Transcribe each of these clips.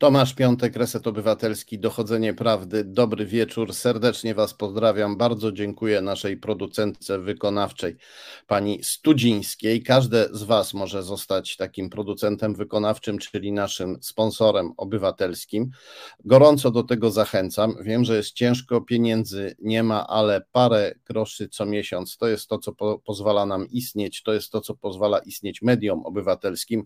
Tomasz Piątek, Reset Obywatelski, Dochodzenie Prawdy. Dobry wieczór, serdecznie Was pozdrawiam. Bardzo dziękuję naszej producentce wykonawczej, pani Studzińskiej. Każde z Was może zostać takim producentem wykonawczym, czyli naszym sponsorem obywatelskim. Gorąco do tego zachęcam. Wiem, że jest ciężko, pieniędzy nie ma, ale parę groszy co miesiąc to jest to, co po pozwala nam istnieć, to jest to, co pozwala istnieć mediom obywatelskim,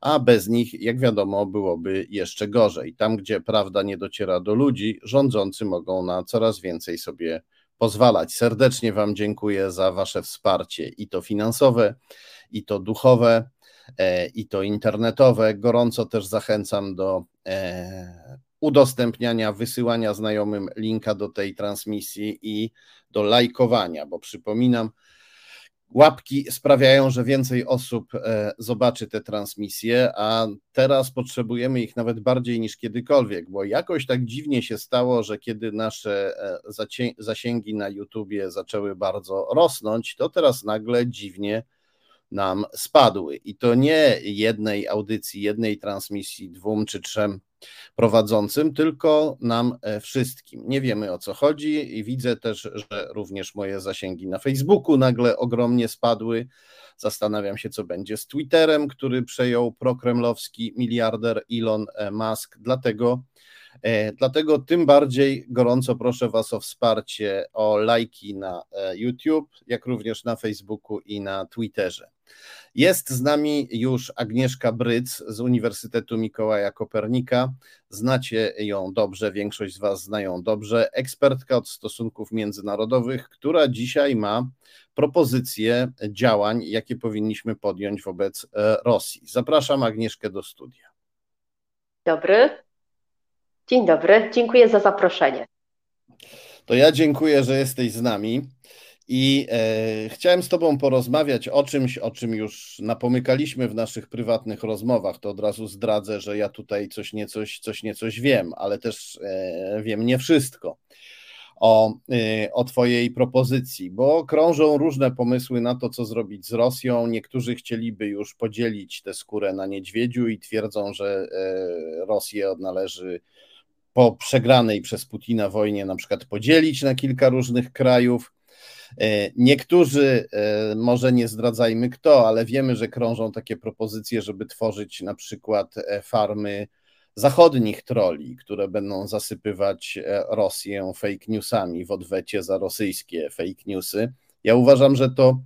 a bez nich, jak wiadomo, byłoby jeszcze gorzej. Tam, gdzie prawda nie dociera do ludzi, rządzący mogą na coraz więcej sobie pozwalać. Serdecznie Wam dziękuję za Wasze wsparcie i to finansowe, i to duchowe, e, i to internetowe. Gorąco też zachęcam do e, udostępniania, wysyłania znajomym linka do tej transmisji i do lajkowania, bo przypominam, Łapki sprawiają, że więcej osób e, zobaczy te transmisje, a teraz potrzebujemy ich nawet bardziej niż kiedykolwiek, bo jakoś tak dziwnie się stało, że kiedy nasze e, zasięgi na YouTubie zaczęły bardzo rosnąć, to teraz nagle dziwnie nam spadły. I to nie jednej audycji, jednej transmisji, dwóm czy trzem prowadzącym, tylko nam e, wszystkim. Nie wiemy o co chodzi i widzę też, że również moje zasięgi na Facebooku nagle ogromnie spadły. Zastanawiam się, co będzie z Twitterem, który przejął prokremlowski miliarder Elon e, Musk. Dlatego, e, dlatego tym bardziej gorąco proszę Was o wsparcie, o lajki na YouTube, jak również na Facebooku i na Twitterze. Jest z nami już Agnieszka Bryc z Uniwersytetu Mikołaja Kopernika. Znacie ją dobrze, większość z Was znają dobrze. Ekspertka od stosunków międzynarodowych, która dzisiaj ma propozycje działań, jakie powinniśmy podjąć wobec e, Rosji. Zapraszam Agnieszkę do studia. Dobry. Dzień dobry. Dziękuję za zaproszenie. To ja dziękuję, że jesteś z nami. I e, chciałem z Tobą porozmawiać o czymś, o czym już napomykaliśmy w naszych prywatnych rozmowach. To od razu zdradzę, że ja tutaj coś niecoś, coś niecoś wiem, ale też e, wiem nie wszystko o, e, o Twojej propozycji, bo krążą różne pomysły na to, co zrobić z Rosją. Niektórzy chcieliby już podzielić tę skórę na niedźwiedziu i twierdzą, że e, Rosję należy po przegranej przez Putina wojnie na przykład podzielić na kilka różnych krajów. E, niektórzy, e, może nie zdradzajmy kto, ale wiemy, że krążą takie propozycje, żeby tworzyć na przykład e, farmy zachodnich troli, które będą zasypywać Rosję fake newsami w odwecie za rosyjskie fake newsy. Ja uważam, że to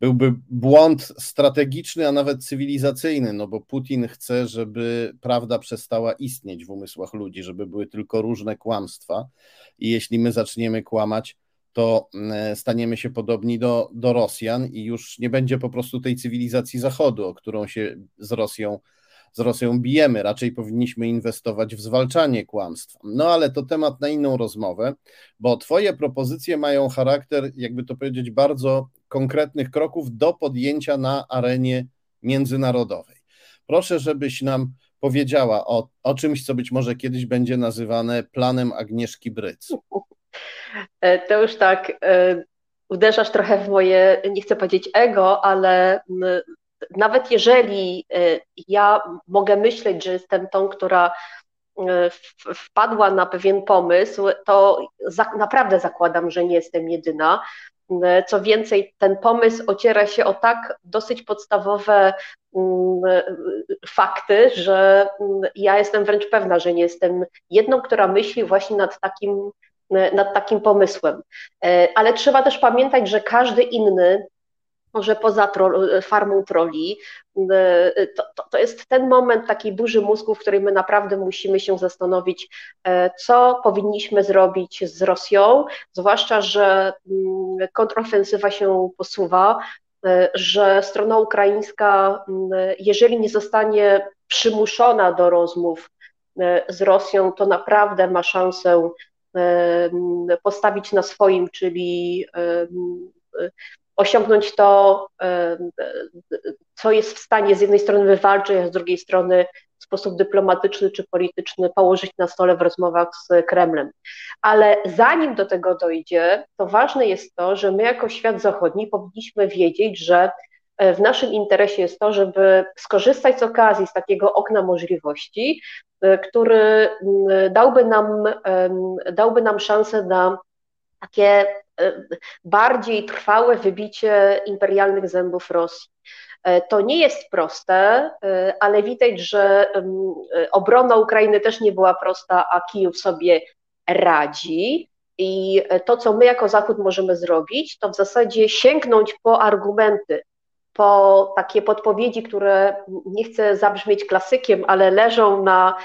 byłby błąd strategiczny, a nawet cywilizacyjny, no bo Putin chce, żeby prawda przestała istnieć w umysłach ludzi, żeby były tylko różne kłamstwa. I jeśli my zaczniemy kłamać, to mm, staniemy się podobni do, do Rosjan i już nie będzie po prostu tej cywilizacji Zachodu, o którą się z Rosją, z Rosją bijemy. Raczej powinniśmy inwestować w zwalczanie kłamstw. No ale to temat na inną rozmowę, bo Twoje propozycje mają charakter, jakby to powiedzieć, bardzo konkretnych kroków do podjęcia na arenie międzynarodowej. Proszę, żebyś nam powiedziała o, o czymś, co być może kiedyś będzie nazywane planem Agnieszki Bryc. E, to już tak e, uderzasz trochę w moje, nie chcę powiedzieć ego, ale nawet jeżeli e, ja mogę myśleć, że jestem tą, która wpadła na pewien pomysł, to naprawdę zakładam, że nie jestem jedyna. Co więcej, ten pomysł ociera się o tak dosyć podstawowe fakty, że ja jestem wręcz pewna, że nie jestem jedną, która myśli właśnie nad takim nad takim pomysłem. E, ale trzeba też pamiętać, że każdy inny, może poza e, farmą troli, to, to, to, jest ten moment takiej burzy mózgu, w którym my naprawdę musimy się zastanowić, co powinniśmy zrobić z Rosją, zwłaszcza, że mm, kontrofensywa się posuwa, że strona ukraińska, mm, jeżeli nie zostanie przymuszona do rozmów z Rosją, to naprawdę ma szansę postawić na swoim, czyli osiągnąć to, co jest w stanie z jednej strony wywalczyć, a z drugiej strony w sposób dyplomatyczny czy polityczny położyć na stole w rozmowach z Kremlem. Ale zanim do tego dojdzie, to ważne jest to, że my jako świat zachodni powinniśmy wiedzieć, że w naszym interesie jest to, żeby skorzystać z okazji, z takiego okna możliwości, który dałby nam, dałby nam szansę na takie bardziej trwałe wybicie imperialnych zębów Rosji. E, to nie jest proste, e, ale widać, że e, obrona Ukrainy też nie była prosta, a Kijów sobie radzi. I to, co my jako Zachód możemy zrobić, to w zasadzie sięgnąć po argumenty, po takie podpowiedzi, które nie chcę zabrzmieć klasykiem, ale leżą na,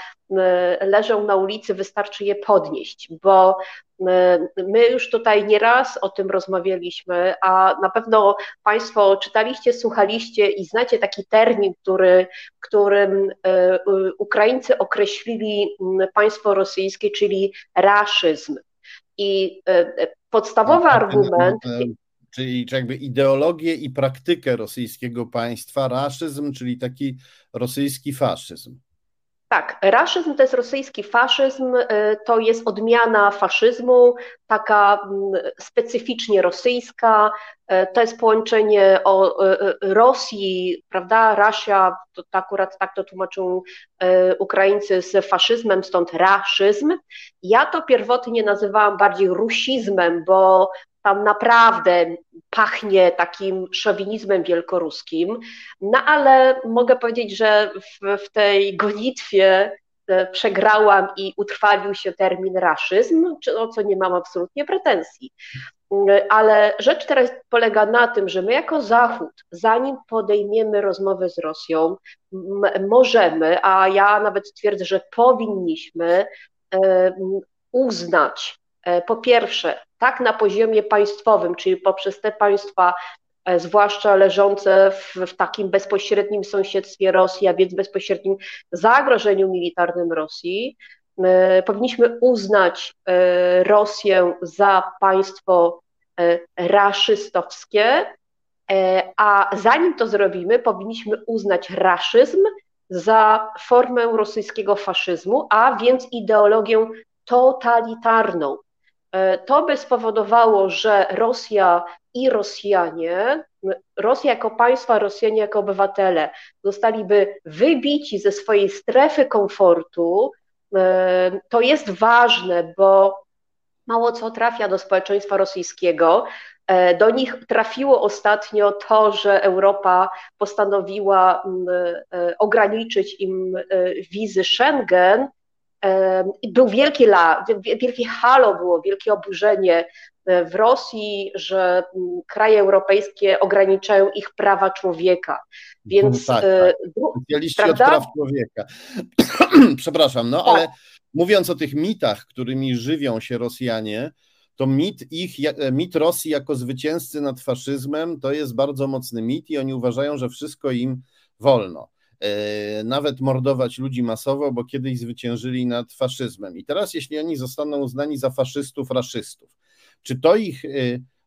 leżą na ulicy, wystarczy je podnieść, bo my już tutaj nieraz o tym rozmawialiśmy, a na pewno Państwo czytaliście, słuchaliście i znacie taki termin, który, którym e, Ukraińcy określili państwo rosyjskie, czyli raszyzm. I e, podstawowy argument. Czyli jakby ideologię i praktykę rosyjskiego państwa, raszyzm, czyli taki rosyjski faszyzm. Tak, raszyzm to jest rosyjski faszyzm, y, to jest odmiana faszyzmu, taka mm, specyficznie rosyjska, y, to jest połączenie o y, Rosji, prawda, Rasia, to, akurat tak to tłumaczą Ukraińcy z faszyzmem, stąd raszyzm. Ja to pierwotnie nazywałam bardziej rusizmem, bo tam naprawdę pachnie takim szowinizmem wielkoruskim, no ale mogę powiedzieć, że w, w tej gonitwie e, przegrałam i utrwalił się termin raszyzm, o co nie mam absolutnie pretensji. Ale rzecz teraz polega na tym, że my jako Zachód, zanim podejmiemy rozmowę z Rosją, możemy, a ja nawet twierdzę, że powinniśmy e, uznać e, po pierwsze tak na poziomie państwowym, czyli poprzez te państwa, e, zwłaszcza leżące w, w, takim bezpośrednim sąsiedztwie Rosji, a więc bezpośrednim zagrożeniu militarnym Rosji, e, powinniśmy uznać e, Rosję za państwo raszystowskie, a zanim to zrobimy, powinniśmy uznać raszyzm za formę rosyjskiego faszyzmu, a więc ideologię totalitarną. E, to by spowodowało, że Rosja i Rosjanie, Rosja jako państwo, Rosjanie jako obywatele zostaliby wybici ze swojej strefy komfortu. E, to jest ważne, bo mało co trafia do społeczeństwa rosyjskiego. E, do nich trafiło ostatnio to, że Europa postanowiła ograniczyć im wizy Schengen, był wielki la, wielkie halo było, wielkie oburzenie e, w Rosji, że mm, kraje europejskie ograniczają ich prawa człowieka. Więc tak, e, tak. od praw człowieka. Przepraszam, no tak. ale mówiąc o tych mitach, którymi żywią się Rosjanie, to mit ich, e, mit Rosji jako zwycięzcy nad faszyzmem to jest bardzo mocny mit i oni uważają, że wszystko im wolno. E, nawet mordować ludzi masowo, bo kiedyś zwyciężyli nad faszyzmem. I teraz, jeśli oni zostaną uznani za faszystów, raszystów, czy to ich e,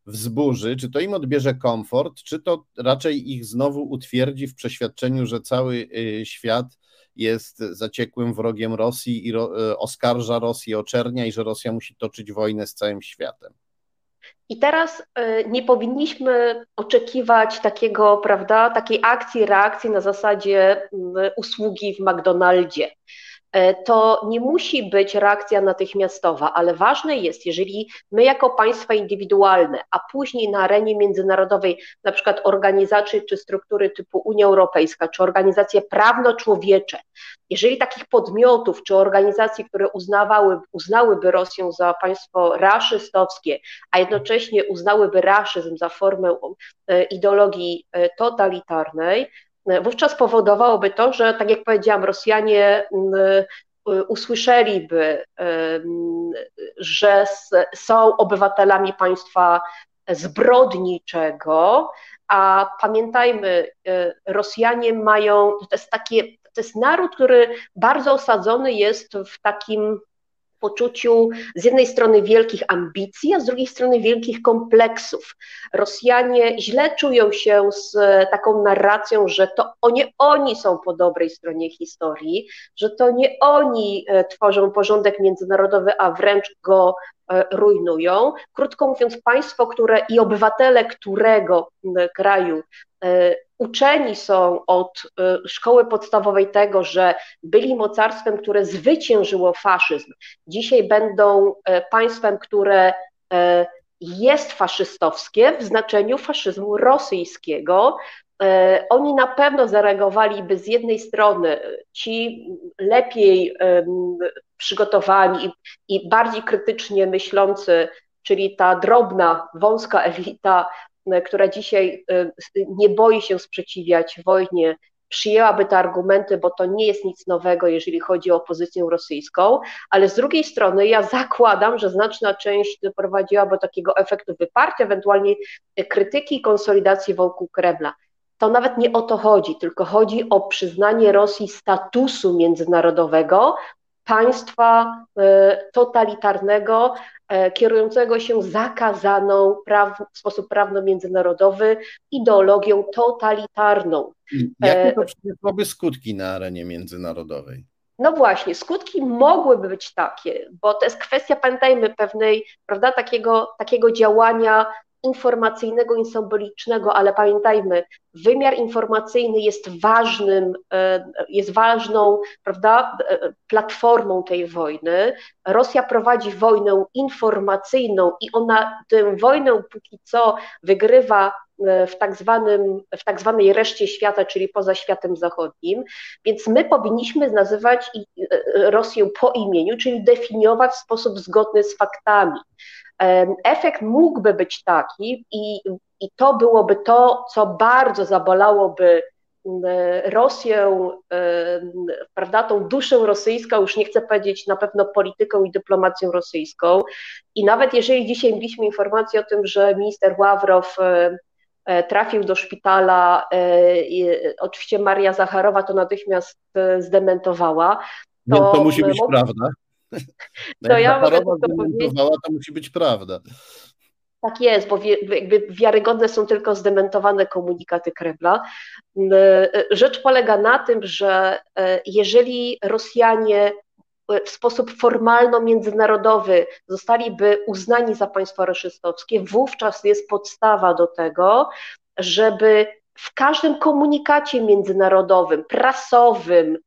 wzburzy, czy to im odbierze komfort, czy to raczej ich znowu utwierdzi w przeświadczeniu, że cały e, świat jest zaciekłym wrogiem Rosji i oskarża Rosję o czernia i że Rosja musi toczyć wojnę z całym światem. I teraz y, nie powinniśmy oczekiwać takiego, prawda, takiej akcji, reakcji na zasadzie mm, usługi w McDonaldzie. E, to nie musi być reakcja natychmiastowa, ale ważne jest, jeżeli my jako państwa indywidualne, a później na arenie międzynarodowej, na przykład organizacje czy struktury typu Unia Europejska, czy organizacje prawno-człowiecze, jeżeli takich podmiotów czy organizacji, które uznawały, uznałyby Rosję za państwo raszystowskie, a jednocześnie uznałyby raszyzm za formę e, ideologii e, totalitarnej, wówczas powodowałoby to, że tak jak powiedziałam, Rosjanie mm, usłyszeliby, że są obywatelami państwa zbrodniczego, a pamiętajmy, Rosjanie mają, to jest takie, to jest naród, który bardzo osadzony jest w takim poczuciu z jednej strony wielkich ambicji, a z drugiej strony wielkich kompleksów. Rosjanie źle czują się z taką narracją, że to nie oni są po dobrej stronie historii, że to nie oni e, tworzą porządek międzynarodowy, a wręcz go rujnują. Krótko mówiąc, państwo, które i obywatele którego kraju uczeni są od szkoły podstawowej tego, że byli mocarstwem, które zwyciężyło faszyzm, dzisiaj będą państwem, które jest faszystowskie w znaczeniu faszyzmu rosyjskiego. E, oni na pewno zareagowaliby z jednej strony ci lepiej przygotowani i bardziej krytycznie myślący, czyli ta drobna, wąska elita, e, która dzisiaj e, nie boi się sprzeciwiać wojnie przyjęłaby te argumenty, bo to nie jest nic nowego, jeżeli chodzi o opozycję rosyjską, ale z drugiej strony ja zakładam, że znaczna część doprowadziłaby do takiego efektu wyparcia, ewentualnie krytyki i konsolidacji wokół Kremla. To nawet nie o to chodzi, tylko chodzi o przyznanie Rosji statusu międzynarodowego, państwa e, totalitarnego, e, kierującego się zakazaną praw, w sposób prawno-międzynarodowy ideologią totalitarną. Jakie to przyniosłoby skutki na arenie międzynarodowej? No właśnie, skutki mogłyby być takie, bo to jest kwestia, pamiętajmy, pewnej, prawda, takiego, takiego działania informacyjnego i symbolicznego, ale pamiętajmy, wymiar informacyjny jest ważnym, e, jest ważną, prawda, e, platformą tej wojny. Rosja prowadzi wojnę informacyjną i ona tę wojnę póki co wygrywa w tak, zwanym, w tak zwanej reszcie świata, czyli poza światem zachodnim, więc my powinniśmy nazywać Rosję po imieniu, czyli definiować w sposób zgodny z faktami. Efekt mógłby być taki i, i to byłoby to, co bardzo zabolałoby Rosję, prawda, tą duszę rosyjską, już nie chcę powiedzieć na pewno polityką i dyplomacją rosyjską. I nawet jeżeli dzisiaj mieliśmy informację o tym, że minister Ławrow e, trafił do szpitala, e, oczywiście Maria Zacharowa to natychmiast e, zdementowała. To, to musi być prawda. No to ja mogę to powiedzieć. To musi być prawda. Tak jest, bo jakby wiarygodne są tylko zdementowane komunikaty Kremla. Rzecz polega na tym, że e, jeżeli Rosjanie w sposób formalno-międzynarodowy zostaliby uznani za państwo raszystowskie, wówczas jest podstawa do tego, żeby w każdym komunikacie międzynarodowym, prasowym,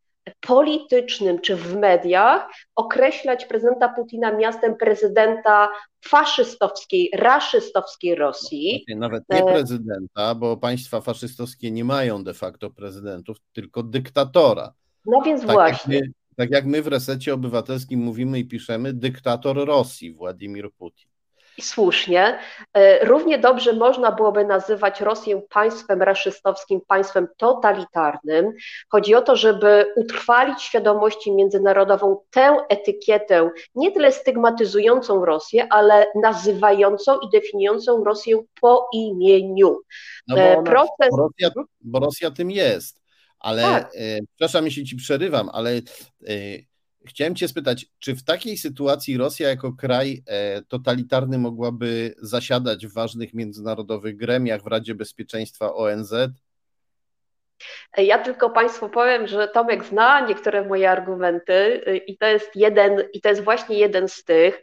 politycznym czy w mediach określać prezydenta Putina miastem prezydenta faszystowskiej, raszystowskiej Rosji. Nawet nie e, prezydenta, bo państwa faszystowskie nie mają de facto prezydentów, tylko dyktatora. No więc tak właśnie. Jak tak jak my w resecie obywatelskim mówimy i piszemy, dyktator Rosji, Władimir Putin. I słusznie. E, równie dobrze można byłoby nazywać Rosję państwem raszystowskim, państwem totalitarnym. Chodzi o to, żeby utrwalić świadomości międzynarodową tę etykietę, nie tyle stygmatyzującą Rosję, ale nazywającą i definiującą Rosję po imieniu. No bo, e, ona, Proces... bo, Rosja, bo Rosja tym jest. Ale, tak. e, przepraszam, jeśli ci przerywam, ale e, Chciałem Cię spytać, czy w takiej sytuacji Rosja jako kraj e, totalitarny mogłaby zasiadać w ważnych międzynarodowych gremiach w Radzie Bezpieczeństwa ONZ? Ja tylko Państwu powiem, że Tomek zna niektóre moje argumenty y, i to jest jeden, i to jest właśnie jeden z tych,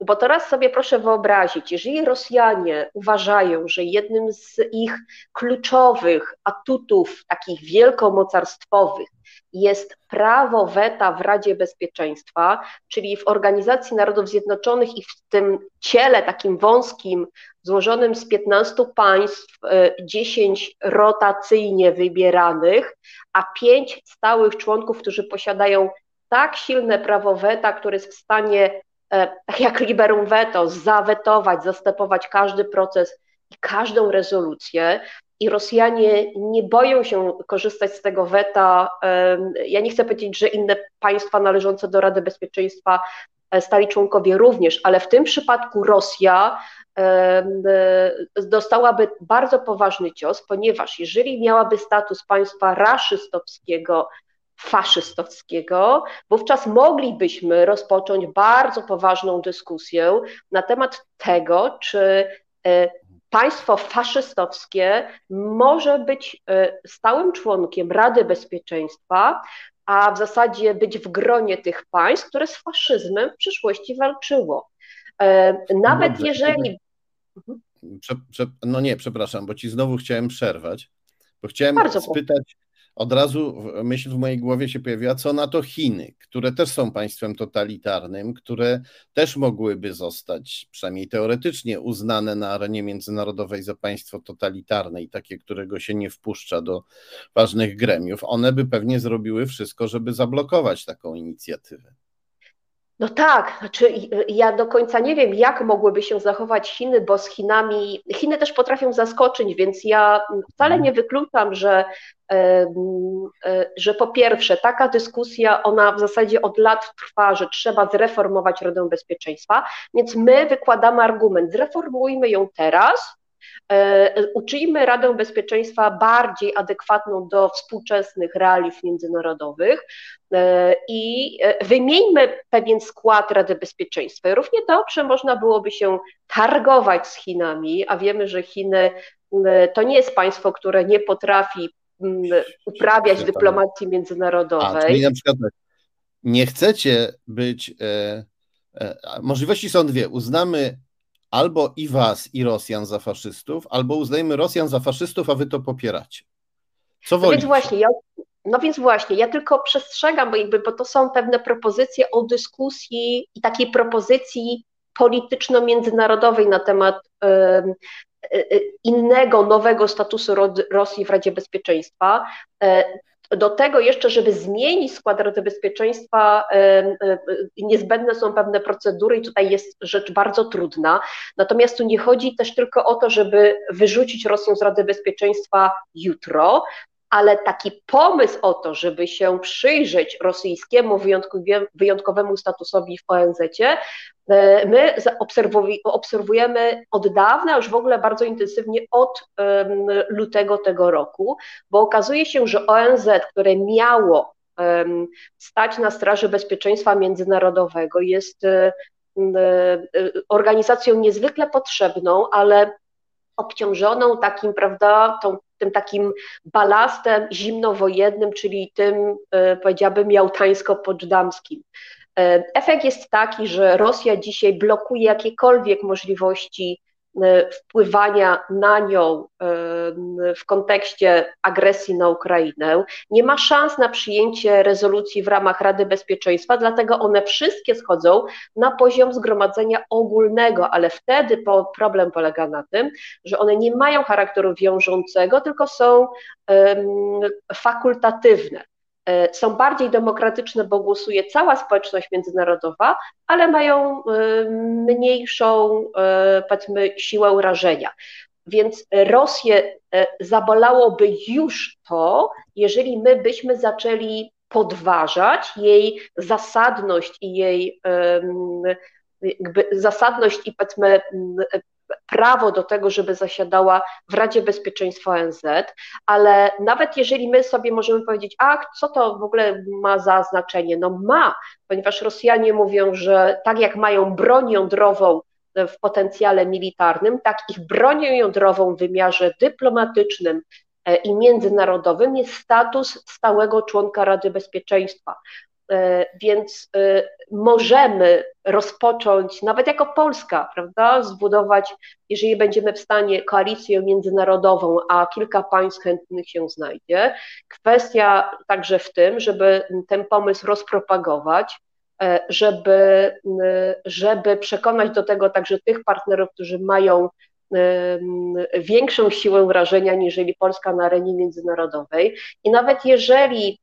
bo teraz sobie proszę wyobrazić, jeżeli Rosjanie uważają, że jednym z ich kluczowych atutów, takich wielkomocarstwowych, jest prawo weta w Radzie Bezpieczeństwa, czyli w Organizacji Narodów Zjednoczonych i w tym ciele takim wąskim, złożonym z 15 państw, 10 e, rotacyjnie wybieranych, a 5 stałych członków, którzy posiadają tak silne prawo weta, które jest w stanie, tak jak liberum veto, zawetować, zastepować każdy proces i każdą rezolucję, i Rosjanie nie boją się korzystać z tego weta. Ja nie chcę powiedzieć, że inne państwa należące do Rady Bezpieczeństwa e, stali członkowie również, ale w tym przypadku Rosja dostałaby bardzo poważny cios, ponieważ jeżeli miałaby status państwa raszystowskiego, faszystowskiego, wówczas moglibyśmy rozpocząć bardzo poważną dyskusję na temat tego, czy e, państwo faszystowskie może być e, stałym członkiem Rady Bezpieczeństwa, a w zasadzie być w gronie tych państw, które z faszyzmem w przyszłości walczyło. Nawet Dobrze. jeżeli. Mhm. No nie, przepraszam, bo ci znowu chciałem przerwać, bo chciałem Bardzo spytać, od razu myśl w mojej głowie się pojawiła, co na to Chiny, które też są państwem totalitarnym, które też mogłyby zostać, przynajmniej teoretycznie, uznane na arenie międzynarodowej za państwo totalitarne i takie, którego się nie wpuszcza do ważnych gremiów. One by pewnie zrobiły wszystko, żeby zablokować taką inicjatywę. No tak, znaczy ja do końca nie wiem, jak mogłyby się zachować Chiny, bo z Chinami, Chiny też potrafią zaskoczyć, więc ja wcale mhm. nie wykluczam, że, e, że po pierwsze taka dyskusja, ona w zasadzie od lat trwa, że trzeba zreformować Radę Bezpieczeństwa, więc my wykładamy argument, zreformujmy ją teraz, uczyjmy Radę Bezpieczeństwa bardziej adekwatną do współczesnych realiów międzynarodowych e, i e, wymieńmy pewien skład Rady Bezpieczeństwa. Równie dobrze można byłoby się targować z Chinami, a wiemy, że Chiny to nie jest państwo, które nie potrafi uprawiać dyplomacji międzynarodowej. A, czyli na przykład nie chcecie być. E, e, możliwości są dwie. Uznamy albo i was, i Rosjan za faszystów, albo uznajmy Rosjan za faszystów, a wy to popieracie. Co no więc właśnie, ja, no więc właśnie, ja tylko przestrzegam, bo, jakby, bo to są pewne propozycje o dyskusji i takiej propozycji polityczno-międzynarodowej na temat y, innego, nowego statusu Rosji w Radzie Bezpieczeństwa. Do tego jeszcze, żeby zmienić skład Rady Bezpieczeństwa, niezbędne są pewne procedury i tutaj jest rzecz bardzo trudna. Natomiast tu nie chodzi też tylko o to, żeby wyrzucić Rosję z Rady Bezpieczeństwa jutro, ale taki pomysł o to, żeby się przyjrzeć rosyjskiemu wyjątkowemu statusowi w ONZ, e, my obserwujemy od dawna, już w ogóle bardzo intensywnie od lutego tego roku, bo okazuje się, że ONZ, które miało stać na straży bezpieczeństwa międzynarodowego, jest e, e, organizacją niezwykle potrzebną, ale obciążoną takim, prawda, tą, tym takim balastem zimnowojennym, czyli tym, e, powiedziałabym, jałtańsko-poczdamskim. E, efekt jest taki, że Rosja dzisiaj blokuje jakiekolwiek możliwości wpływania na nią e, w kontekście agresji na Ukrainę. Nie ma szans na przyjęcie rezolucji w ramach Rady Bezpieczeństwa, dlatego one wszystkie schodzą na poziom zgromadzenia ogólnego, ale wtedy problem polega na tym, że one nie mają charakteru wiążącego, tylko są fakultatywne. E, są bardziej demokratyczne, bo głosuje cała społeczność międzynarodowa, ale mają e, mniejszą, e, powiedzmy, siłę rażenia. Więc Rosję zabolałoby już to, jeżeli my byśmy zaczęli podważać jej zasadność i jej jakby zasadność i powiedzmy prawo do tego, żeby zasiadała w Radzie Bezpieczeństwa ONZ, ale nawet jeżeli my sobie możemy powiedzieć, a co to w ogóle ma za znaczenie? No ma, ponieważ Rosjanie mówią, że tak jak mają broń jądrową w potencjale militarnym, tak ich bronią jądrową w wymiarze dyplomatycznym e, i międzynarodowym jest status stałego członka Rady Bezpieczeństwa. E, więc e, możemy rozpocząć, nawet jako Polska, prawda, zbudować, jeżeli będziemy w stanie, koalicję międzynarodową, a kilka państw chętnych się znajdzie. Kwestia także w tym, żeby ten pomysł rozpropagować, e, żeby, żeby przekonać do tego także tych partnerów, którzy mają większą siłę wrażenia niżeli Polska na arenie międzynarodowej. I nawet jeżeli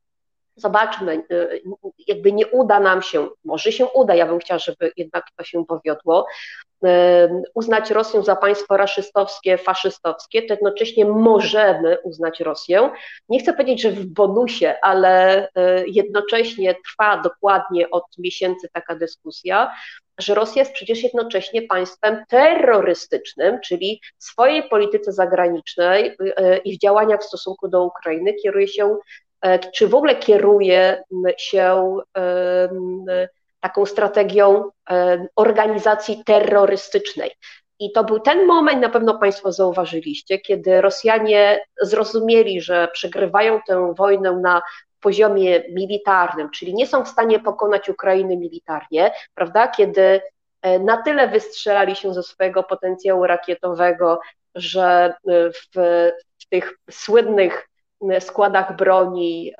zobaczmy, y, jakby nie uda nam się, może się uda, ja bym chciała, żeby jednak to się powiodło, y, uznać Rosję za państwo raszystowskie, faszystowskie, to jednocześnie możemy uznać Rosję. Nie chcę powiedzieć, że w bonusie, ale y, jednocześnie trwa dokładnie od miesięcy taka dyskusja, że Rosja jest przecież jednocześnie państwem terrorystycznym, czyli w swojej polityce zagranicznej i w działaniach w stosunku do Ukrainy kieruje się czy w ogóle kieruje się taką strategią organizacji terrorystycznej. I to był ten moment, na pewno Państwo zauważyliście, kiedy Rosjanie zrozumieli, że przegrywają tę wojnę na poziomie militarnym, czyli nie są w stanie pokonać Ukrainy militarnie, prawda? Kiedy na tyle wystrzelali się ze swojego potencjału rakietowego, że w tych słynnych składach broni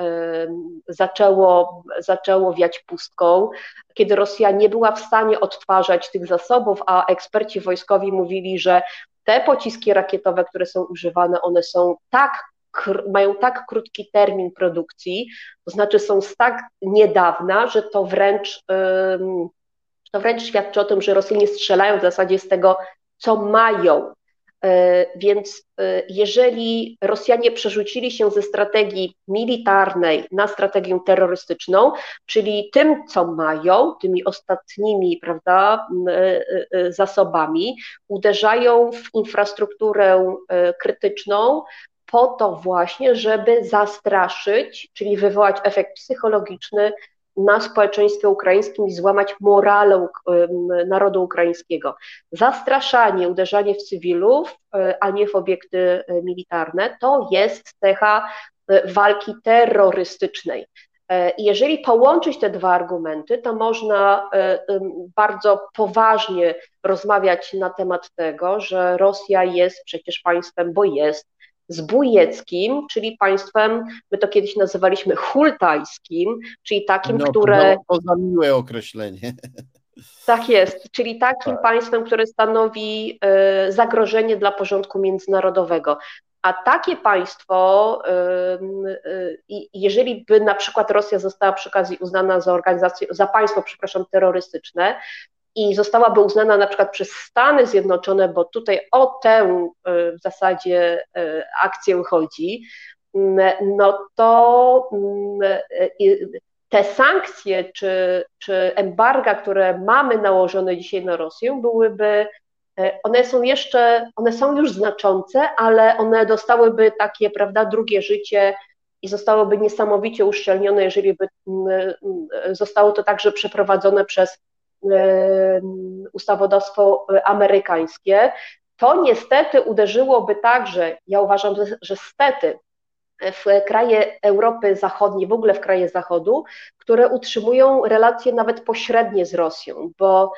zaczęło, zaczęło wiać pustką, kiedy Rosja nie była w stanie odtwarzać tych zasobów, a eksperci wojskowi mówili, że te pociski rakietowe, które są używane, one są tak mają tak krótki termin produkcji, to znaczy są z tak niedawna, że to wręcz, to wręcz świadczy o tym, że Rosjanie strzelają w zasadzie z tego, co mają. E, więc e, jeżeli Rosjanie przerzucili się ze strategii militarnej na strategię terrorystyczną, czyli tym, co mają, tymi ostatnimi prawda, e, zasobami, uderzają w infrastrukturę krytyczną, po to właśnie, żeby zastraszyć, czyli wywołać efekt psychologiczny na społeczeństwie ukraińskim i złamać morale narodu ukraińskiego. Zastraszanie, uderzanie w cywilów, e, a nie w obiekty e, militarne, to jest cecha e, walki terrorystycznej. Jeżeli połączyć te dwa argumenty, to można bardzo poważnie rozmawiać na temat tego, że Rosja jest przecież państwem, bo jest zbójeckim, czyli państwem, my to kiedyś nazywaliśmy hultajskim, czyli takim, no, które... No, to za miłe określenie. Tak jest, czyli takim tak. państwem, które stanowi e, zagrożenie dla porządku międzynarodowego. A takie państwo, e, jeżeli by na przykład Rosja została przy okazji uznana za organizację, za państwo, przepraszam, terrorystyczne, i zostałaby uznana na przykład przez Stany Zjednoczone, bo tutaj o tę e, w zasadzie e, akcję chodzi, no to te sankcje czy, czy embarga, które mamy nałożone dzisiaj na Rosję, byłyby, one są jeszcze, one są już znaczące, ale one dostałyby takie, prawda, drugie życie i zostałyby niesamowicie uszczelnione, jeżeli by zostało to także przeprowadzone przez ustawodawstwo amerykańskie, to niestety uderzyłoby także, ja uważam, że, stety, w kraje Europy Zachodniej, w ogóle w kraje Zachodu, które utrzymują relacje nawet pośrednie z Rosją, bo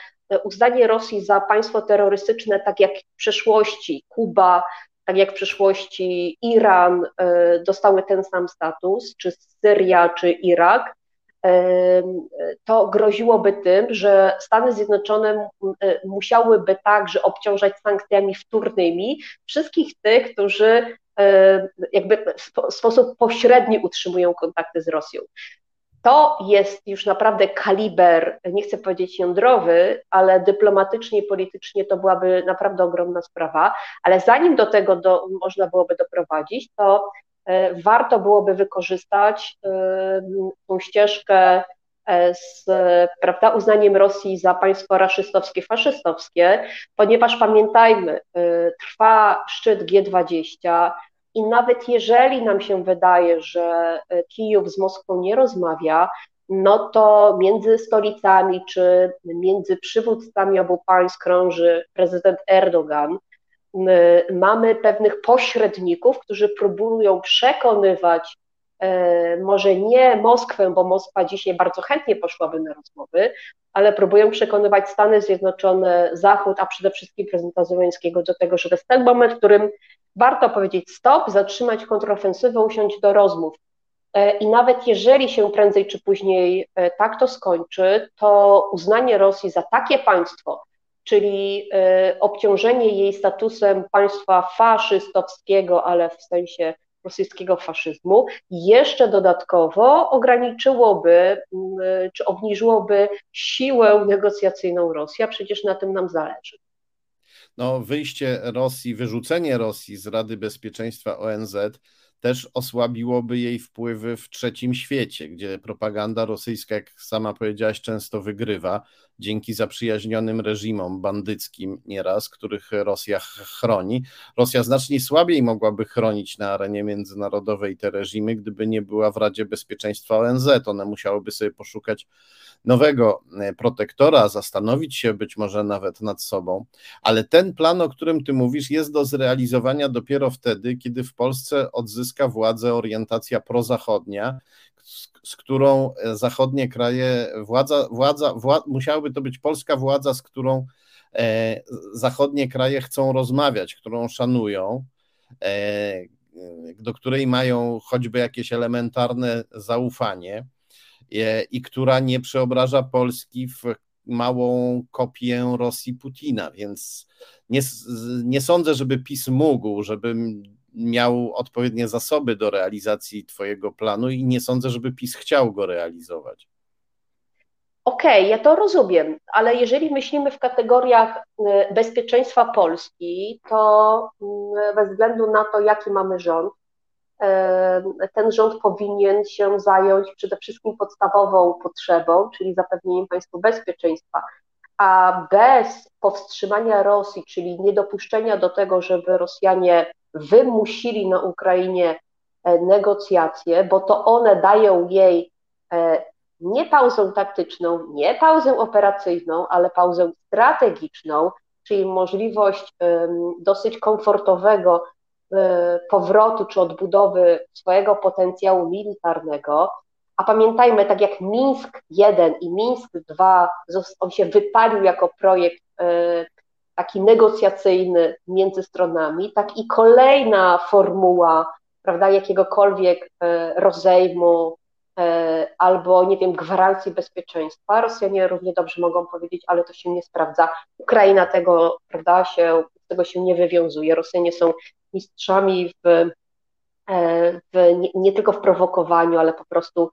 uznanie Rosji za państwo terrorystyczne, tak jak w przeszłości Kuba, tak jak w przeszłości Iran, e, dostały ten sam status, czy Syria, czy Irak, to groziłoby tym, że Stany Zjednoczone e, musiałyby także obciążać sankcjami wtórnymi wszystkich tych, którzy jakby w sposób pośredni utrzymują kontakty z Rosją. To jest już naprawdę kaliber, nie chcę powiedzieć jądrowy, ale dyplomatycznie, politycznie to byłaby naprawdę ogromna sprawa. Ale zanim do tego do, można byłoby doprowadzić, to warto byłoby wykorzystać e, tą ścieżkę e, z prawda, uznaniem Rosji za państwo raszystowskie, faszystowskie, ponieważ pamiętajmy, trwa szczyt G20 i nawet jeżeli nam się wydaje, że Kijów z Moskwą nie rozmawia, no to między stolicami czy między przywódcami obu państw krąży prezydent Erdogan, mamy pewnych pośredników, którzy próbują przekonywać e, może nie Moskwę, bo Moskwa dzisiaj bardzo chętnie poszłaby na rozmowy, ale próbują przekonywać Stany Zjednoczone, Zachód, a przede wszystkim prezydenta Zełenskiego do tego, że to jest ten moment, w którym warto powiedzieć stop, zatrzymać kontrofensywę, usiąść do rozmów. E, I nawet jeżeli się prędzej czy później e, tak to skończy, to uznanie Rosji za takie państwo, czyli e, obciążenie jej statusem państwa faszystowskiego, ale w sensie rosyjskiego faszyzmu, jeszcze dodatkowo ograniczyłoby czy obniżyłoby siłę negocjacyjną Rosji, a przecież na tym nam zależy. No, wyjście Rosji, wyrzucenie Rosji z Rady Bezpieczeństwa ONZ też osłabiłoby jej wpływy w trzecim świecie, gdzie propaganda rosyjska, jak sama powiedziałaś, często wygrywa dzięki zaprzyjaźnionym reżimom bandyckim nieraz, których Rosja chroni. Rosja znacznie słabiej mogłaby chronić na arenie międzynarodowej te reżimy, gdyby nie była w Radzie Bezpieczeństwa ONZ. One musiałyby sobie poszukać nowego e, protektora, zastanowić się być może nawet nad sobą, ale ten plan, o którym ty mówisz, jest do zrealizowania dopiero wtedy, kiedy w Polsce odzyska władzę orientacja prozachodnia, z, z którą zachodnie kraje, władza, władza, władza, musiałaby to być polska władza, z którą e, zachodnie kraje chcą rozmawiać, którą szanują, e, do której mają choćby jakieś elementarne zaufanie e, i która nie przeobraża Polski w małą kopię Rosji Putina, więc nie, nie sądzę, żeby PiS mógł, żeby miał odpowiednie zasoby do realizacji Twojego planu i nie sądzę, żeby PiS chciał go realizować. Okej, okay, ja to rozumiem, ale jeżeli myślimy w kategoriach y, bezpieczeństwa Polski, to y, bez względu na to, jaki mamy rząd, y, ten rząd powinien się zająć przede wszystkim podstawową potrzebą, czyli zapewnieniem państwu bezpieczeństwa. A bez powstrzymania Rosji, czyli niedopuszczenia do tego, żeby Rosjanie wymusili na Ukrainie e, negocjacje, bo to one dają jej e, nie pauzę taktyczną, nie pauzę operacyjną, ale pauzę strategiczną, czyli możliwość dosyć komfortowego e, powrotu czy odbudowy swojego potencjału militarnego. A pamiętajmy, tak jak Mińsk 1 i Mińsk 2, on się wypalił jako projekt taki negocjacyjny między stronami, tak i kolejna formuła, prawda, jakiegokolwiek e, rozejmu e, albo, nie wiem, gwarancji bezpieczeństwa. Rosjanie równie dobrze mogą powiedzieć, ale to się nie sprawdza. Ukraina tego, prawda, się, tego się nie wywiązuje. Rosjanie są mistrzami w, e, w nie, nie tylko w prowokowaniu, ale po prostu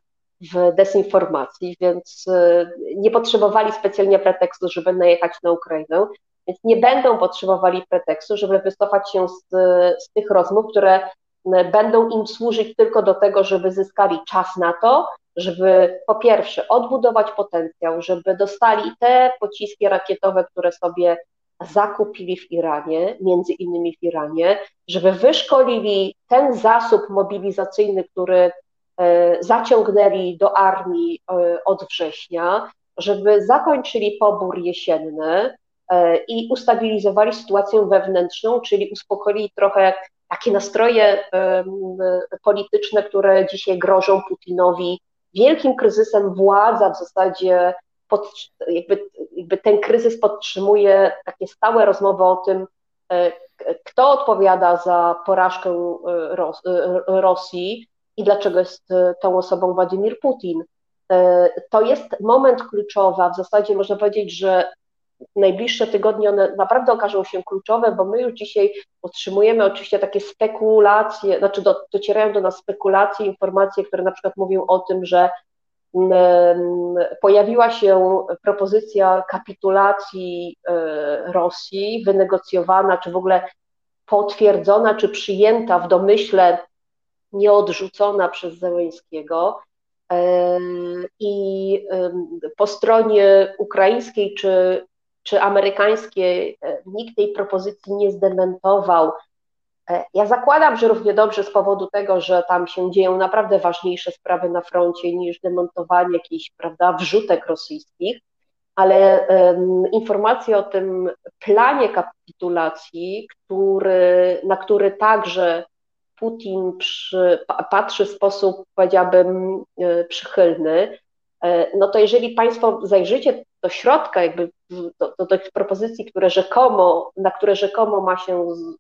w dezinformacji, więc nie potrzebowali specjalnie pretekstu, żeby najechać na Ukrainę. Więc nie będą potrzebowali pretekstu, żeby wycofać się z, z tych rozmów, które będą im służyć tylko do tego, żeby zyskali czas na to, żeby po pierwsze odbudować potencjał, żeby dostali te pociski rakietowe, które sobie zakupili w Iranie, między innymi w Iranie, żeby wyszkolili ten zasób mobilizacyjny, który zaciągnęli do armii e, od września, żeby zakończyli pobór jesienny, E, i ustabilizowali sytuację wewnętrzną, czyli uspokoili trochę takie nastroje polityczne, które dzisiaj grożą Putinowi wielkim kryzysem. Władza w zasadzie pod, jakby, jakby ten kryzys podtrzymuje takie stałe rozmowy o tym, e, kto odpowiada za porażkę e, Ros Rosji i dlaczego jest tą osobą Władimir Putin. To jest moment kluczowy, w zasadzie można powiedzieć, że najbliższe tygodnie one naprawdę okażą się kluczowe, bo my już dzisiaj otrzymujemy oczywiście takie spekulacje, znaczy do, docierają do nas spekulacje, informacje, które na przykład mówią o tym, że mm, pojawiła się propozycja kapitulacji e, Rosji, wynegocjowana, czy w ogóle potwierdzona, czy przyjęta w domyśle nieodrzucona przez Zełęńskiego. E, I po stronie ukraińskiej czy czy amerykańskie, e, nikt tej propozycji nie zdementował. E, ja zakładam, że równie dobrze z powodu tego, że tam się dzieją naprawdę ważniejsze sprawy na froncie niż demontowanie jakichś, prawda, wrzutek rosyjskich, ale um, informacje o tym planie kapitulacji, który, na który także Putin przy, patrzy w sposób, powiedziałabym, e, przychylny, no to jeżeli Państwo zajrzycie do środka, jakby do, do, tych propozycji, które rzekomo, na które rzekomo ma się z,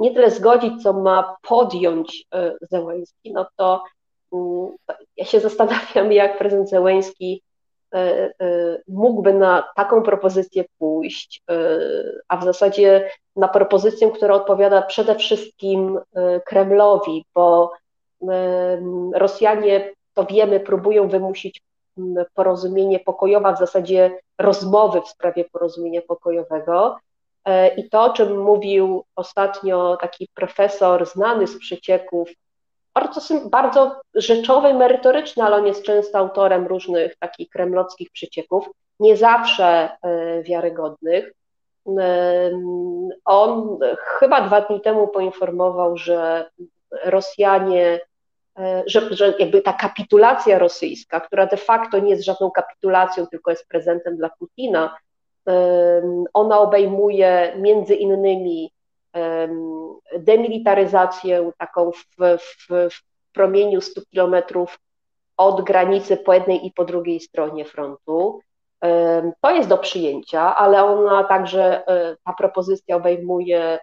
nie tyle zgodzić, co ma podjąć e, Zełęński, no to mm, ja się zastanawiam, jak prezydent Zełęński e, e, mógłby na taką propozycję pójść, a w zasadzie na propozycję, która odpowiada przede wszystkim Kremlowi, bo Rosjanie, to wiemy, próbują wymusić porozumienie pokojowe, w zasadzie rozmowy w sprawie porozumienia pokojowego. E, I to, o czym mówił ostatnio taki profesor znany z przecieków, bardzo, bardzo rzeczowy, merytoryczny, ale on jest często autorem różnych takich kremlowskich przecieków, nie zawsze e, wiarygodnych. E, on chyba dwa dni temu poinformował, że Rosjanie E, że, że jakby ta kapitulacja rosyjska, która de facto nie jest żadną kapitulacją, tylko jest prezentem dla Putina, ona obejmuje między innymi demilitaryzację taką w, w, w promieniu 100 kilometrów od granicy po jednej i po drugiej stronie frontu. To jest do przyjęcia, ale ona także, e, ta propozycja obejmuje e,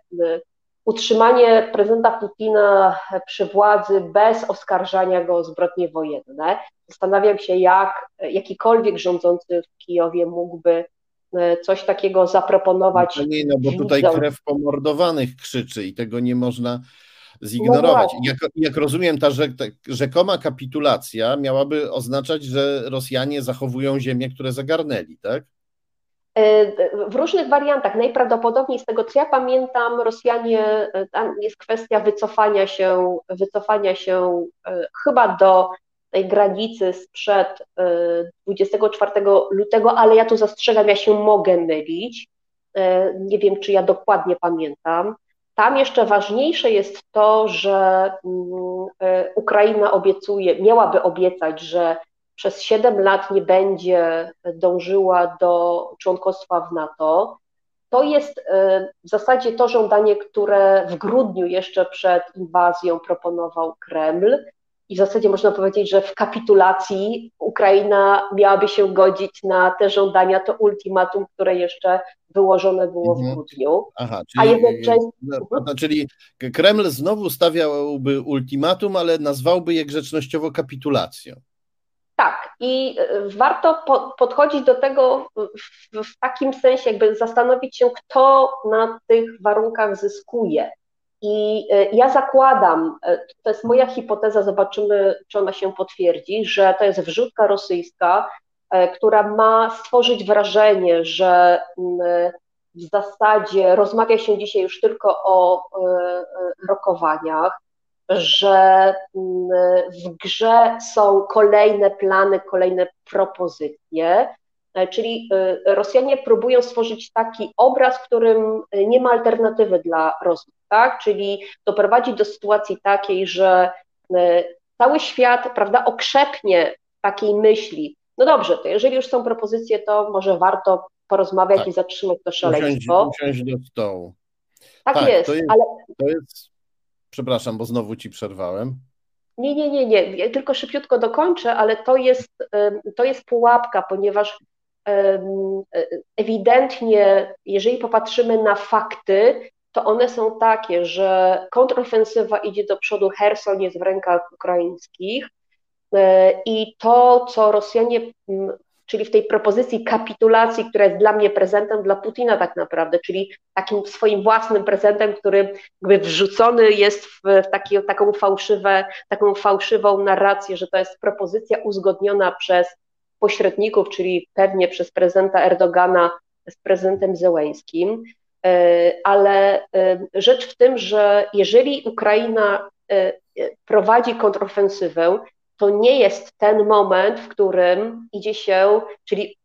utrzymanie prezydenta Putina przy władzy bez oskarżania go o zbrodnie wojenne. Zastanawiam się, jak jakikolwiek rządzący w Kijowie mógłby coś takiego zaproponować. No nie, no bo tutaj krew pomordowanych krzyczy i tego nie można zignorować. No jak, jak, rozumiem, ta rzekoma kapitulacja miałaby oznaczać, że Rosjanie zachowują ziemię, które zagarnęli, tak? E, w różnych wariantach. Najprawdopodobniej z tego, co ja pamiętam, Rosjanie, e, tam jest kwestia wycofania się, wycofania się chyba do tej granicy sprzed 24 lutego, ale ja tu zastrzegam, ja się mogę mylić. Nie wiem, czy ja dokładnie pamiętam. Tam jeszcze ważniejsze jest to, że mm, e, Ukraina obiecuje, miałaby obiecać, że przez 7 lat nie będzie dążyła do członkostwa w NATO. To jest w zasadzie to żądanie, które w grudniu jeszcze przed inwazją proponował Kreml. I w zasadzie można powiedzieć, że w kapitulacji Ukraina miałaby się godzić na te żądania, to ultimatum, które jeszcze wyłożone było w mhm. grudniu. Aha, czyli, A jednocześnie... No, czyli Kreml znowu stawiałby ultimatum, ale nazwałby je grzecznościowo kapitulacją. Tak, i e, warto po, podchodzić do tego w, w, takim sensie, jakby zastanowić się, kto na tych warunkach zyskuje. I e, ja zakładam, e, to jest moja hipoteza, zobaczymy, czy ona się potwierdzi, że to jest wrzutka rosyjska, e, która ma stworzyć wrażenie, że w zasadzie rozmawia się dzisiaj już tylko o rokowaniach, że w grze są kolejne plany, kolejne propozycje, czyli Rosjanie próbują stworzyć taki obraz, w którym nie ma alternatywy dla rozmów tak? Czyli doprowadzi do sytuacji takiej, że e, cały świat, prawda, okrzepnie takiej myśli. No dobrze, to jeżeli już są propozycje, to może warto porozmawiać tak. i zatrzymać to szaleństwo. Usiąść, usiąść do stołu. Tak, tak jest, to jest, ale... To jest, przepraszam, bo znowu ci przerwałem. Nie, nie, nie, nie, ja tylko szybciutko dokończę, ale to jest, to jest pułapka, ponieważ ewidentnie, jeżeli popatrzymy na fakty, to one są takie, że kontrofensywa idzie do przodu, Herson jest w rękach ukraińskich e, i to, co Rosjanie, czyli w tej propozycji kapitulacji, która jest dla mnie prezentem dla Putina tak naprawdę, czyli takim swoim własnym prezentem, który jakby wrzucony jest w taki, taką, fałszywe, taką fałszywą narrację, że to jest propozycja uzgodniona przez pośredników, czyli pewnie przez prezydenta Erdogana z prezydentem Zełęskim, E, ale e, rzecz w tym, że jeżeli Ukraina e, prowadzi kontrofensywę, to nie jest ten moment, w którym idzie się, czyli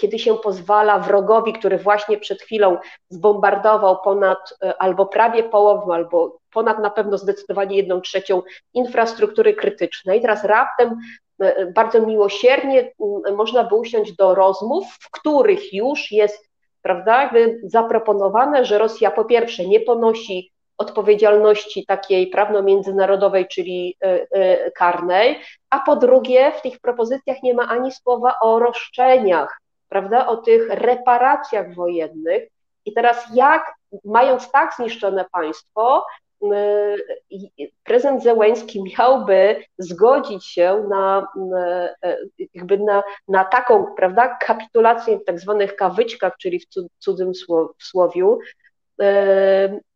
kiedy się pozwala wrogowi, który właśnie przed chwilą zbombardował ponad albo prawie połowę, albo ponad na pewno zdecydowanie jedną trzecią infrastruktury krytycznej. Teraz raptem bardzo miłosiernie można by usiąść do rozmów, w których już jest prawda, zaproponowane, że Rosja po pierwsze nie ponosi odpowiedzialności takiej prawno-międzynarodowej, czyli e, e, karnej, a po drugie w tych propozycjach nie ma ani słowa o roszczeniach, prawda, o tych reparacjach wojennych. I teraz jak, mając tak zniszczone państwo, prezydent Zełęński miałby zgodzić się na, jakby na, na taką prawda, kapitulację w tak zwanych kawyczkach, czyli w cudzym słowiu,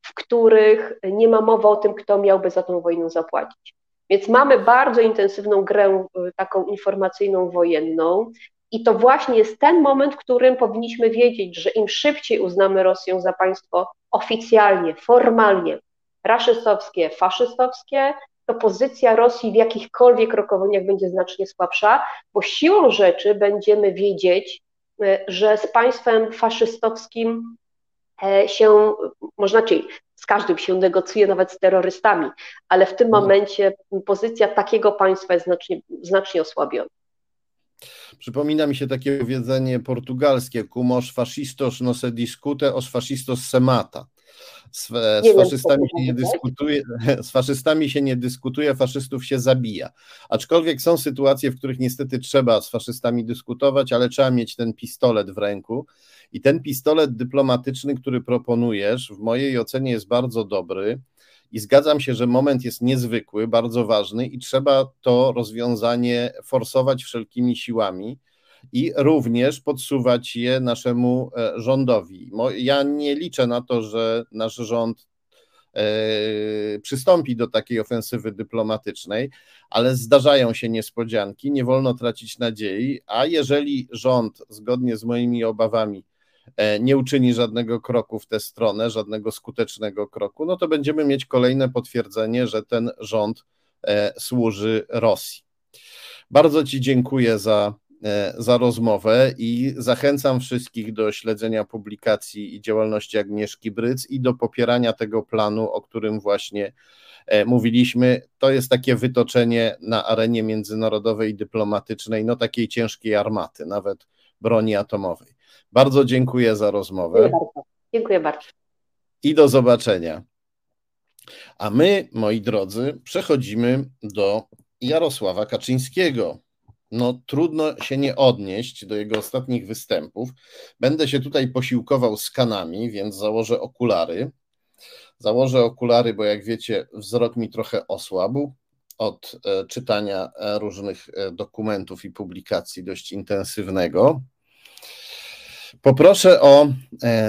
w których nie ma mowy o tym, kto miałby za tą wojnę zapłacić. Więc mamy bardzo intensywną grę taką informacyjną, wojenną. I to właśnie jest ten moment, w którym powinniśmy wiedzieć, że im szybciej uznamy Rosję za państwo oficjalnie, formalnie, raszystowskie, faszystowskie, to pozycja Rosji w jakichkolwiek rokowaniach będzie znacznie słabsza, bo siłą rzeczy będziemy wiedzieć, e, że z państwem faszystowskim e, się, można czyli z każdym się negocjuje, nawet z terrorystami, ale w tym mhm. momencie pozycja takiego państwa jest znacznie, znacznie osłabiona. Przypomina mi się takie powiedzenie portugalskie, cum os fascistos no se discute, os fascistos se mata. Z, z faszystami się nie dyskutuje, z faszystami się nie dyskutuje, faszystów się zabija. Aczkolwiek są sytuacje, w których niestety trzeba z faszystami dyskutować, ale trzeba mieć ten pistolet w ręku. I ten pistolet dyplomatyczny, który proponujesz, w mojej ocenie jest bardzo dobry. I zgadzam się, że moment jest niezwykły, bardzo ważny i trzeba to rozwiązanie forsować wszelkimi siłami i również podsuwać je naszemu e, rządowi. Ja nie liczę na to, że nasz rząd e, przystąpi do takiej ofensywy dyplomatycznej, ale zdarzają się niespodzianki, nie wolno tracić nadziei, a jeżeli rząd, zgodnie z moimi obawami, e, nie uczyni żadnego kroku w tę stronę, żadnego skutecznego kroku, no to będziemy mieć kolejne potwierdzenie, że ten rząd służy Rosji. Bardzo Ci dziękuję za za rozmowę i zachęcam wszystkich do śledzenia publikacji i działalności Agnieszki Bryc i do popierania tego planu, o którym właśnie e, mówiliśmy. To jest takie wytoczenie na arenie międzynarodowej i dyplomatycznej, no takiej ciężkiej armaty, nawet broni atomowej. Bardzo dziękuję za rozmowę. Dziękuję bardzo. Dziękuję bardzo. I do zobaczenia. A my, moi drodzy, przechodzimy do Jarosława Kaczyńskiego no trudno się nie odnieść do jego ostatnich występów. Będę się tutaj posiłkował skanami, więc założę okulary. Założę okulary, bo jak wiecie, wzrok mi trochę osłabł od e, czytania e, różnych e, dokumentów i publikacji dość intensywnego. Poproszę o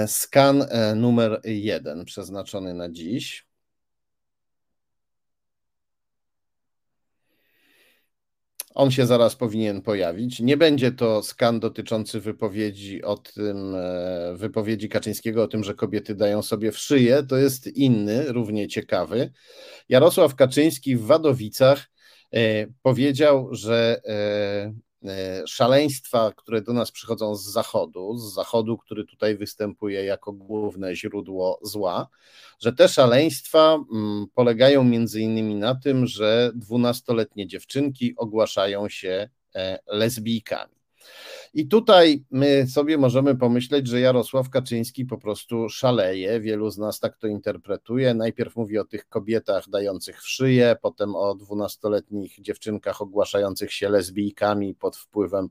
skan numer jeden przeznaczony na dziś. On się zaraz powinien pojawić. Nie będzie to skan dotyczący wypowiedzi o tym, e, wypowiedzi Kaczyńskiego o tym, że kobiety dają sobie w szyję. To jest inny, równie ciekawy. Jarosław Kaczyński w Wadowicach e, powiedział, że e, szaleństwa, które do nas przychodzą z zachodu, z zachodu, który tutaj występuje jako główne źródło zła, że te szaleństwa mm, polegają między innymi na tym, że dwunastoletnie dziewczynki ogłaszają się e, lesbijkami. I tutaj my sobie możemy pomyśleć, że Jarosław Kaczyński po prostu szaleje. Wielu z nas tak to interpretuje. Najpierw mówi o tych kobietach dających w szyję, potem o dwunastoletnich dziewczynkach ogłaszających się lesbijkami pod wpływem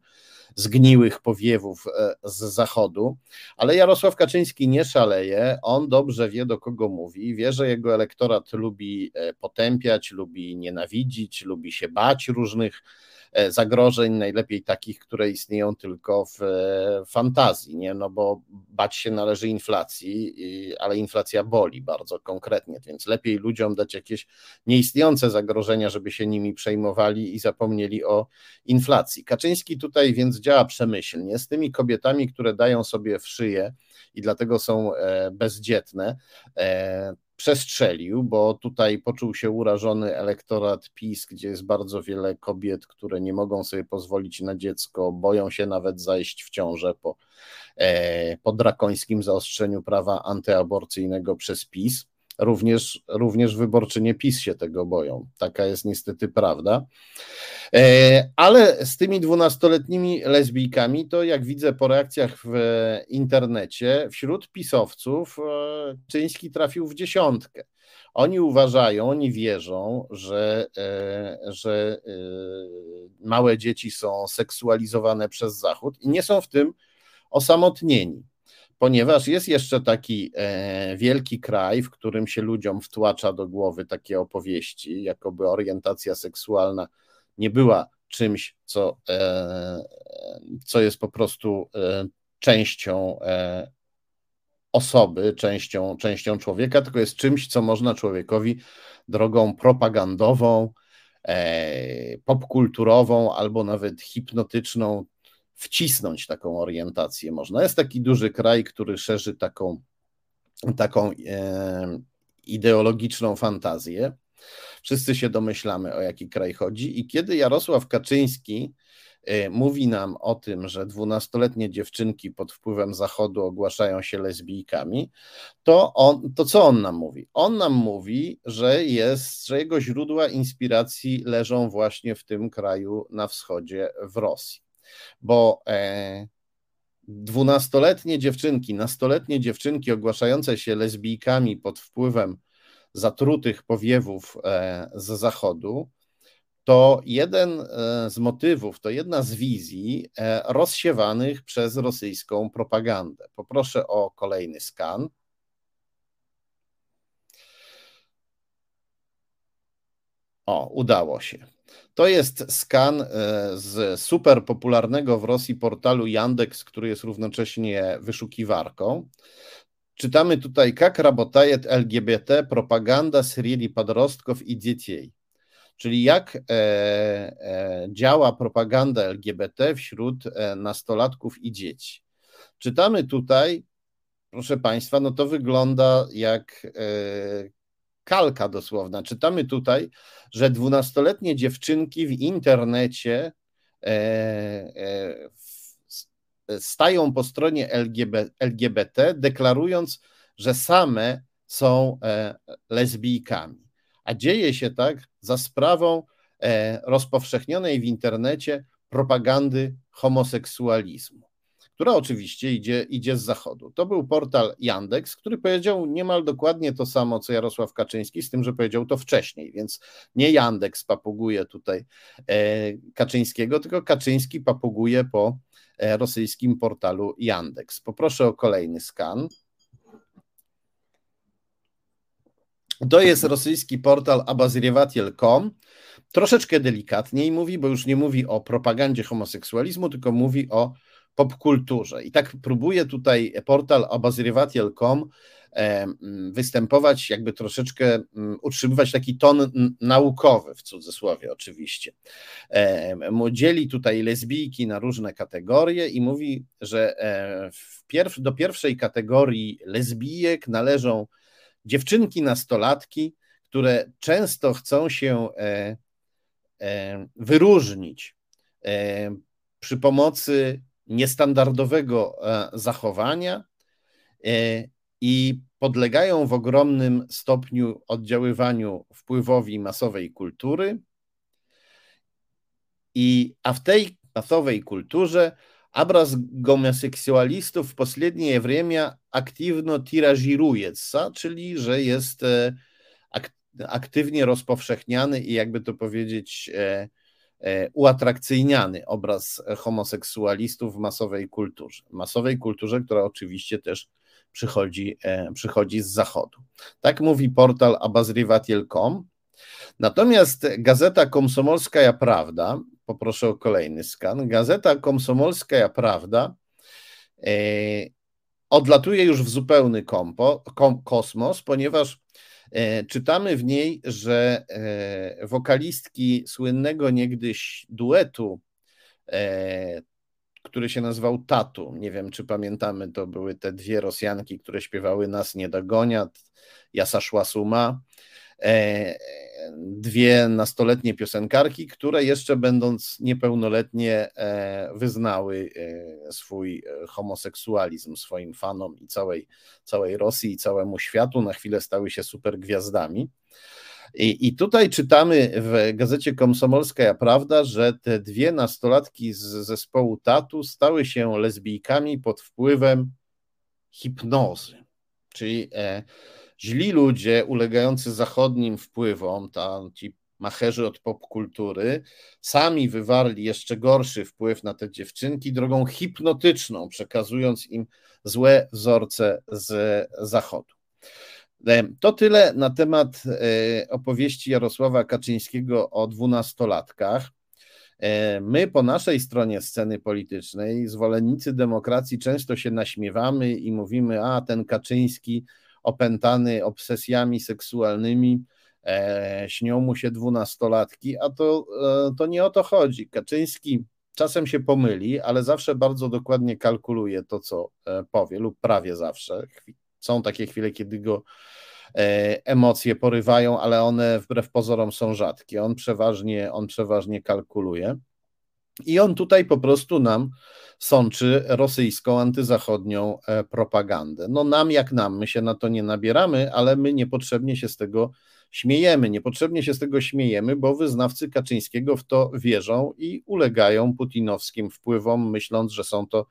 zgniłych powiewów e, z zachodu. Ale Jarosław Kaczyński nie szaleje. On dobrze wie, do kogo mówi. Wie, że jego elektorat lubi e, potępiać, lubi nienawidzić, lubi się bać różnych E, zagrożeń, najlepiej takich, które istnieją tylko w fantazji, nie? no bo bać się należy inflacji, ale inflacja boli bardzo konkretnie, więc lepiej ludziom dać jakieś nieistniejące zagrożenia, żeby się nimi przejmowali i zapomnieli o inflacji. Kaczyński tutaj więc działa przemyślnie z tymi kobietami, które dają sobie w szyję i dlatego są e, bezdzietne przestrzelił, bo tutaj poczuł się urażony elektorat PiS, gdzie jest bardzo wiele kobiet, które nie mogą sobie pozwolić na dziecko, boją się nawet zajść w ciążę po, e, po drakońskim zaostrzeniu prawa antyaborcyjnego przez PiS. Również, również wyborczynie PiS się tego boją. Taka jest niestety prawda. E, ale z tymi dwunastoletnimi lesbijkami, to jak widzę po reakcjach w internecie, wśród pisowców e, Czyński trafił w dziesiątkę. Oni uważają, oni wierzą, że, e, że małe dzieci są seksualizowane przez Zachód i nie są w tym osamotnieni ponieważ jest jeszcze taki e, wielki kraj, w którym się ludziom wtłacza do głowy takie opowieści, jakoby orientacja seksualna nie była czymś, co, e, co jest po prostu e, częścią e, osoby, częścią, częścią człowieka, tylko jest czymś, co można człowiekowi drogą propagandową, e, popkulturową albo nawet hipnotyczną wcisnąć taką orientację można. Jest taki duży kraj, który szerzy taką, taką e, ideologiczną fantazję. Wszyscy się domyślamy, o jaki kraj chodzi. I kiedy Jarosław Kaczyński e, mówi nam o tym, że dwunastoletnie dziewczynki pod wpływem Zachodu ogłaszają się lesbijkami, to, on, to co on nam mówi? On nam mówi, że jest, że jego źródła inspiracji leżą właśnie w tym kraju na wschodzie, w Rosji bo e, dwunastoletnie dziewczynki, nastoletnie dziewczynki ogłaszające się lesbijkami pod wpływem zatrutych powiewów e, z zachodu, to jeden e, z motywów, to jedna z wizji rozsiewanych przez rosyjską propagandę. Poproszę o kolejny skan. O, udało się. To jest skan e, z super popularnego w Rosji portalu Yandex, który jest równocześnie wyszukiwarką. Czytamy tutaj, jak работает LGBT propaganda среди подростков i dzieci. Czyli jak e, e, działa propaganda LGBT wśród e, nastolatków i dzieci. Czytamy tutaj, proszę Państwa, no to wygląda jak e, kalka dosłowna. Czytamy tutaj, że dwunastoletnie dziewczynki w internecie e, e, stają po stronie LGBT, LGBT, deklarując, że same są e, lesbijkami. A dzieje się tak za sprawą rozpowszechnionej w internecie propagandy homoseksualizmu która oczywiście idzie, idzie z zachodu. To był portal Yandex, który powiedział niemal dokładnie to samo, co Jarosław Kaczyński, z tym, że powiedział to wcześniej, więc nie Yandex papuguje tutaj e, Kaczyńskiego, tylko Kaczyński papuguje po e, rosyjskim portalu Yandex. Poproszę o kolejny skan. To jest rosyjski portal abazriewatil.com. Troszeczkę delikatniej mówi, bo już nie mówi o propagandzie homoseksualizmu, tylko mówi o popkulturze. I tak próbuje tutaj portal obazrywatel.com e, występować, jakby troszeczkę utrzymywać taki ton naukowy, w cudzysłowie oczywiście. E, dzieli tutaj lesbijki na różne kategorie i mówi, że e, pierw, do pierwszej kategorii lesbijek należą dziewczynki nastolatki, które często chcą się wyróżnić przy pomocy niestandardowego e, zachowania e, i podlegają w ogromnym stopniu oddziaływaniu wpływowi masowej kultury. I, a w tej masowej kulturze obraz homoseksualistów w последнее время активно тиражируется, czyli że jest e, aktywnie rozpowszechniany i jakby to powiedzieć E, uatrakcyjniany obraz homoseksualistów w masowej kulturze. Masowej kulturze, która oczywiście też przychodzi, e, przychodzi z zachodu. Tak mówi portal abazrivatil.com. Natomiast Gazeta Komsomolskaja Prawda, poproszę o kolejny skan, Gazeta Komsomolskaja Prawda e, odlatuje już w zupełny kompo, kom, kosmos, ponieważ E, czytamy w niej, że e, wokalistki słynnego niegdyś duetu, e, który się nazywał Tatu, nie wiem czy pamiętamy, to były te dwie Rosjanki, które śpiewały Nas nie dogonia, Jasa szła suma, dwie nastoletnie piosenkarki, które jeszcze będąc niepełnoletnie e, wyznały e, swój e, homoseksualizm swoim fanom i całej, całej Rosji i całemu światu. Na chwilę stały się super gwiazdami. I, I tutaj czytamy w gazecie Komsomolska Prawda, że te dwie nastolatki z zespołu Tatu stały się lesbijkami pod wpływem hipnozy. Czyli e, źli ludzie ulegający zachodnim wpływom, tam ci macherzy od popkultury, sami wywarli jeszcze gorszy wpływ na te dziewczynki drogą hipnotyczną, przekazując im złe wzorce z zachodu. E, to tyle na temat e, opowieści Jarosława Kaczyńskiego o dwunastolatkach. E, my po naszej stronie sceny politycznej, zwolennicy demokracji, często się naśmiewamy i mówimy: A ten Kaczyński opętany obsesjami seksualnymi, e, śnią mu się dwunastolatki, a to, e, to nie o to chodzi. Kaczyński czasem się pomyli, ale zawsze bardzo dokładnie kalkuluje to, co e, powie, lub prawie zawsze. Są takie chwile, kiedy go e, emocje porywają, ale one wbrew pozorom są rzadkie. On przeważnie, on przeważnie kalkuluje. I on tutaj po prostu nam sączy rosyjską, antyzachodnią e, propagandę. No nam jak nam, my się na to nie nabieramy, ale my niepotrzebnie się z tego śmiejemy. Niepotrzebnie się z tego śmiejemy, bo wyznawcy Kaczyńskiego w to wierzą i ulegają putinowskim wpływom, myśląc, że są to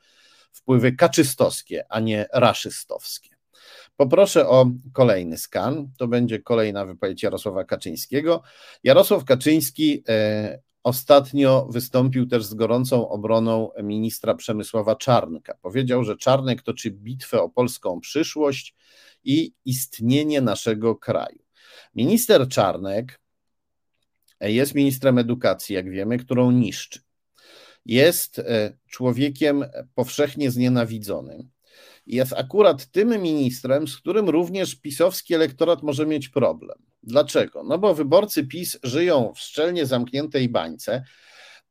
wpływy kaczystowskie, a nie raszystowskie. Poproszę o kolejny skan. To będzie kolejna wypowiedź Jarosława Kaczyńskiego. Jarosław Kaczyński e, ostatnio wystąpił też z gorącą obroną ministra Przemysława Czarnka. Powiedział, że Czarnek toczy bitwę o polską przyszłość i istnienie naszego kraju. Minister Czarnek jest ministrem edukacji, jak wiemy, którą niszczy. Jest e, człowiekiem powszechnie znienawidzonym. Jest akurat tym ministrem, z którym również pisowski elektorat może mieć problem. Dlaczego? No bo wyborcy PiS żyją w szczelnie zamkniętej bańce.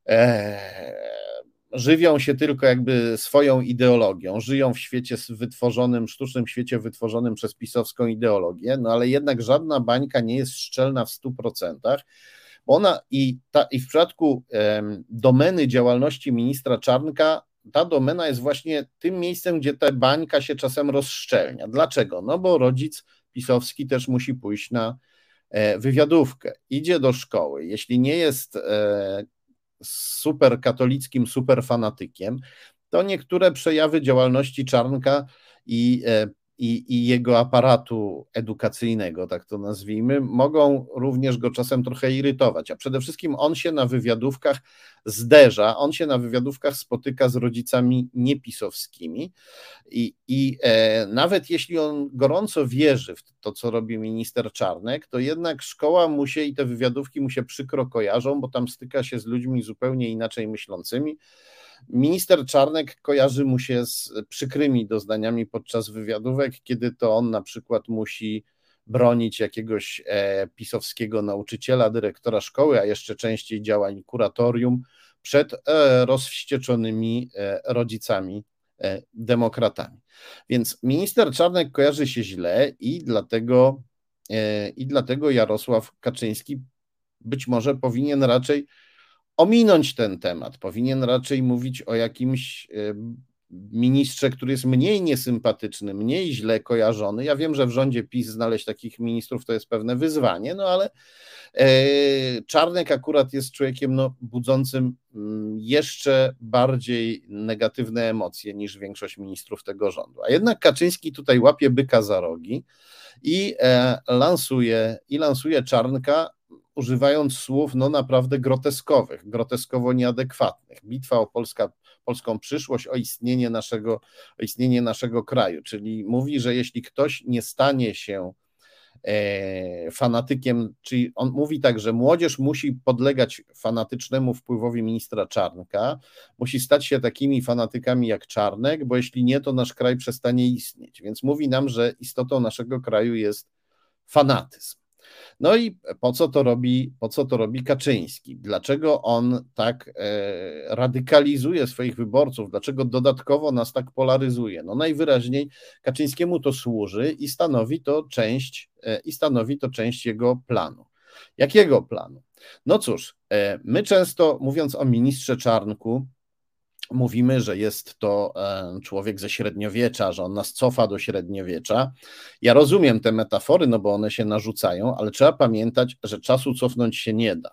Eee, żywią się tylko jakby swoją ideologią, żyją w świecie wytworzonym, sztucznym świecie wytworzonym przez pisowską ideologię, no ale jednak żadna bańka nie jest szczelna w 100%. Ona i, ta, i w przypadku domeny działalności ministra Czarnka, ta domena jest właśnie tym miejscem, gdzie ta bańka się czasem rozszczelnia. Dlaczego? No bo rodzic pisowski też musi pójść na e, wywiadówkę, idzie do szkoły. Jeśli nie jest e, super katolickim, super fanatykiem, to niektóre przejawy działalności Czarnka i e, i, i jego aparatu edukacyjnego, tak to nazwijmy, mogą również go czasem trochę irytować. A przede wszystkim on się na wywiadówkach zderza, on się na wywiadówkach spotyka z rodzicami niepisowskimi i, i e, nawet jeśli on gorąco wierzy w to, co robi minister Czarnek, to jednak szkoła mu się i te wywiadówki mu się przykro kojarzą, bo tam styka się z ludźmi zupełnie inaczej myślącymi Minister Czarnek kojarzy mu się z przykrymi doznaniami podczas wywiadówek, kiedy to on na przykład musi bronić jakiegoś e, pisowskiego nauczyciela, dyrektora szkoły, a jeszcze częściej działań kuratorium przed e, rozwścieczonymi e, rodzicami demokratami. Więc minister Czarnek kojarzy się źle i dlatego, i dlatego Jarosław Kaczyński być może powinien raczej ominąć ten temat. Powinien raczej mówić o jakimś e, ministrze, który jest mniej niesympatyczny, mniej źle kojarzony. Ja wiem, że w rządzie PiS znaleźć takich ministrów to jest pewne wyzwanie, no ale e, Czarnek akurat jest człowiekiem no, budzącym mm, jeszcze bardziej negatywne emocje niż większość ministrów tego rządu. A jednak Kaczyński tutaj łapie byka za rogi i e, lansuje, i lansuje Czarnka używając słów no naprawdę groteskowych, groteskowo nieadekwatnych. Bitwa o Polska, polską przyszłość, o istnienie, naszego, o istnienie naszego kraju. Czyli mówi, że jeśli ktoś nie stanie się e, fanatykiem, czyli on mówi tak, że młodzież musi podlegać fanatycznemu wpływowi ministra Czarnka, musi stać się takimi fanatykami jak Czarnek, bo jeśli nie, to nasz kraj przestanie istnieć. Więc mówi nam, że istotą naszego kraju jest fanatyzm. No i po co to robi, po co to robi Kaczyński? Dlaczego on tak e, radykalizuje swoich wyborców? Dlaczego dodatkowo nas tak polaryzuje? No najwyraźniej Kaczyńskiemu to służy i stanowi to część, e, i stanowi to część jego planu. Jakiego planu? No cóż, e, my często mówiąc o ministrze Czarnku, mówimy, że jest to e, człowiek ze średniowiecza, że on nas cofa do średniowiecza. Ja rozumiem te metafory, no bo one się narzucają, ale trzeba pamiętać, że czasu cofnąć się nie da.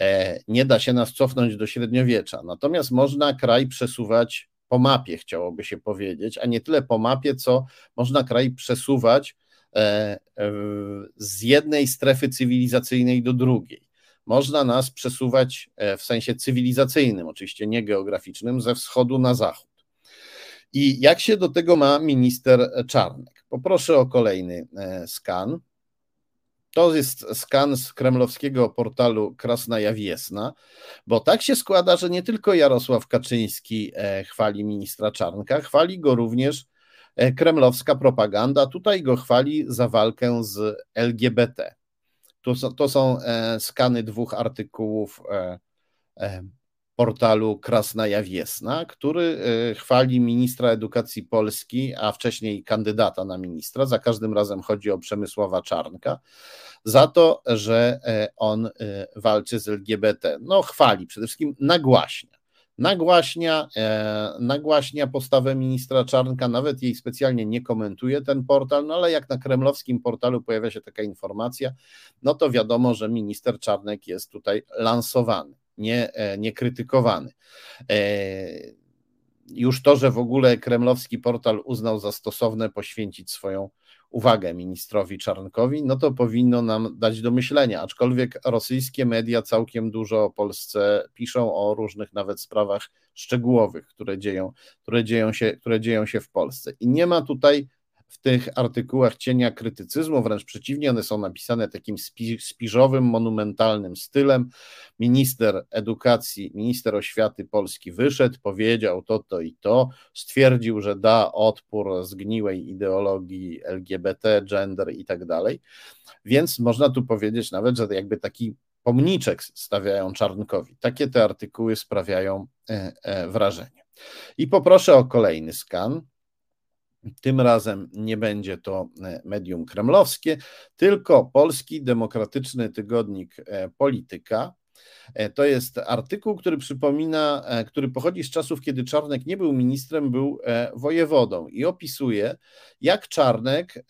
E, nie da się nas cofnąć do średniowiecza, natomiast można kraj przesuwać po mapie, chciałoby się powiedzieć, a nie tyle po mapie, co można kraj przesuwać e, z jednej strefy cywilizacyjnej do drugiej można nas przesuwać e, w sensie cywilizacyjnym, oczywiście nie geograficznym, ze wschodu na zachód. I jak się do tego ma minister Czarnek? Poproszę o kolejny e, skan. To jest skan z kremlowskiego portalu Krasnaja Wiesna, bo tak się składa, że nie tylko Jarosław Kaczyński e, chwali ministra Czarnka, chwali go również kremlowska propaganda. Tutaj go chwali za walkę z LGBT. To to są e, skany dwóch artykułów e, e, portalu Krasnaja Wiesna, który chwali ministra edukacji Polski, a wcześniej kandydata na ministra, za każdym razem chodzi o Przemysława Czarnka, za to, że on walczy z LGBT. No chwali, przede wszystkim nagłaśnia nagłaśnia, e, nagłaśnia postawę ministra Czarnka, nawet jej specjalnie nie komentuje ten portal, no ale jak na kremlowskim portalu pojawia się taka informacja, no to wiadomo, że minister Czarnek jest tutaj lansowany, nie, e, nie krytykowany. E, już to, że w ogóle kremlowski portal uznał za stosowne poświęcić swoją uwagę ministrowi Czarnkowi, no to powinno nam dać do myślenia. Aczkolwiek rosyjskie media całkiem dużo o Polsce piszą o różnych nawet sprawach szczegółowych, które dzieją, które dzieją, się, które dzieją się w Polsce. I nie ma tutaj w tych artykułach cienia krytycyzmu, wręcz przeciwnie, one są napisane takim spiżowym, monumentalnym stylem. Minister edukacji, minister oświaty Polski wyszedł, powiedział to, to i to, stwierdził, że da odpór zgniłej ideologii LGBT, gender i tak dalej. Więc można tu powiedzieć nawet, że jakby taki pomniczek stawiają Czarnkowi. Takie te artykuły sprawiają e, e, wrażenie. I poproszę o kolejny skan. Tym razem nie będzie to e, medium kremlowskie, tylko polski demokratyczny tygodnik e, Polityka. E, to jest artykuł, który przypomina, który pochodzi z czasów, kiedy Czarnek nie był ministrem, był wojewodą i opisuje, jak Czarnek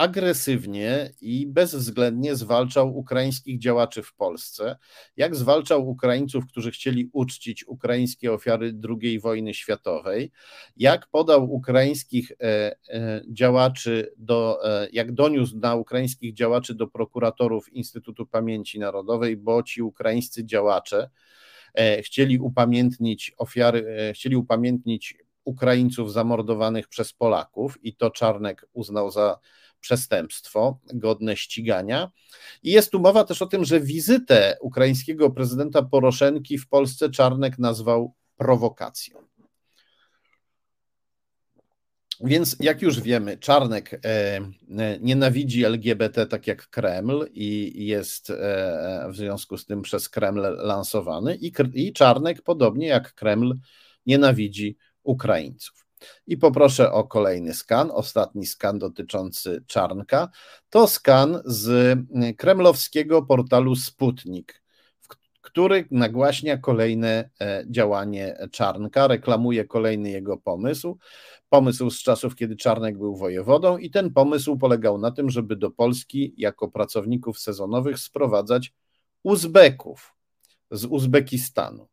agresywnie i bezwzględnie zwalczał ukraińskich działaczy w Polsce, jak zwalczał Ukraińców, którzy chcieli uczcić ukraińskie ofiary II wojny światowej, jak podał ukraińskich e, e, działaczy do, e, jak doniósł na ukraińskich działaczy do prokuratorów Instytutu Pamięci Narodowej, bo ci ukraińscy działacze chcieli upamiętnić ofiary, chcieli upamiętnić Ukraińców zamordowanych przez Polaków i to Czarnek uznał za przestępstwo godne ścigania. I jest tu mowa też o tym, że wizytę ukraińskiego prezydenta Poroszenki w Polsce Czarnek nazwał prowokacją. Więc jak już wiemy, Czarnek e, e, nienawidzi LGBT tak jak Kreml i jest e, w związku z tym przez Kreml lansowany, i, Czarnek, podobnie jak Kreml, nienawidzi Ukraińców. I poproszę o kolejny skan, ostatni skan dotyczący Czarnka. To skan z kremlowskiego portalu Sputnik, który nagłaśnia kolejne e, działanie Czarnka, reklamuje kolejny jego pomysł. Pomysł z czasów, kiedy Czarnek był wojewodą, i ten pomysł polegał na tym, żeby do Polski jako pracowników sezonowych sprowadzać Uzbeków z Uzbekistanu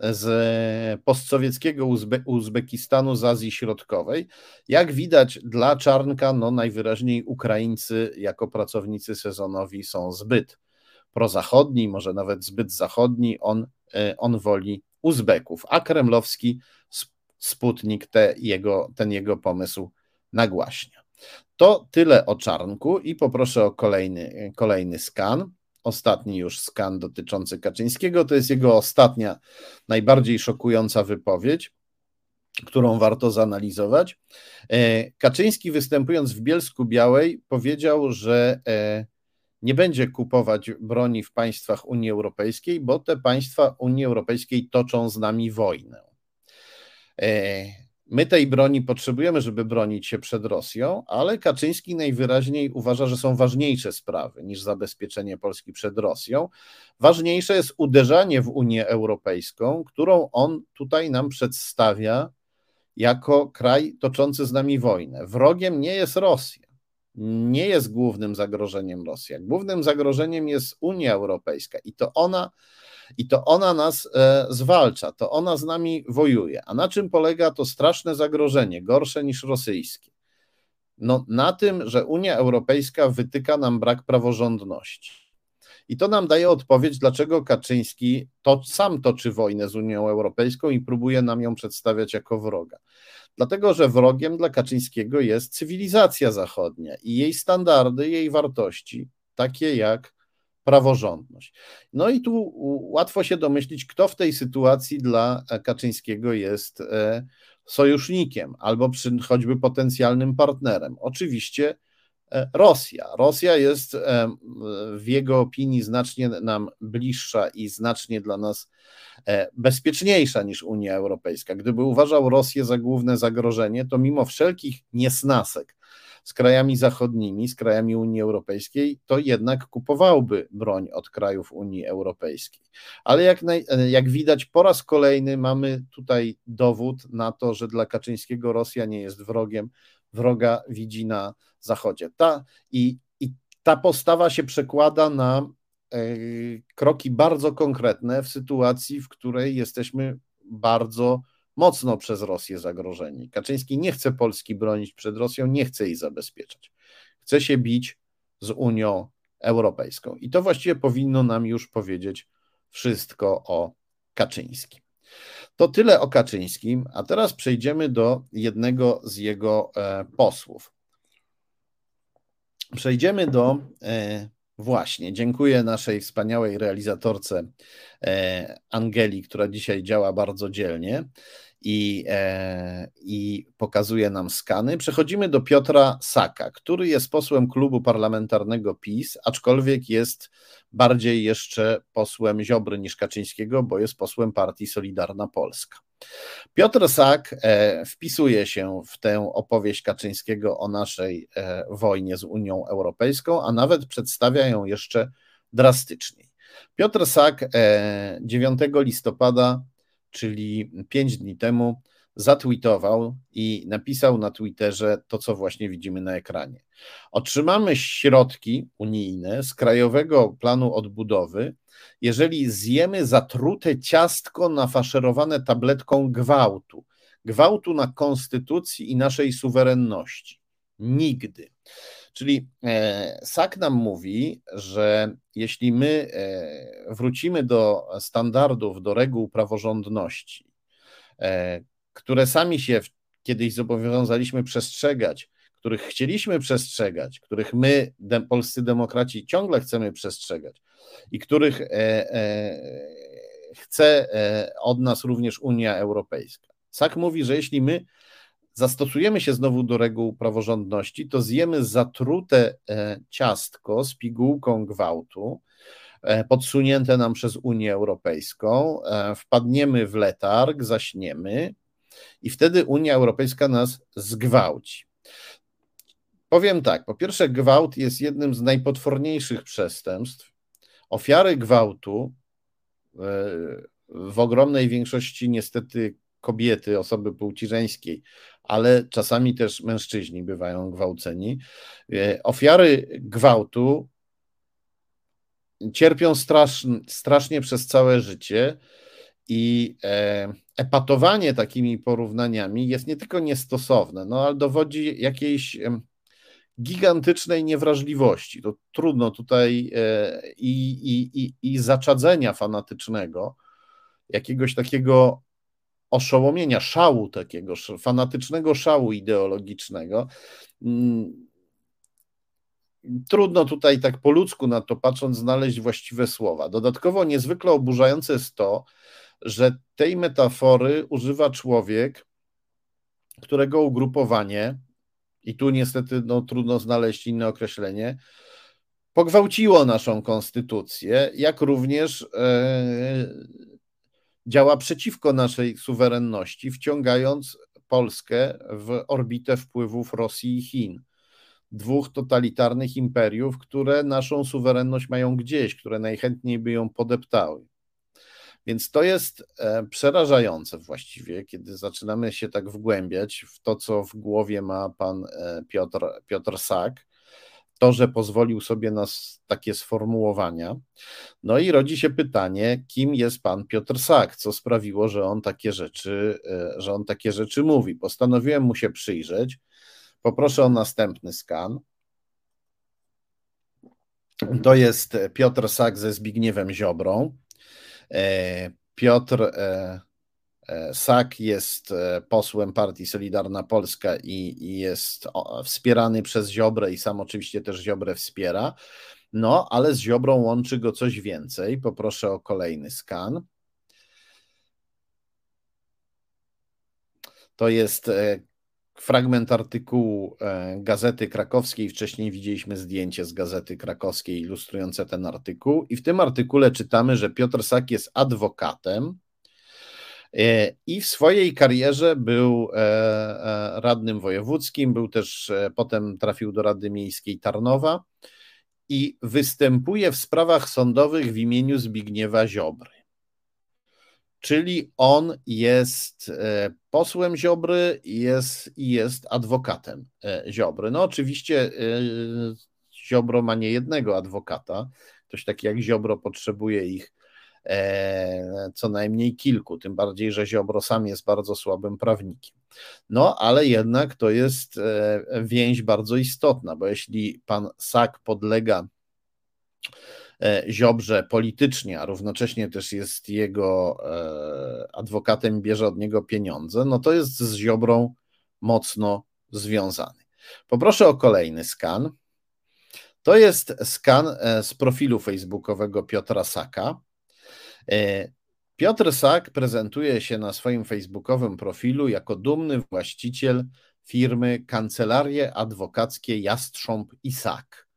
z postsowieckiego Uzbe Uzbekistanu, z Azji Środkowej. Jak widać, dla Czarnka, no najwyraźniej Ukraińcy jako pracownicy sezonowi są zbyt prozachodni, może nawet zbyt zachodni. On, e, on woli Uzbeków, a kremlowski Sputnik te jego, ten jego pomysł nagłaśnia. To tyle o Czarnku i poproszę o kolejny, kolejny skan ostatni już skan dotyczący Kaczyńskiego. To jest jego ostatnia, najbardziej szokująca wypowiedź, którą warto zanalizować. E, Kaczyński, występując w Bielsku Białej, powiedział, że e, nie będzie kupować broni w państwach Unii Europejskiej, bo te państwa Unii Europejskiej toczą z nami wojnę. My tej broni potrzebujemy, żeby bronić się przed Rosją, ale Kaczyński najwyraźniej uważa, że są ważniejsze sprawy niż zabezpieczenie Polski przed Rosją. Ważniejsze jest uderzanie w Unię Europejską, którą on tutaj nam przedstawia jako kraj toczący z nami wojnę. Wrogiem nie jest Rosja. Nie jest głównym zagrożeniem Rosja. Głównym zagrożeniem jest Unia Europejska i to ona i to ona nas e, zwalcza, to ona z nami wojuje. A na czym polega to straszne zagrożenie, gorsze niż rosyjskie? No, na tym, że Unia Europejska wytyka nam brak praworządności. I to nam daje odpowiedź, dlaczego Kaczyński to sam toczy wojnę z Unią Europejską i próbuje nam ją przedstawiać jako wroga. Dlatego, że wrogiem dla Kaczyńskiego jest cywilizacja zachodnia i jej standardy, jej wartości, takie jak praworządność. No i tu łatwo się domyślić, kto w tej sytuacji dla Kaczyńskiego jest e, sojusznikiem albo przy, choćby potencjalnym partnerem. Oczywiście Rosja. Rosja jest e, w jego opinii znacznie nam bliższa i znacznie dla nas bezpieczniejsza niż Unia Europejska. Gdyby uważał Rosję za główne zagrożenie, to mimo wszelkich niesnasek, z krajami zachodnimi, z krajami Unii Europejskiej, to jednak kupowałby broń od krajów Unii Europejskiej. Ale jak, naj, jak widać, po raz kolejny mamy tutaj dowód na to, że dla Kaczyńskiego Rosja nie jest wrogiem, wroga widzi na Zachodzie. Ta, i, i ta postawa się przekłada na e, kroki bardzo konkretne w sytuacji, w której jesteśmy bardzo mocno przez Rosję zagrożeni. Kaczyński nie chce Polski bronić przed Rosją, nie chce jej zabezpieczać. Chce się bić z Unią Europejską. I to właściwie powinno nam już powiedzieć wszystko o Kaczyńskim. To tyle o Kaczyńskim, a teraz przejdziemy do jednego z jego e, posłów. Przejdziemy do e, właśnie, dziękuję naszej wspaniałej realizatorce e, Angeli, która dzisiaj działa bardzo dzielnie i, i pokazuje nam skany. Przechodzimy do Piotra Saka, który jest posłem klubu parlamentarnego PiS, aczkolwiek jest bardziej jeszcze posłem Ziobry niż Kaczyńskiego, bo jest posłem partii Solidarna Polska. Piotr Sak e, wpisuje się w tę opowieść Kaczyńskiego o naszej e, wojnie z Unią Europejską, a nawet przedstawia ją jeszcze drastyczniej. Piotr Sak 9 e, listopada, czyli 5 dni temu, zatweetował i napisał na Twitterze to, co właśnie widzimy na ekranie. Otrzymamy środki unijne z Krajowego Planu Odbudowy, jeżeli zjemy zatrute ciastko nafaszerowane tabletką gwałtu. Gwałtu na konstytucji i naszej suwerenności. Nigdy. Czyli e, SAK nam mówi, że jeśli my e, wrócimy do standardów, do reguł praworządności, e, które sami się kiedyś zobowiązaliśmy przestrzegać, których chcieliśmy przestrzegać, których my, polscy demokraci, ciągle chcemy przestrzegać i których chce od nas również Unia Europejska. SAK mówi, że jeśli my zastosujemy się znowu do reguł praworządności, to zjemy zatrute e, ciastko z pigułką gwałtu, e, podsunięte nam przez Unię Europejską, e, wpadniemy w letarg, zaśniemy i wtedy Unia Europejska nas zgwałci. Powiem tak, po pierwsze, gwałt jest jednym z najpotworniejszych przestępstw. Ofiary gwałtu w ogromnej większości niestety kobiety, osoby płci żeńskiej, ale czasami też mężczyźni bywają gwałceni. E, ofiary gwałtu cierpią strasznie, przez całe życie i e, epatowanie takimi porównaniami jest nie tylko niestosowne, no ale dowodzi jakiejś gigantycznej niewrażliwości. To trudno tutaj e, i, i, i, i zaczadzenia fanatycznego, jakiegoś takiego oszołomienia, szału takiego, fanatycznego szału ideologicznego. Mm, trudno tutaj tak po ludzku na to patrząc znaleźć właściwe słowa. Dodatkowo niezwykle oburzające jest to, że tej metafory używa człowiek, którego ugrupowanie, i tu niestety no, trudno znaleźć inne określenie, pogwałciło naszą konstytucję, jak również e, działa przeciwko naszej suwerenności, wciągając Polskę w orbitę wpływów Rosji i Chin. Dwóch totalitarnych imperiów, które naszą suwerenność mają gdzieś, które najchętniej by ją podeptały. Więc to jest e, przerażające właściwie, kiedy zaczynamy się tak wgłębiać w to, co w głowie ma pan e, Piotr, Piotr Sak, to, że pozwolił sobie na takie sformułowania. No i rodzi się pytanie, kim jest pan Piotr Sak, co sprawiło, że on takie rzeczy, e, że on takie rzeczy mówi. Postanowiłem mu się przyjrzeć. Poproszę o następny skan. To jest Piotr Sak ze Zbigniewem Ziobrą. E, Piotr e, Sak jest posłem partii Solidarna Polska i, i jest wspierany przez Ziobrę i sam oczywiście też Ziobrę wspiera. No, ale z Ziobrą łączy go coś więcej. Poproszę o kolejny skan. To jest fragment artykułu e, Gazety Krakowskiej. Wcześniej widzieliśmy zdjęcie z Gazety Krakowskiej ilustrujące ten artykuł. I w tym artykule czytamy, że Piotr Sak jest adwokatem e, i w swojej karierze był e, radnym wojewódzkim, był też potem trafił do Rady Miejskiej Tarnowa i występuje w sprawach sądowych w imieniu Zbigniewa Ziobry czyli on jest e, posłem Ziobry jest, i jest adwokatem e, Ziobry. No oczywiście e, Ziobro ma nie jednego adwokata, ktoś taki jak Ziobro potrzebuje ich co najmniej kilku, tym bardziej, że Ziobro sam jest bardzo słabym prawnikiem. No, ale jednak to jest więź bardzo istotna, bo jeśli pan Sak podlega Ziobrze politycznie, a równocześnie też jest jego adwokatem i bierze od niego pieniądze, no to jest z Ziobrą mocno związany. Poproszę o kolejny skan. To jest skan e, z profilu facebookowego Piotra Saka. E, Piotr Sak prezentuje się na swoim facebookowym profilu jako dumny właściciel firmy Kancelarie Adwokackie Jastrząb i Sak.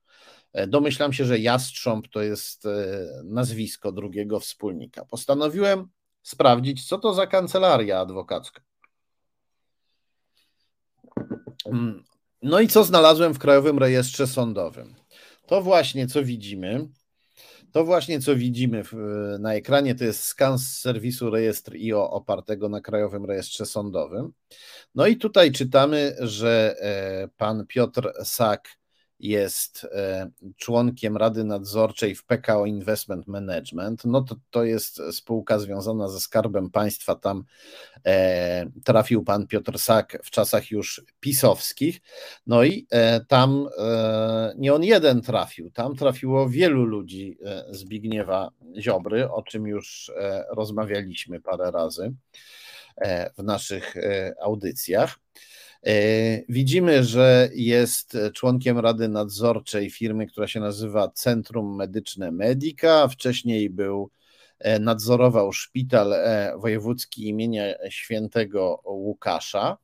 E, domyślam się, że Jastrząb to jest nazwisko drugiego wspólnika. Postanowiłem sprawdzić, co to za kancelaria adwokacka. Mm, no i co znalazłem w Krajowym Rejestrze Sądowym? To właśnie, co widzimy, to właśnie, co widzimy w, na ekranie, to jest skan z serwisu Rejestr IO opartego na Krajowym Rejestrze Sądowym. No i tutaj czytamy, że e, pan Piotr Sak jest e, członkiem Rady Nadzorczej w PKO Investment Management. No to, to jest spółka związana ze Skarbem Państwa. Tam e, trafił pan Piotr Sak w czasach już pisowskich. No i e, tam nie on jeden trafił, tam trafiło wielu ludzi Zbigniewa Ziobry, o czym już rozmawialiśmy parę razy w naszych audycjach. E, widzimy, że jest członkiem Rady Nadzorczej firmy, która się nazywa Centrum Medyczne Medica. Wcześniej był, e, nadzorował szpital e, wojewódzki imienia świętego Łukasza.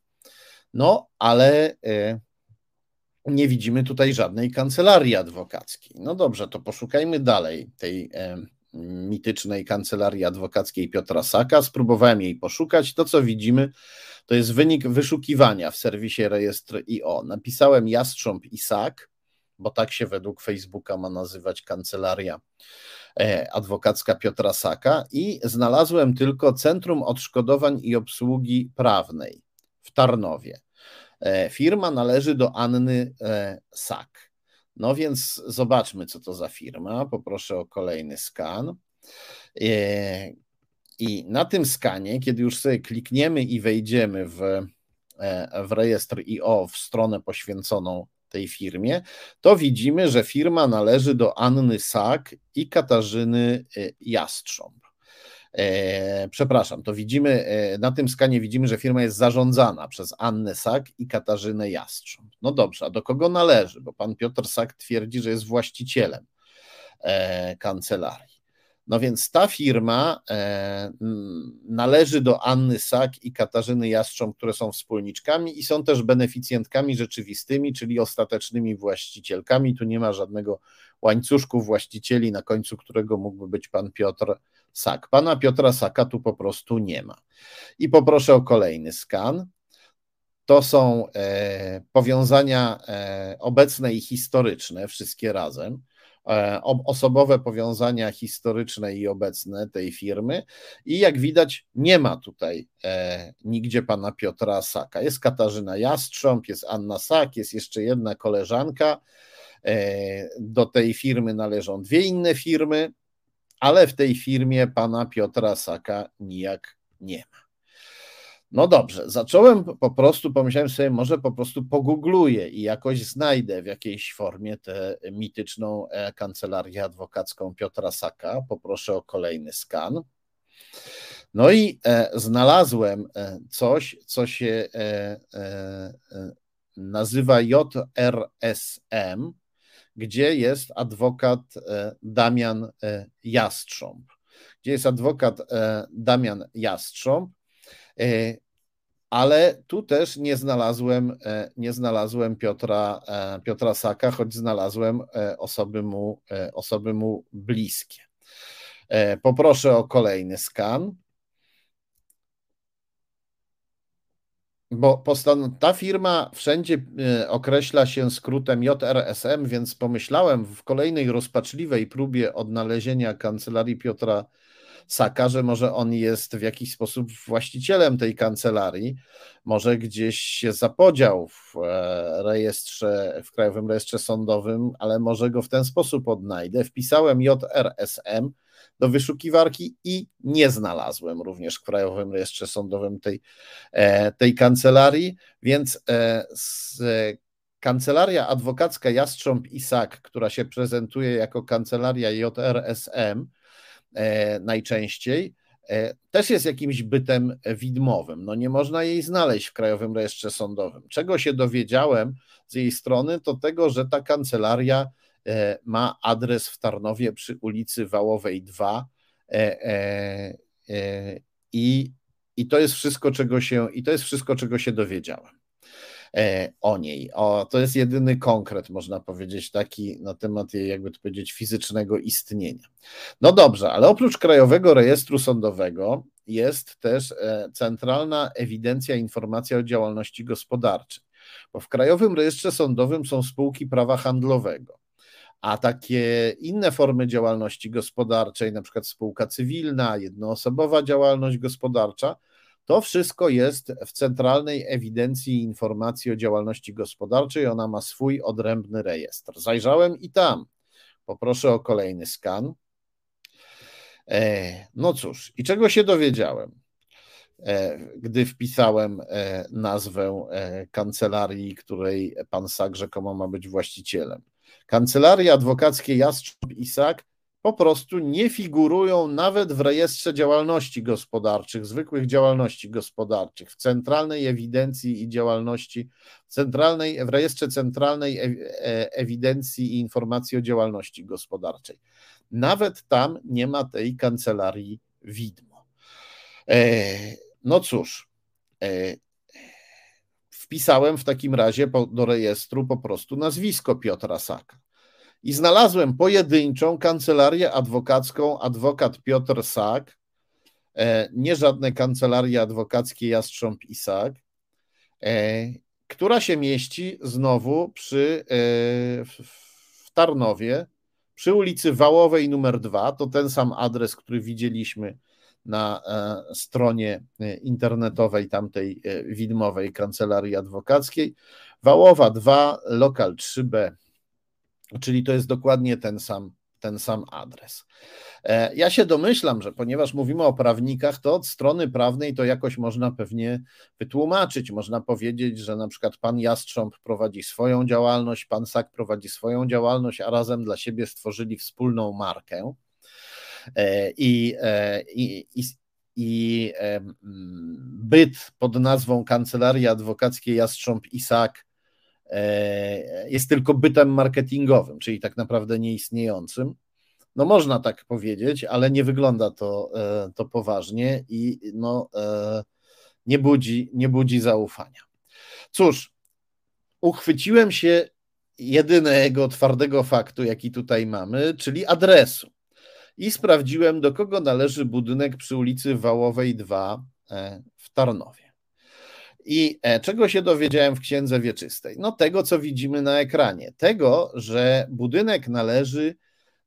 No, ale nie widzimy tutaj żadnej kancelarii adwokackiej. No dobrze, to poszukajmy dalej tej mitycznej kancelarii adwokackiej Piotra Saka. Spróbowałem jej poszukać. To, co widzimy, to jest wynik wyszukiwania w serwisie rejestr IO. Napisałem Jastrząb Isak, bo tak się według Facebooka ma nazywać kancelaria e, adwokacka Piotra Saka i znalazłem tylko Centrum Odszkodowań i Obsługi Prawnej w Tarnowie. E, firma należy do Anny e, Sak. No więc zobaczmy, co to za firma. Poproszę o kolejny skan. I na tym skanie, kiedy już sobie klikniemy i wejdziemy w, e, w rejestr IO, w stronę poświęconą tej firmie, to widzimy, że firma należy do Anny Sak i Katarzyny e, Jastrząb. E, przepraszam, to widzimy, na tym skanie widzimy, że firma jest zarządzana przez Annę Sak i Katarzynę Jastrząb. No dobrze, a do kogo należy? Bo pan Piotr Sak twierdzi, że jest właścicielem kancelarii. No więc ta firma e, należy do Anny Sak i Katarzyny Jastrząb, które są wspólniczkami i są też beneficjentkami rzeczywistymi, czyli ostatecznymi właścicielkami. Tu nie ma żadnego łańcuszku właścicieli, na końcu którego mógłby być pan Piotr Sak. Pana Piotra Saka tu po prostu nie ma. I poproszę o kolejny skan. To są e, powiązania e, obecne i historyczne, wszystkie razem. E, osobowe powiązania historyczne i obecne tej firmy. I jak widać, nie ma tutaj e, nigdzie pana Piotra Saka. Jest Katarzyna Jastrząb, jest Anna Sak, jest jeszcze jedna koleżanka. E, do tej firmy należą dwie inne firmy, ale w tej firmie pana Piotra Saka nijak nie ma. No dobrze, zacząłem po prostu, pomyślałem sobie, może po prostu pogugluję i jakoś znajdę w jakiejś formie tę mityczną e, kancelarię adwokacką Piotra Saka. Poproszę o kolejny skan. No i e, znalazłem e, coś, co się nazywa JRSM, gdzie jest adwokat Damian Jastrząb. Gdzie jest adwokat Damian Jastrząb, E, ale tu też nie znalazłem, e, nie znalazłem Piotra, e, Piotra Saka, choć znalazłem osoby mu, osoby mu bliskie. Poproszę o kolejny skan. Bo ta firma wszędzie określa się skrótem JRSM, więc pomyślałem w kolejnej rozpaczliwej próbie odnalezienia kancelarii Piotra Saka, że może on jest w jakiś sposób właścicielem tej kancelarii, może gdzieś się zapodział w e, rejestrze, w Krajowym Rejestrze Sądowym, ale może go w ten sposób odnajdę. Wpisałem JRSM do wyszukiwarki i nie znalazłem również w Krajowym Rejestrze Sądowym tej, e, tej kancelarii, więc e, z Kancelaria Adwokacka Jastrząb Isak, która się prezentuje jako kancelaria JRSM e, najczęściej, e, też jest jakimś bytem widmowym. No nie można jej znaleźć w Krajowym Rejestrze Sądowym. Czego się dowiedziałem z jej strony, to tego, że ta kancelaria e, ma adres w Tarnowie przy ulicy Wałowej 2 i, i to jest wszystko, czego się, i to jest wszystko, czego się dowiedziałem. E, o niej. O, to jest jedyny konkret, można powiedzieć, taki na temat jej, jakby to powiedzieć, fizycznego istnienia. No dobrze, ale oprócz Krajowego Rejestru Sądowego jest też e, Centralna Ewidencja Informacji o Działalności Gospodarczej, bo w Krajowym Rejestrze Sądowym są spółki prawa handlowego. A takie inne formy działalności gospodarczej, na przykład spółka cywilna, jednoosobowa działalność gospodarcza, to wszystko jest w Centralnej Ewidencji Informacji o Działalności Gospodarczej. Ona ma swój odrębny rejestr. Zajrzałem i tam. Poproszę o kolejny skan. E, no cóż, i czego się dowiedziałem, e, gdy wpisałem e, nazwę kancelarii, której pan Sak rzekomo ma być właścicielem. Kancelarii Adwokackiej Jastrząb Isak po prostu nie figurują nawet w rejestrze działalności gospodarczych, zwykłych działalności gospodarczych, w centralnej ewidencji i działalności, centralnej, w rejestrze centralnej e, ewidencji i informacji o działalności gospodarczej. Nawet tam nie ma tej kancelarii widmo. E, no cóż, e, wpisałem w takim razie do rejestru po prostu nazwisko Piotra Saka. I znalazłem pojedynczą kancelarię adwokacką, adwokat Piotr Sak, e, nie żadne kancelarie adwokackie Jastrząb Isak, e, która się mieści znowu przy, e, w Tarnowie, przy ulicy Wałowej numer 2, to ten sam adres, który widzieliśmy na stronie internetowej tamtej widmowej kancelarii adwokackiej. Wałowa 2, lokal 3B Czyli to jest dokładnie ten sam, ten sam adres. E, ja się domyślam, że ponieważ mówimy o prawnikach, to od strony prawnej to jakoś można pewnie wytłumaczyć. Można powiedzieć, że na przykład pan Jastrząb prowadzi swoją działalność, pan Sak prowadzi swoją działalność, a razem dla siebie stworzyli wspólną markę. E, I, e, i, i, i byt pod nazwą Kancelarii Adwokackiej Jastrząb Isak E, jest tylko bytem marketingowym, czyli tak naprawdę nieistniejącym. No można tak powiedzieć, ale nie wygląda to, e, to poważnie i no, e, nie, budzi, nie budzi zaufania. Cóż, uchwyciłem się jedynego twardego faktu, jaki tutaj mamy, czyli adresu. I sprawdziłem, do kogo należy budynek przy ulicy Wałowej 2 w Tarnowie. I e, czego się dowiedziałem w Księdze Wieczystej? No tego, co widzimy na ekranie. Tego, że budynek należy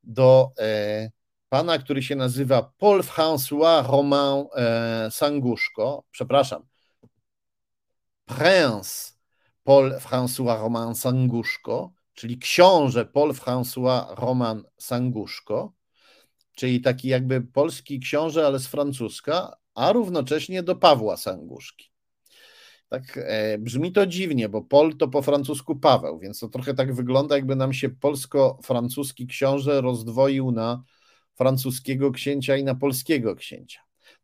do e, pana, który się nazywa Paul François Romain e, Sanguszko, przepraszam, Prince Paul François Romain Sanguszko, czyli książę Paul François Roman Sanguszko, czyli taki jakby polski książę, ale z francuska, a równocześnie do Pawła Sanguszki. Tak e, brzmi to dziwnie, bo Pol to po francusku Paweł, więc to trochę tak wygląda, jakby nam się polsko-francuski książę rozdwoił na francuskiego księcia i na polskiego księcia.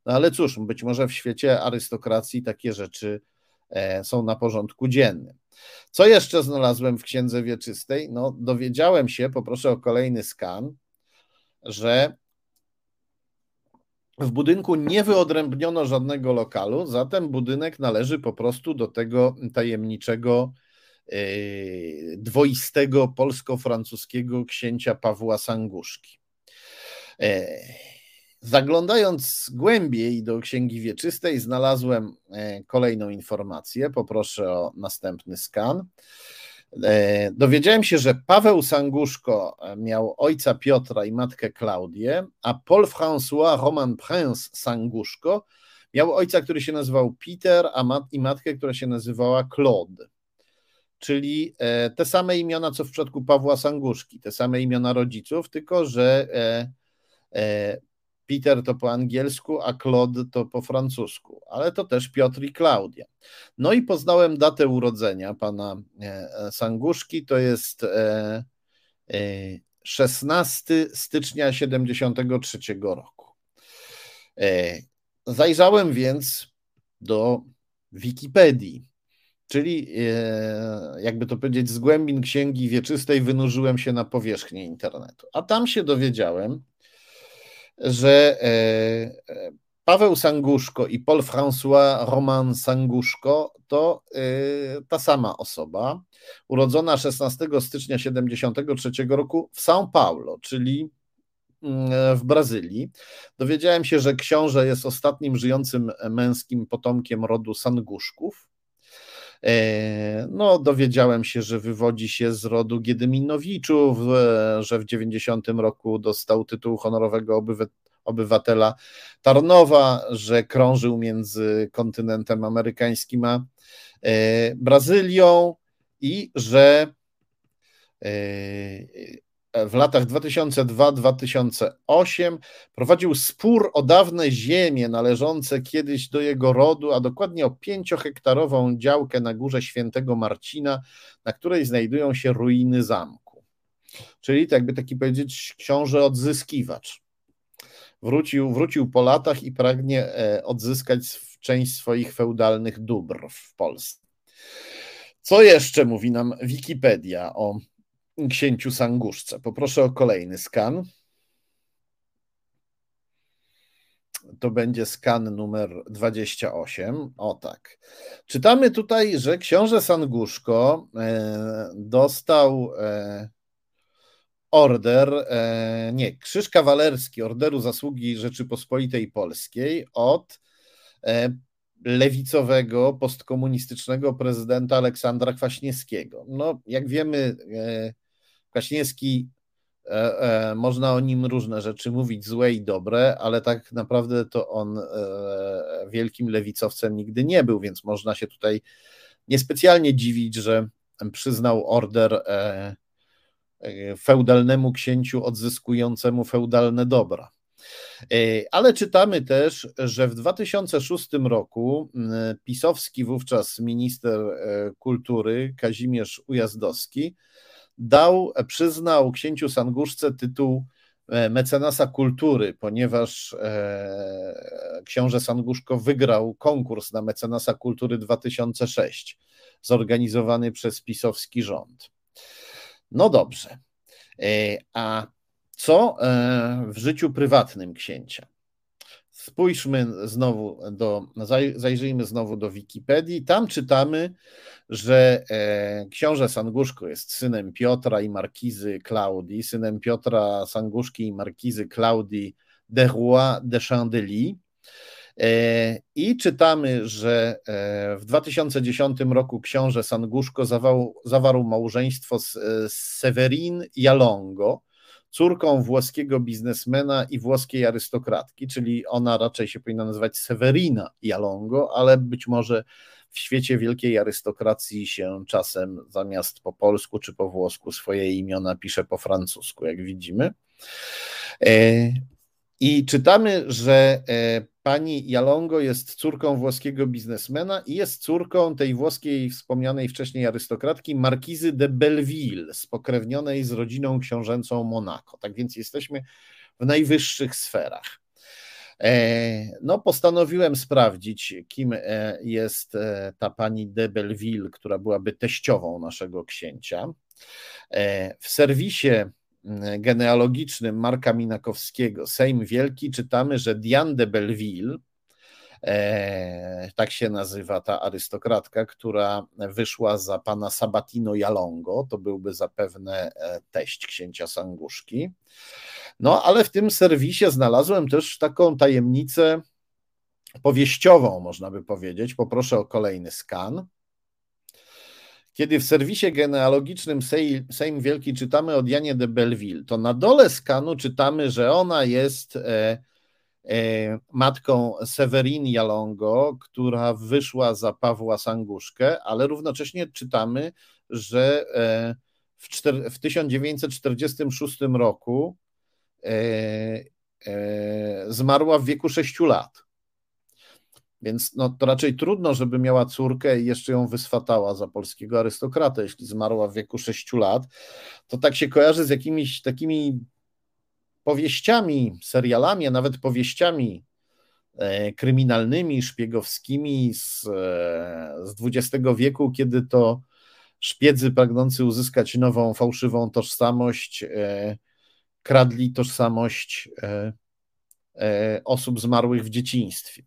No ale cóż, być może w świecie arystokracji takie rzeczy e, są na porządku dziennym. Co jeszcze znalazłem w Księdze Wieczystej? No, dowiedziałem się, poproszę o kolejny skan, że w budynku nie wyodrębniono żadnego lokalu, zatem budynek należy po prostu do tego tajemniczego, yy, dwoistego polsko-francuskiego księcia Pawła Sanguszki. Yy, zaglądając głębiej do Księgi Wieczystej, znalazłem yy, kolejną informację. Poproszę o następny skan. E, dowiedziałem się, że Paweł Sanguszko miał ojca Piotra i matkę Klaudię, a Paul François Roman Prince Sanguszko miał ojca, który się nazywał Peter, a mat i matkę, która się nazywała Claude. Czyli e, te same imiona, co w przypadku Pawła Sanguszki, te same imiona rodziców, tylko że e, Peter to po angielsku, a Claude to po francusku, ale to też Piotr i Klaudia. No i poznałem datę urodzenia pana e, Sanguszki, to jest 16 e, e, stycznia 73 roku. Zajrzałem więc do Wikipedii, czyli jakby to powiedzieć, z głębin księgi wieczystej wynurzyłem się na powierzchnię internetu. A tam się dowiedziałem, że e, e, Paweł Sanguszko i Paul François Roman Sanguszko to e, ta sama osoba, urodzona 16 stycznia 1973 roku w São Paulo, czyli mm, w Brazylii. Dowiedziałem się, że książę jest ostatnim żyjącym męskim potomkiem rodu Sanguszków. No, dowiedziałem się, że wywodzi się z rodu Giedyminowiczów, że w 90 roku dostał tytuł honorowego obywatela Tarnowa, że krążył między kontynentem amerykańskim a e, Brazylią i że e, w latach 2002-2008 prowadził spór o dawne ziemie należące kiedyś do jego rodu, a dokładnie o pięciohektarową działkę na górze Świętego Marcina, na której znajdują się ruiny zamku. Czyli, tak jakby taki powiedzieć, książę odzyskiwacz. Wrócił, wrócił po latach i pragnie e, odzyskać część swoich feudalnych dóbr w Polsce. Co jeszcze mówi nam Wikipedia o księciu Sanguszce. Poproszę o kolejny skan. To będzie skan numer 28. O tak. Czytamy tutaj, że książę Sanguszko e, dostał e, order, e, nie, krzyż kawalerski Orderu Zasługi Rzeczypospolitej Polskiej od lewicowego, postkomunistycznego prezydenta Aleksandra Kwaśniewskiego. No, jak wiemy, Kwaśniewski, e, e, można o nim różne rzeczy mówić, złe i dobre, ale tak naprawdę to on e, wielkim lewicowcem nigdy nie był, więc można się tutaj niespecjalnie dziwić, że przyznał order e, e, feudalnemu księciu odzyskującemu feudalne dobra. E, ale czytamy też, że w 2006 roku pisowski wówczas minister kultury Kazimierz Ujazdowski dał, przyznał księciu Sanguszce tytuł e, mecenasa kultury, ponieważ e, książę Sanguszko wygrał konkurs na mecenasa kultury 2006, zorganizowany przez pisowski rząd. No dobrze. E, a co w życiu prywatnym księcia? Spójrzmy znowu do, zajrzyjmy znowu do Wikipedii. Tam czytamy, że e, książę Sanguszko jest synem Piotra i markizy Klaudii, synem Piotra Sanguszki i markizy Klaudii de Roy de Chandelier. E, I czytamy, że e, w 2010 roku książę Sanguszko zawarł, zawarł małżeństwo z Severin Jalongo, córką włoskiego biznesmena i włoskiej arystokratki, czyli ona raczej się powinna nazywać Severina Jalongo, ale być może w świecie wielkiej arystokracji się czasem zamiast po polsku czy po włosku swoje imiona pisze po francusku, jak widzimy. E, I czytamy, że e, pani Jalongo jest córką włoskiego biznesmena i jest córką tej włoskiej wspomnianej wcześniej arystokratki Markizy de Belleville, spokrewnionej z rodziną książęcą Monaco. Tak więc jesteśmy w najwyższych sferach. E, no, postanowiłem sprawdzić, kim e, jest e, ta pani de Belleville, która byłaby teściową naszego księcia. W serwisie genealogicznym Marka Minakowskiego, Sejm Wielki, czytamy, że Diane de Belleville, tak się nazywa ta arystokratka, która wyszła za pana Sabatino Jalongo, to byłby zapewne teść księcia Sanguszki. No, ale w tym serwisie znalazłem też taką tajemnicę powieściową, można by powiedzieć. Poproszę o kolejny skan. Kiedy w serwisie genealogicznym Sejm Wielki czytamy od Janie de Belleville, to na dole skanu czytamy, że ona jest e, e, matką Severin Jalongo, która wyszła za Pawła Sanguszkę, ale równocześnie czytamy, że e, w, czter, w 1946 roku e, e, zmarła w wieku 6 lat. Więc no, to raczej trudno, żeby miała córkę i jeszcze ją wyswatała za polskiego arystokratę, jeśli zmarła w wieku 6 lat. To tak się kojarzy z jakimiś takimi powieściami, serialami, a nawet powieściami e, kryminalnymi, szpiegowskimi z, e, z XX wieku, kiedy to szpiedzy pragnący uzyskać nową, fałszywą tożsamość e, kradli tożsamość osób zmarłych w dzieciństwie.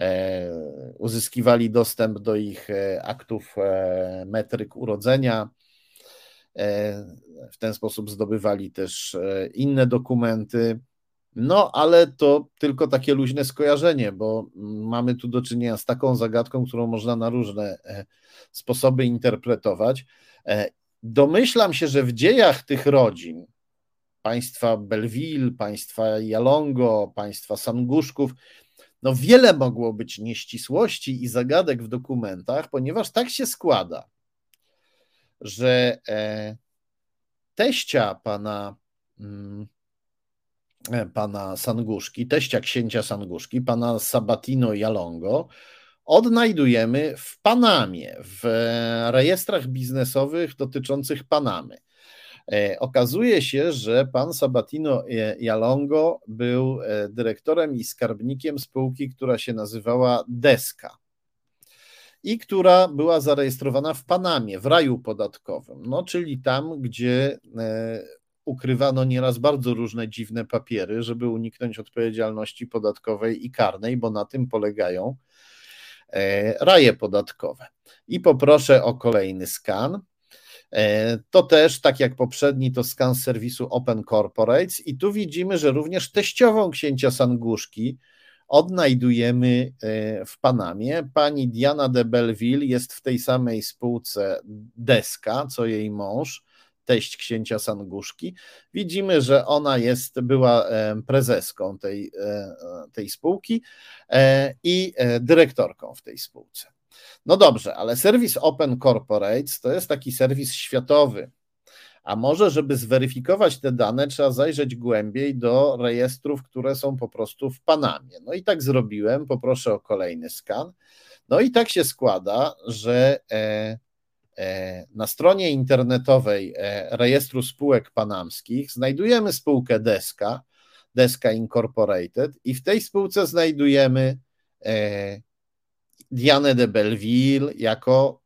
E, uzyskiwali dostęp do ich e, aktów e, metryk urodzenia. W ten sposób zdobywali też inne dokumenty. No, ale to tylko takie luźne skojarzenie, bo mamy tu do czynienia z taką zagadką, którą można na różne sposoby interpretować. Domyślam się, że w dziejach tych rodzin, państwa Belleville, państwa Jalongo, państwa Sanguszków, no wiele mogło być nieścisłości i zagadek w dokumentach, ponieważ tak się składa, że e, teścia pana, mm, e, pana Sanguszki, teścia księcia Sanguszki, pana Sabatino Jalongo, odnajdujemy w Panamie, w rejestrach biznesowych dotyczących Panamy. E, okazuje się, że pan Sabatino Jalongo był e, dyrektorem i skarbnikiem spółki, która się nazywała Deska i która była zarejestrowana w Panamie, w raju podatkowym, no czyli tam, gdzie e, ukrywano nieraz bardzo różne dziwne papiery, żeby uniknąć odpowiedzialności podatkowej i karnej, bo na tym polegają raje podatkowe. I poproszę o kolejny skan. E, to też, tak jak poprzedni, to skan serwisu Open Corporates i tu widzimy, że również teściową księcia Sanguszki odnajdujemy e, w Panamie. Pani Diana de Belleville jest w tej samej spółce Deska, co jej mąż, teść księcia Sanguszki. Widzimy, że ona jest, była e, prezeską tej, tej spółki i dyrektorką w tej spółce. No dobrze, ale serwis Open Corporates to jest taki serwis światowy. A może, żeby zweryfikować te dane, trzeba zajrzeć głębiej do rejestrów, które są po prostu w Panamie. No i tak zrobiłem, poproszę o kolejny skan. No i tak się składa, że e, e, na stronie internetowej e, rejestru spółek panamskich znajdujemy spółkę Deska, Deska Incorporated, i w tej spółce znajdujemy Dianę de Belleville jako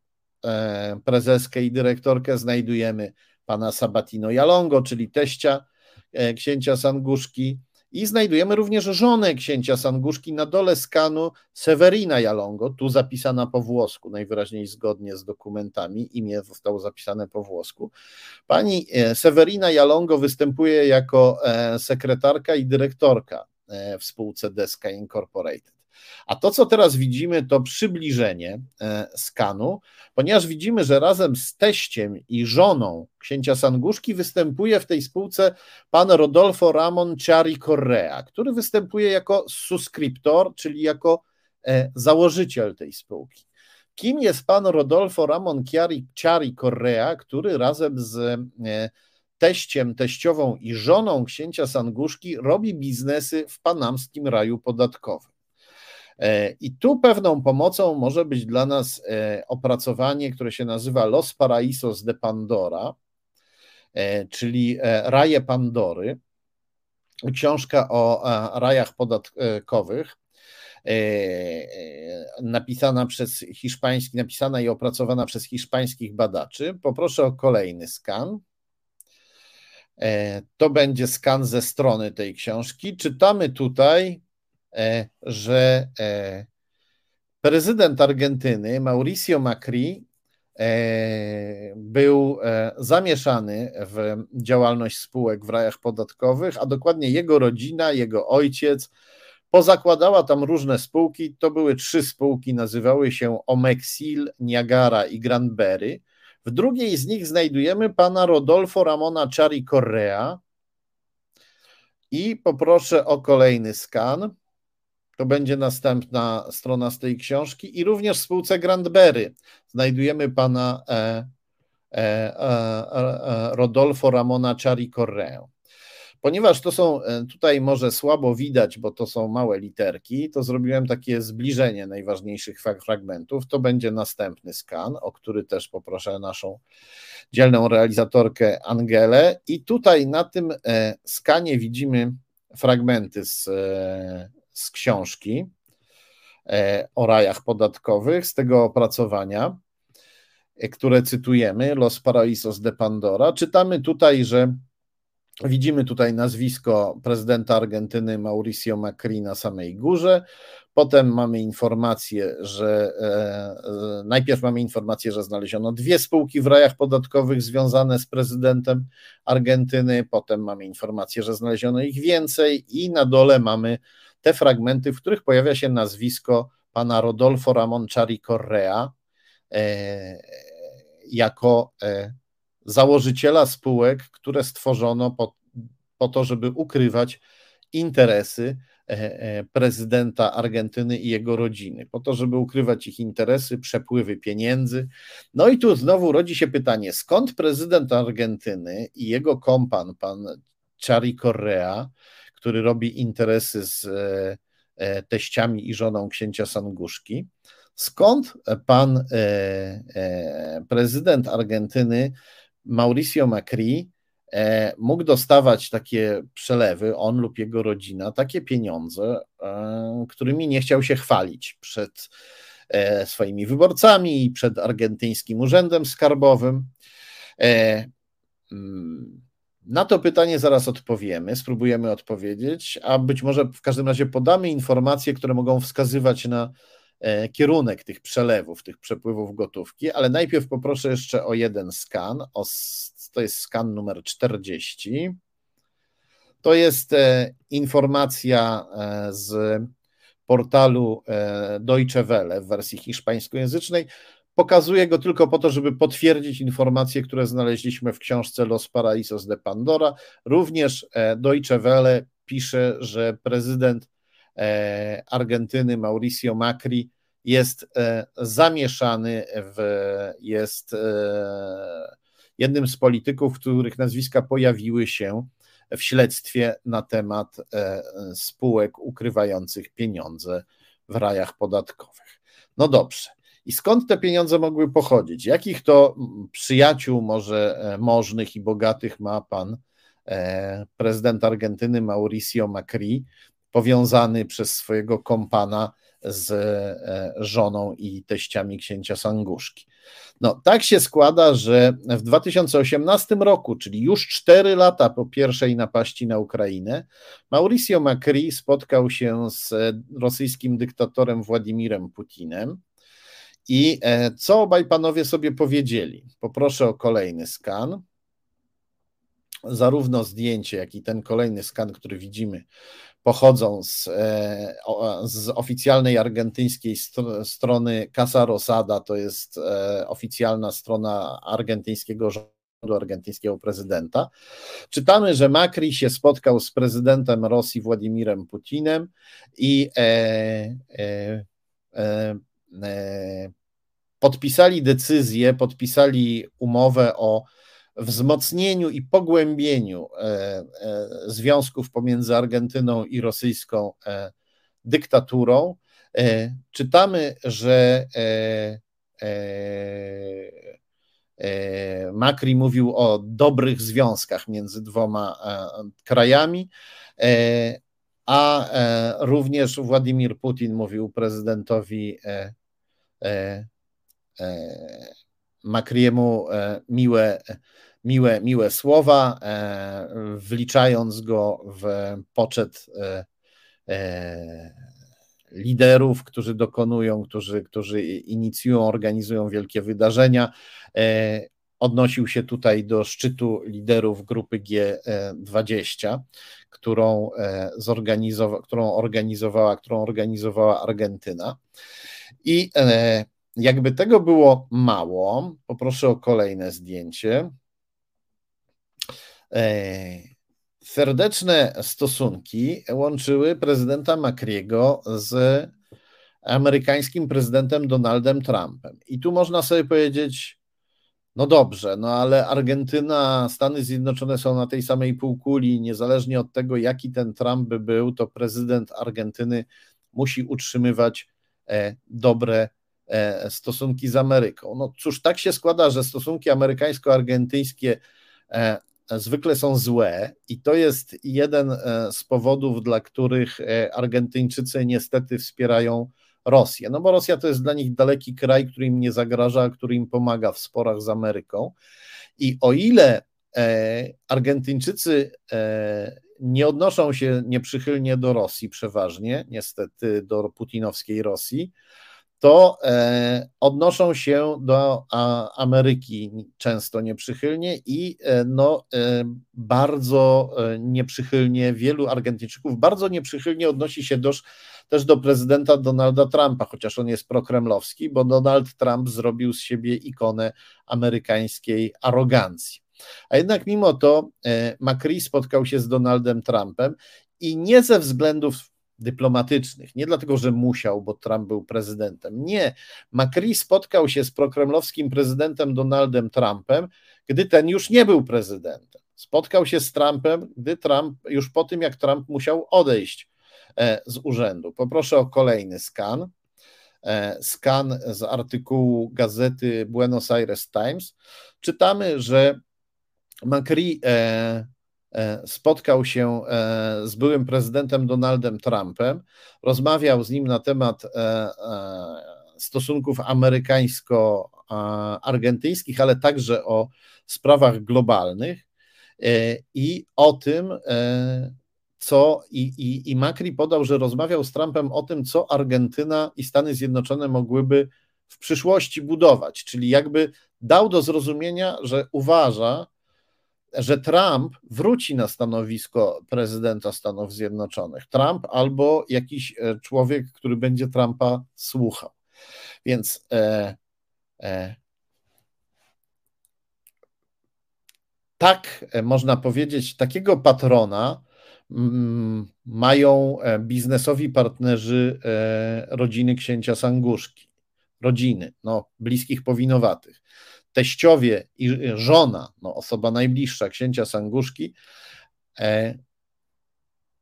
e, prezeskę i dyrektorkę znajdujemy pana Sabatino Jalongo, czyli teścia e, księcia Sanguszki i znajdujemy również żonę księcia Sanguszki na dole skanu Severina Jalongo, tu zapisana po włosku, najwyraźniej zgodnie z dokumentami, imię zostało zapisane po włosku. Pani e, Severina Jalongo występuje jako sekretarka i dyrektorka w spółce Deska Incorporated. A to, co teraz widzimy, to przybliżenie e, skanu, ponieważ widzimy, że razem z teściem i żoną księcia Sanguszki występuje w tej spółce pan Rodolfo Ramon Ciari Correa, który występuje jako subskryptor, czyli jako e, założyciel tej spółki. Kim jest pan Rodolfo Ramon Chiari, Ciari Correa, który razem z e, teściem, teściową i żoną księcia Sanguszki robi biznesy w panamskim raju podatkowym. E, I tu pewną pomocą może być dla nas e, opracowanie, które się nazywa Los Paraisos de Pandora, e, czyli Raje Pandory. Książka o rajach podatkowych, napisana przez hiszpański, napisana i opracowana przez hiszpańskich badaczy. Poproszę o kolejny skan. To będzie skan ze strony tej książki. Czytamy tutaj że e, prezydent Argentyny Mauricio Macri e, był zamieszany w działalność spółek w rajach podatkowych, a dokładnie jego rodzina, jego ojciec pozakładała tam różne spółki. To były trzy spółki, nazywały się Omexil, Niagara i Granberry. W drugiej z nich znajdujemy pana Rodolfo Ramona Chari Correa. I poproszę o kolejny skan. To będzie następna strona z tej książki. I również w spółce Grandberry znajdujemy pana e, e, e, e Rodolfo Ramona Chari Correa. Ponieważ to są e, tutaj może słabo widać, bo to są małe literki, to zrobiłem takie zbliżenie najważniejszych fragmentów. To będzie następny skan, o który też poproszę naszą dzielną realizatorkę Angelę. I tutaj na tym e, skanie widzimy fragmenty z, z książki o rajach podatkowych, z tego opracowania, które cytujemy, Los Paraisos de Pandora. Czytamy tutaj, że Widzimy tutaj nazwisko prezydenta Argentyny Mauricio Macri na samej górze. Potem mamy informację, że e, e, najpierw mamy informację, że znaleziono dwie spółki w rajach podatkowych związane z prezydentem Argentyny. Potem mamy informację, że znaleziono ich więcej, i na dole mamy te fragmenty, w których pojawia się nazwisko pana Rodolfo Ramon Chari Correa e, jako e, założyciela spółek, które stworzono po, po to, żeby ukrywać interesy e, prezydenta Argentyny i jego rodziny, po to, żeby ukrywać ich interesy, przepływy pieniędzy. No i tu znowu rodzi się pytanie, skąd prezydent Argentyny i jego kompan, pan Chari Correa, który robi interesy z e, teściami i żoną księcia Sanguszki, skąd pan prezydent Argentyny Mauricio Macri e, mógł dostawać takie przelewy, on lub jego rodzina, takie pieniądze, e, którymi nie chciał się chwalić przed e, swoimi wyborcami i przed argentyńskim urzędem skarbowym. Na to pytanie zaraz odpowiemy, spróbujemy odpowiedzieć, a być może w każdym razie podamy informacje, które mogą wskazywać na E, kierunek tych przelewów, tych przepływów gotówki, ale najpierw poproszę jeszcze o jeden skan. O, to jest skan numer 40. To jest e, informacja e, z portalu Deutsche Welle w wersji hiszpańskojęzycznej. Pokazuję go tylko po to, żeby potwierdzić informacje, które znaleźliśmy w książce Los Paraisos de Pandora. Również Deutsche Welle pisze, że prezydent Argentyny Mauricio Macri jest e, zamieszany w, jest e, jednym z polityków, których nazwiska pojawiły się w śledztwie na temat e, spółek ukrywających pieniądze w rajach podatkowych. No dobrze. I skąd te pieniądze mogły pochodzić? Jakich to przyjaciół, może możnych i bogatych ma pan prezydent Argentyny Mauricio Macri, powiązany przez swojego kompana z e, żoną i teściami księcia Sanguszki. No, tak się składa, że w 2018 roku, czyli już cztery lata po pierwszej napaści na Ukrainę, Mauricio Macri spotkał się z rosyjskim dyktatorem Władimirem Putinem. I e, co obaj panowie sobie powiedzieli? Poproszę o kolejny skan. Zarówno zdjęcie, jak i ten kolejny skan, który widzimy, pochodzą z, e, z oficjalnej argentyńskiej strony Casa Rosada, to jest e, oficjalna strona argentyńskiego rządu, argentyńskiego prezydenta. Czytamy, że Macri się spotkał z prezydentem Rosji Władimirem Putinem i e, e, e podpisali decyzję, podpisali umowę o wzmocnieniu i pogłębieniu e, e, związków pomiędzy Argentyną i rosyjską e, dyktaturą. Czytamy, że Macri mówił o dobrych związkach między dwoma krajami, a również Władimir Putin mówił prezydentowi Macriemu miłe miłe, miłe słowa, e, wliczając go w poczet e, e, liderów, którzy dokonują, którzy, którzy inicjują, organizują wielkie wydarzenia. Odnosił się tutaj do szczytu liderów grupy G20, którą, zorganizowa, którą organizowała, którą organizowała Argentyna. I jakby tego było mało, poproszę o kolejne zdjęcie. Serdeczne stosunki łączyły prezydenta Macriego z amerykańskim prezydentem Donaldem Trumpem. I tu można sobie powiedzieć, no dobrze, no ale Argentyna, Stany Zjednoczone są na tej samej półkuli, niezależnie od tego, jaki ten Trump by był, to prezydent Argentyny musi utrzymywać e, dobre e, stosunki z Ameryką. No cóż, tak się składa, że stosunki amerykańsko-argentyńskie e, zwykle są złe i to jest jeden z powodów, dla których Argentyńczycy niestety wspierają Rosję. No bo Rosja to jest dla nich daleki kraj, który im nie zagraża, który im pomaga w sporach z Ameryką. I o ile e, Argentyńczycy e, nie odnoszą się nieprzychylnie do Rosji przeważnie, niestety do putinowskiej Rosji, to e, odnoszą się do Ameryki często nieprzychylnie i e, no, e, bardzo nieprzychylnie, wielu Argentyńczyków bardzo nieprzychylnie odnosi się do, też do prezydenta Donalda Trumpa, chociaż on jest prokremlowski, bo Donald Trump zrobił z siebie ikonę amerykańskiej arogancji. A jednak mimo to Macri spotkał się z Donaldem Trumpem i nie ze względów dyplomatycznych. Nie dlatego, że musiał, bo Trump był prezydentem. Nie. Macri spotkał się z prokremlowskim prezydentem Donaldem Trumpem, gdy ten już nie był prezydentem. Spotkał się z Trumpem, gdy Trump, już po tym jak Trump musiał odejść e, z urzędu. Poproszę o kolejny skan. E, skan z artykułu gazety Buenos Aires Times. Czytamy, że Macri e, E, spotkał się e, z byłym prezydentem Donaldem Trumpem, rozmawiał z nim na temat stosunków amerykańsko-argentyńskich, ale także o sprawach globalnych i o tym, co i, i, i Macri podał, że rozmawiał z Trumpem o tym, co Argentyna i Stany Zjednoczone mogłyby w przyszłości budować, czyli jakby dał do zrozumienia, że uważa, że Trump wróci na stanowisko prezydenta Stanów Zjednoczonych. Trump albo jakiś e, człowiek, który będzie Trumpa słuchał. Więc e, e, tak e, można powiedzieć, takiego patrona mm, mają e, biznesowi partnerzy rodziny księcia Sanguszki. Rodziny, no, bliskich powinowatych teściowie i żona, no osoba najbliższa księcia Sanguszki, e,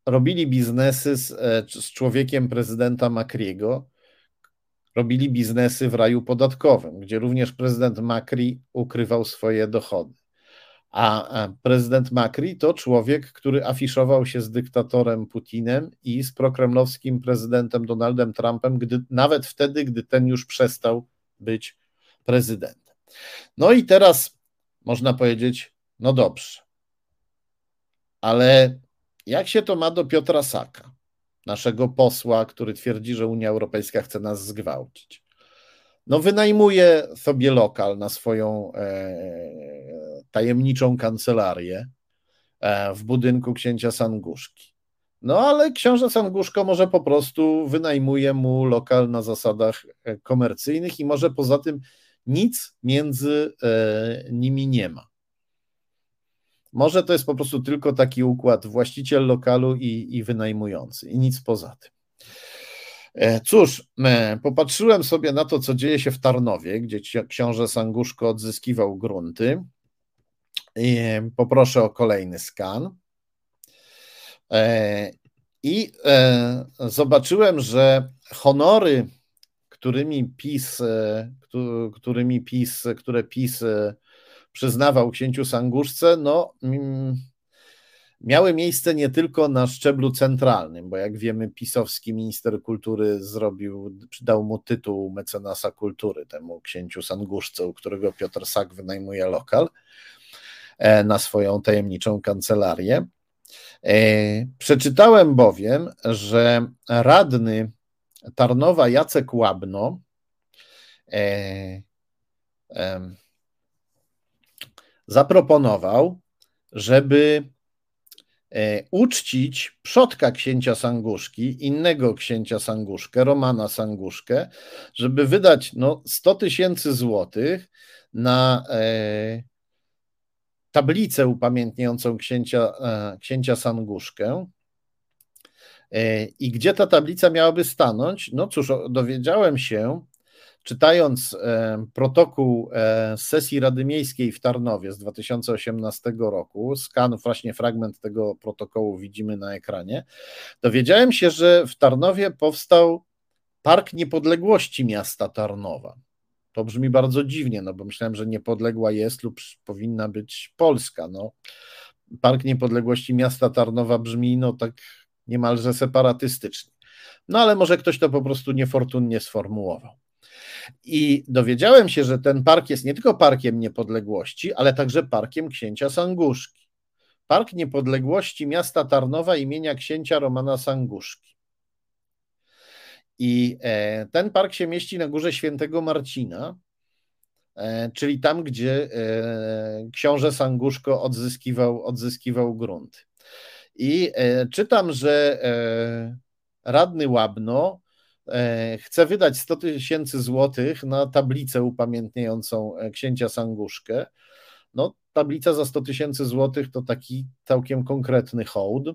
robili biznesy z, e, z człowiekiem prezydenta Macriego, robili biznesy w raju podatkowym, gdzie również prezydent Macri ukrywał swoje dochody. A prezydent Macri to człowiek, który afiszował się z dyktatorem Putinem i z prokremlowskim prezydentem Donaldem Trumpem, gdy, nawet wtedy, gdy ten już przestał być prezydentem. No i teraz można powiedzieć, no dobrze, ale jak się to ma do Piotra Saka, naszego posła, który twierdzi, że Unia Europejska chce nas zgwałcić? No, wynajmuje sobie lokal na swoją e, tajemniczą kancelarię e, w budynku księcia Sanguszki. No, ale książę Sanguszko może po prostu wynajmuje mu lokal na zasadach e, komercyjnych i może poza tym nic między e, nimi nie ma. Może to jest po prostu tylko taki układ właściciel lokalu i, i wynajmujący, i nic poza tym. E, cóż, e, popatrzyłem sobie na to, co dzieje się w Tarnowie, gdzie książę Sanguszko odzyskiwał grunty. Poproszę o kolejny skan. I zobaczyłem, że honory którymi PiS, e, którymi PiS, które PiS e, przyznawał księciu Sanguszce, no, mm, miały miejsce nie tylko na szczeblu centralnym, bo jak wiemy, pisowski minister kultury zrobił, dał mu tytuł mecenasa kultury temu księciu Sanguszce, u którego Piotr Sak wynajmuje lokal e, na swoją tajemniczą kancelarię. Przeczytałem bowiem, że radny Tarnowa Jacek Łabno e, e, zaproponował, żeby uczcić przodka księcia Sanguszki, innego księcia Sanguszkę, Romana Sanguszkę, żeby wydać no, 100 tysięcy złotych na tablicę upamiętniającą księcia, księcia Sanguszkę. I gdzie ta tablica miałaby stanąć? No cóż, dowiedziałem się, czytając e, protokół e, sesji Rady Miejskiej w Tarnowie z 2018 roku, skan, właśnie fragment tego protokołu widzimy na ekranie, dowiedziałem się, że w Tarnowie powstał Park Niepodległości miasta Tarnowa. To brzmi bardzo dziwnie, no bo myślałem, że niepodległa jest lub powinna być Polska. No, Park Niepodległości miasta Tarnowa brzmi no tak niemalże separatystycznie. No ale może ktoś to po prostu niefortunnie sformułował. I dowiedziałem się, że ten park jest nie tylko parkiem niepodległości, ale także parkiem księcia Sanguszki. Park Niepodległości miasta Tarnowa imienia księcia Romana Sanguszki. I e, ten park się mieści na górze Świętego Marcina, e, czyli tam, gdzie e, książę Sanguszko odzyskiwał, odzyskiwał grunt. I czytam, że radny Łabno E, chce wydać 100 tysięcy złotych na tablicę upamiętniającą e, księcia Sanguszkę. No, tablica za 100 tysięcy złotych to taki całkiem konkretny hołd.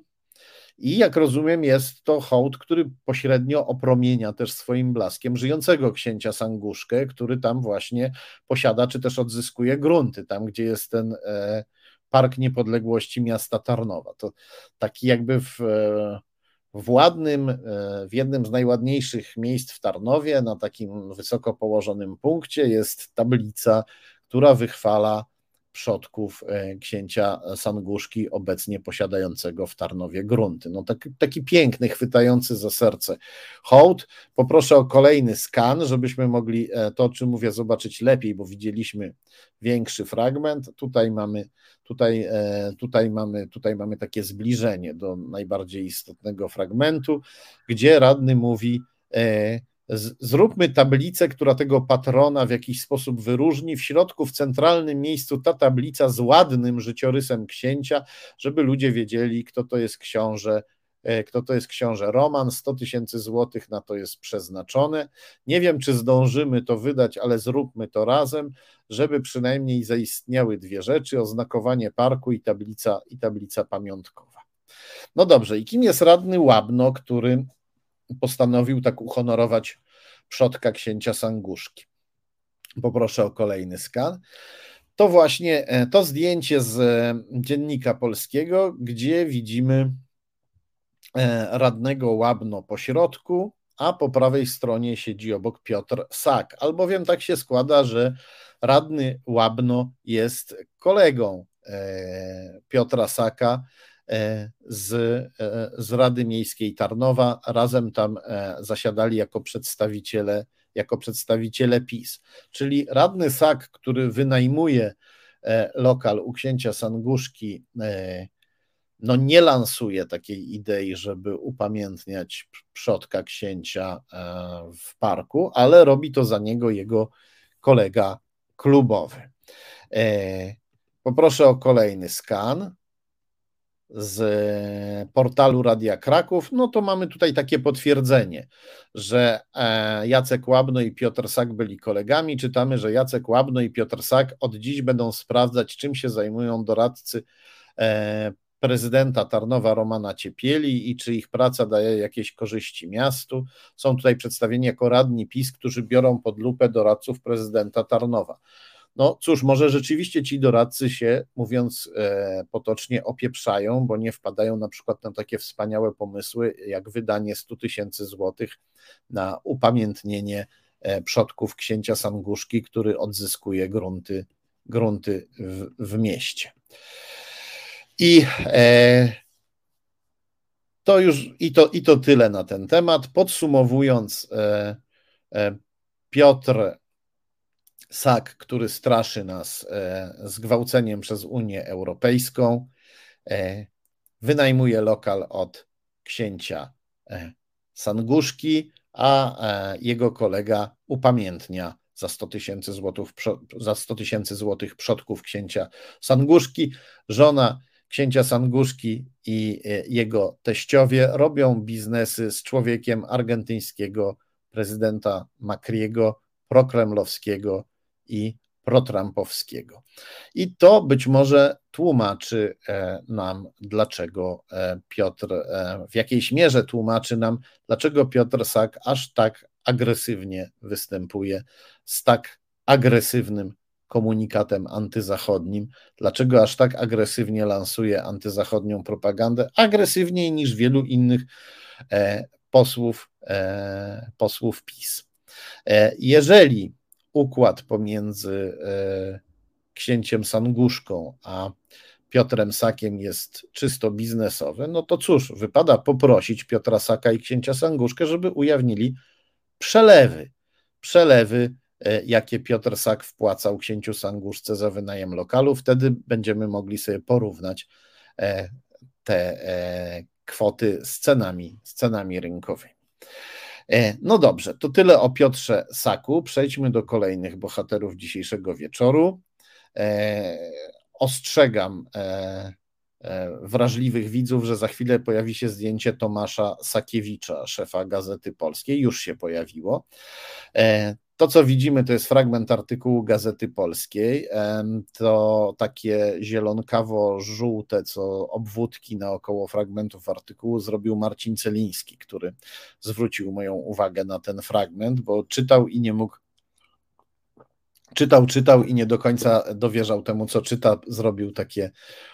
I jak rozumiem, jest to hołd, który pośrednio opromienia też swoim blaskiem żyjącego księcia Sanguszkę, który tam właśnie posiada, czy też odzyskuje grunty, tam gdzie jest ten e, Park Niepodległości miasta Tarnowa. To taki jakby w w ładnym, e, w jednym z najładniejszych miejsc w Tarnowie, na takim wysoko położonym punkcie, jest tablica, która wychwala przodków e, księcia Sanguszki, obecnie posiadającego w Tarnowie grunty. No taki, taki piękny, chwytający za serce hołd. Poproszę o kolejny skan, żebyśmy mogli e, to, o czym mówię, zobaczyć lepiej, bo widzieliśmy większy fragment. Tutaj mamy, tutaj, e, tutaj mamy, tutaj mamy takie zbliżenie do najbardziej istotnego fragmentu, gdzie radny mówi, Zróbmy tablicę, która tego patrona w jakiś sposób wyróżni. W środku, w centralnym miejscu, ta tablica z ładnym życiorysem księcia, żeby ludzie wiedzieli, kto to jest książę, e, kto to jest książę Roman. 100 tysięcy złotych na to jest przeznaczone. Nie wiem, czy zdążymy to wydać, ale zróbmy to razem, żeby przynajmniej zaistniały dwie rzeczy: oznakowanie parku i tablica, i tablica pamiątkowa. No dobrze, i kim jest radny Łabno, który postanowił tak uhonorować przodka księcia Sanguszki. Poproszę o kolejny skan. To właśnie e, to zdjęcie z e, dziennika polskiego, gdzie widzimy e, radnego Łabno po środku, a po prawej stronie siedzi obok Piotr Sak. Albowiem tak się składa, że radny Łabno jest kolegą Piotra Saka, z, e, z Rady Miejskiej Tarnowa. Razem tam e, zasiadali jako przedstawiciele, jako przedstawiciele PiS. Czyli radny Sak, który wynajmuje lokal u księcia Sanguszki, no nie lansuje takiej idei, żeby upamiętniać przodka księcia w parku, ale robi to za niego jego kolega klubowy. Poproszę o kolejny skan z portalu Radia Kraków, no to mamy tutaj takie potwierdzenie, że e, Jacek Łabno i Piotr Sak byli kolegami. Czytamy, że Jacek Łabno i Piotr Sak od dziś będą sprawdzać, czym się zajmują doradcy e, prezydenta Tarnowa Romana Ciepieli i czy ich praca daje jakieś korzyści miastu. Są tutaj przedstawieni jako radni PiS, którzy biorą pod lupę doradców prezydenta Tarnowa. No cóż, może rzeczywiście ci doradcy się, mówiąc e, potocznie, opieprzają, bo nie wpadają na przykład na takie wspaniałe pomysły, jak wydanie 100 tysięcy złotych na upamiętnienie e, przodków księcia Sanguszki, który odzyskuje grunty, grunty w, w mieście. I e, to już i to, i to tyle na ten temat. Podsumowując, e, e, Piotr Sak, który straszy nas e, zgwałceniem przez Unię Europejską, e, wynajmuje lokal od księcia e, Sanguszki, a jego kolega upamiętnia za 100 tysięcy złotych, za 100 tysięcy złotych przodków księcia Sanguszki. Żona księcia Sanguszki i jego teściowie robią biznesy z człowiekiem argentyńskiego prezydenta Macriego, prokremlowskiego i protrampowskiego. I to być może tłumaczy e, nam, dlaczego e, Piotr, e, w jakiejś mierze tłumaczy nam, dlaczego Piotr Sak aż tak agresywnie występuje z tak agresywnym komunikatem antyzachodnim, dlaczego aż tak agresywnie lansuje antyzachodnią propagandę, agresywniej niż wielu innych posłów, posłów PiS. Jeżeli układ pomiędzy e, księciem Sanguszką a Piotrem Sakiem jest czysto biznesowy, no to cóż, wypada poprosić Piotra Saka i księcia Sanguszkę, żeby ujawnili przelewy. Przelewy, e, jakie Piotr Sak wpłacał księciu Sanguszce za wynajem lokalu. Wtedy będziemy mogli sobie porównać e, te kwoty z cenami, z cenami rynkowymi. E, no dobrze, to tyle o Piotrze Saku. Przejdźmy do kolejnych bohaterów dzisiejszego wieczoru. E, ostrzegam e, wrażliwych widzów, że za chwilę pojawi się zdjęcie Tomasza Sakiewicza, szefa Gazety Polskiej. Już się pojawiło. To, co widzimy, to jest fragment artykułu Gazety Polskiej. To takie zielonkawo-żółte, co obwódki naokoło fragmentów artykułu zrobił Marcin Celiński, który zwrócił moją uwagę na ten fragment, bo czytał i nie mógł. Czytał, czytał i nie do końca dowierzał temu, co czyta. Zrobił takie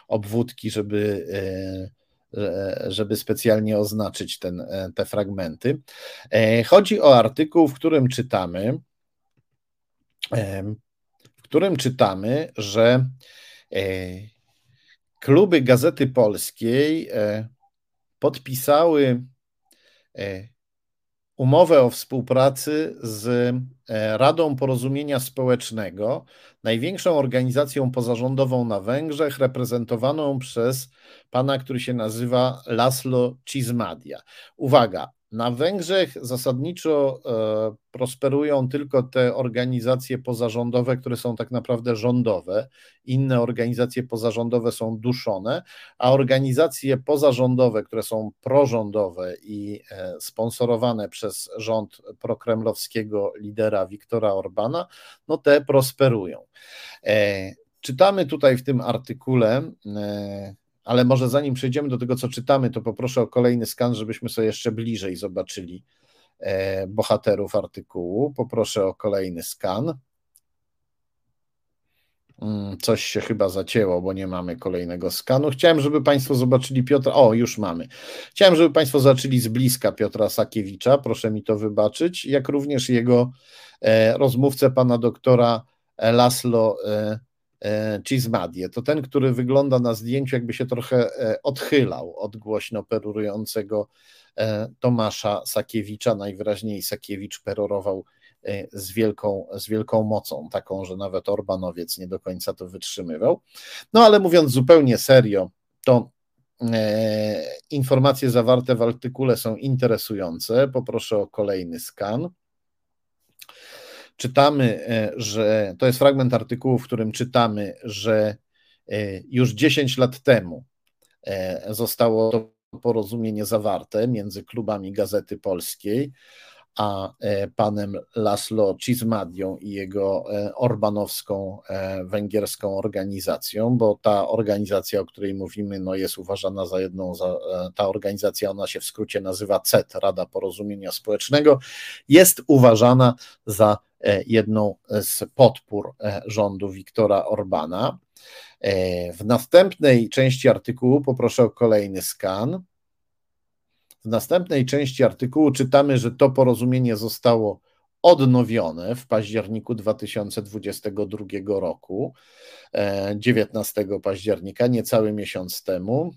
obwódki, żeby e, żeby specjalnie oznaczyć ten, e, te fragmenty. E, chodzi o artykuł, w którym czytamy, w którym czytamy, że e, kluby Gazety Polskiej e, podpisały e, umowę o współpracy z Radą Porozumienia Społecznego, największą organizacją pozarządową na Węgrzech, reprezentowaną przez pana, który się nazywa Laszlo Cizmadia. Uwaga, na Węgrzech zasadniczo e, prosperują tylko te organizacje pozarządowe, które są tak naprawdę rządowe. Inne organizacje pozarządowe są duszone, a organizacje pozarządowe, które są prorządowe i e, sponsorowane przez rząd prokremlowskiego lidera Viktora Orbana, no te prosperują. E, czytamy tutaj w tym artykule ale może zanim przejdziemy do tego, co czytamy, to poproszę o kolejny skan, żebyśmy sobie jeszcze bliżej zobaczyli e, bohaterów artykułu. Poproszę o kolejny skan. Mm, coś się chyba zacięło, bo nie mamy kolejnego skanu. Chciałem, żeby Państwo zobaczyli Piotra. O, już mamy. Chciałem, żeby Państwo zobaczyli z bliska Piotra Sakiewicza, proszę mi to wybaczyć, jak również jego e, rozmówcę, pana doktora Laslo e, Cizmadię. To ten, który wygląda na zdjęciu, jakby się trochę e, odchylał od głośno perurującego e, Tomasza Sakiewicza. Najwyraźniej Sakiewicz perorował z wielką, z wielką mocą, taką, że nawet Orbanowiec nie do końca to wytrzymywał. No ale mówiąc zupełnie serio, to informacje zawarte w artykule są interesujące. Poproszę o kolejny skan czytamy, e, że to jest fragment artykułu, w którym czytamy, że e, już 10 lat temu e, zostało to porozumienie zawarte między klubami Gazety Polskiej a panem Laszlo Cizmadią i jego orbanowską węgierską organizacją, bo ta organizacja, o której mówimy, no jest uważana za jedną, za, ta organizacja, ona się w skrócie nazywa CET, Rada Porozumienia Społecznego, jest uważana za jedną z podpór e, rządu Viktora Orbana. E, w następnej części artykułu poproszę o kolejny skan. W następnej części artykułu czytamy, że to porozumienie zostało odnowione w październiku 2022 roku, 19 października, niecały miesiąc temu.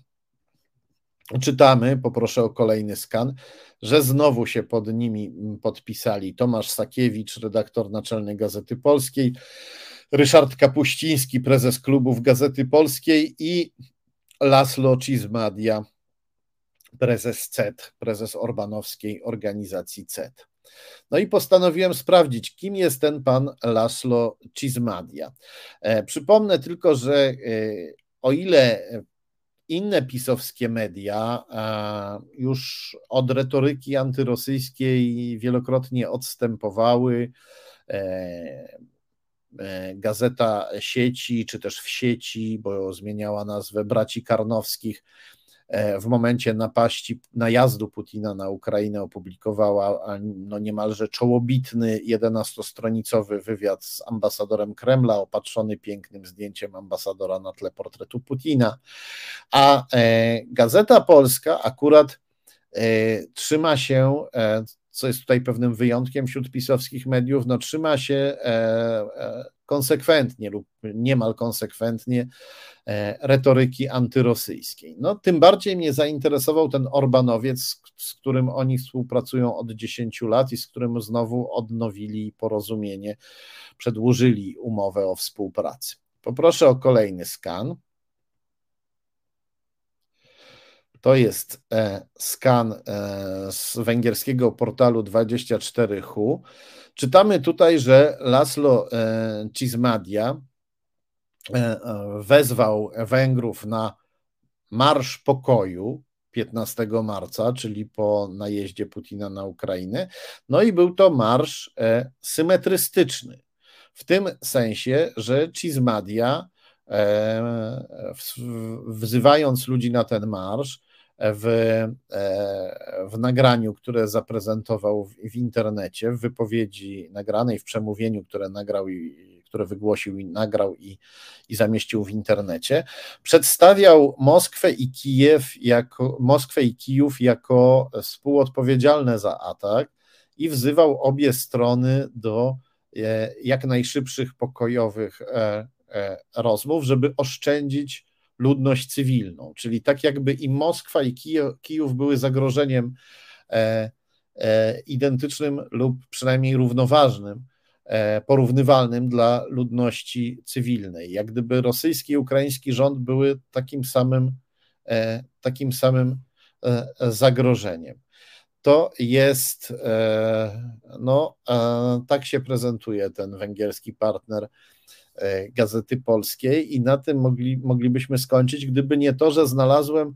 Czytamy, poproszę o kolejny skan, że znowu się pod nimi podpisali Tomasz Sakiewicz, redaktor naczelny Gazety Polskiej, Ryszard Kapuściński, prezes klubów Gazety Polskiej i Laszlo Cizmadia, prezes CET, prezes orbanowskiej organizacji CET. No i postanowiłem sprawdzić, kim jest ten pan Laszlo Cizmadia. E, przypomnę tylko, że e, o ile inne pisowskie media już od retoryki antyrosyjskiej wielokrotnie odstępowały. Gazeta sieci, czy też w sieci, bo zmieniała nazwę braci Karnowskich, E, w momencie napaści, najazdu Putina na Ukrainę opublikowała no niemalże czołobitny 11-stronicowy wywiad z ambasadorem Kremla, opatrzony pięknym zdjęciem ambasadora na tle portretu Putina. A e, Gazeta Polska akurat e, trzyma się, co jest tutaj pewnym wyjątkiem wśród pisowskich mediów, no trzyma się konsekwentnie lub niemal konsekwentnie e, retoryki antyrosyjskiej. No, tym bardziej mnie zainteresował ten Orbanowiec, z którym oni współpracują od 10 lat i z którym znowu odnowili porozumienie, przedłużyli umowę o współpracy. Poproszę o kolejny skan. To jest e, skan e, z węgierskiego portalu 24Hu. Czytamy tutaj, że Laszlo e, Cizmadia wezwał Węgrów na Marsz Pokoju 15 marca, czyli po najeździe Putina na Ukrainę. No i był to marsz symetrystyczny. W tym sensie, że Cizmadia, wzywając ludzi na ten marsz, w, e, w nagraniu, które zaprezentował w, w, internecie, w wypowiedzi nagranej, w przemówieniu, które nagrał i które wygłosił i nagrał i, i zamieścił w internecie, przedstawiał Moskwę i Kijów jako, Moskwę i Kijów jako współodpowiedzialne za atak i wzywał obie strony do e, jak najszybszych pokojowych e, rozmów, żeby oszczędzić ludność cywilną, czyli tak jakby i Moskwa i Kijów były zagrożeniem e, e, identycznym lub przynajmniej równoważnym, e, porównywalnym dla ludności cywilnej. Jak gdyby rosyjski i ukraiński rząd były takim samym, e, takim samym e, zagrożeniem. To jest, e, no, tak się prezentuje ten węgierski partner Gazety Polskiej i na tym mogli, moglibyśmy skończyć, gdyby nie to, że znalazłem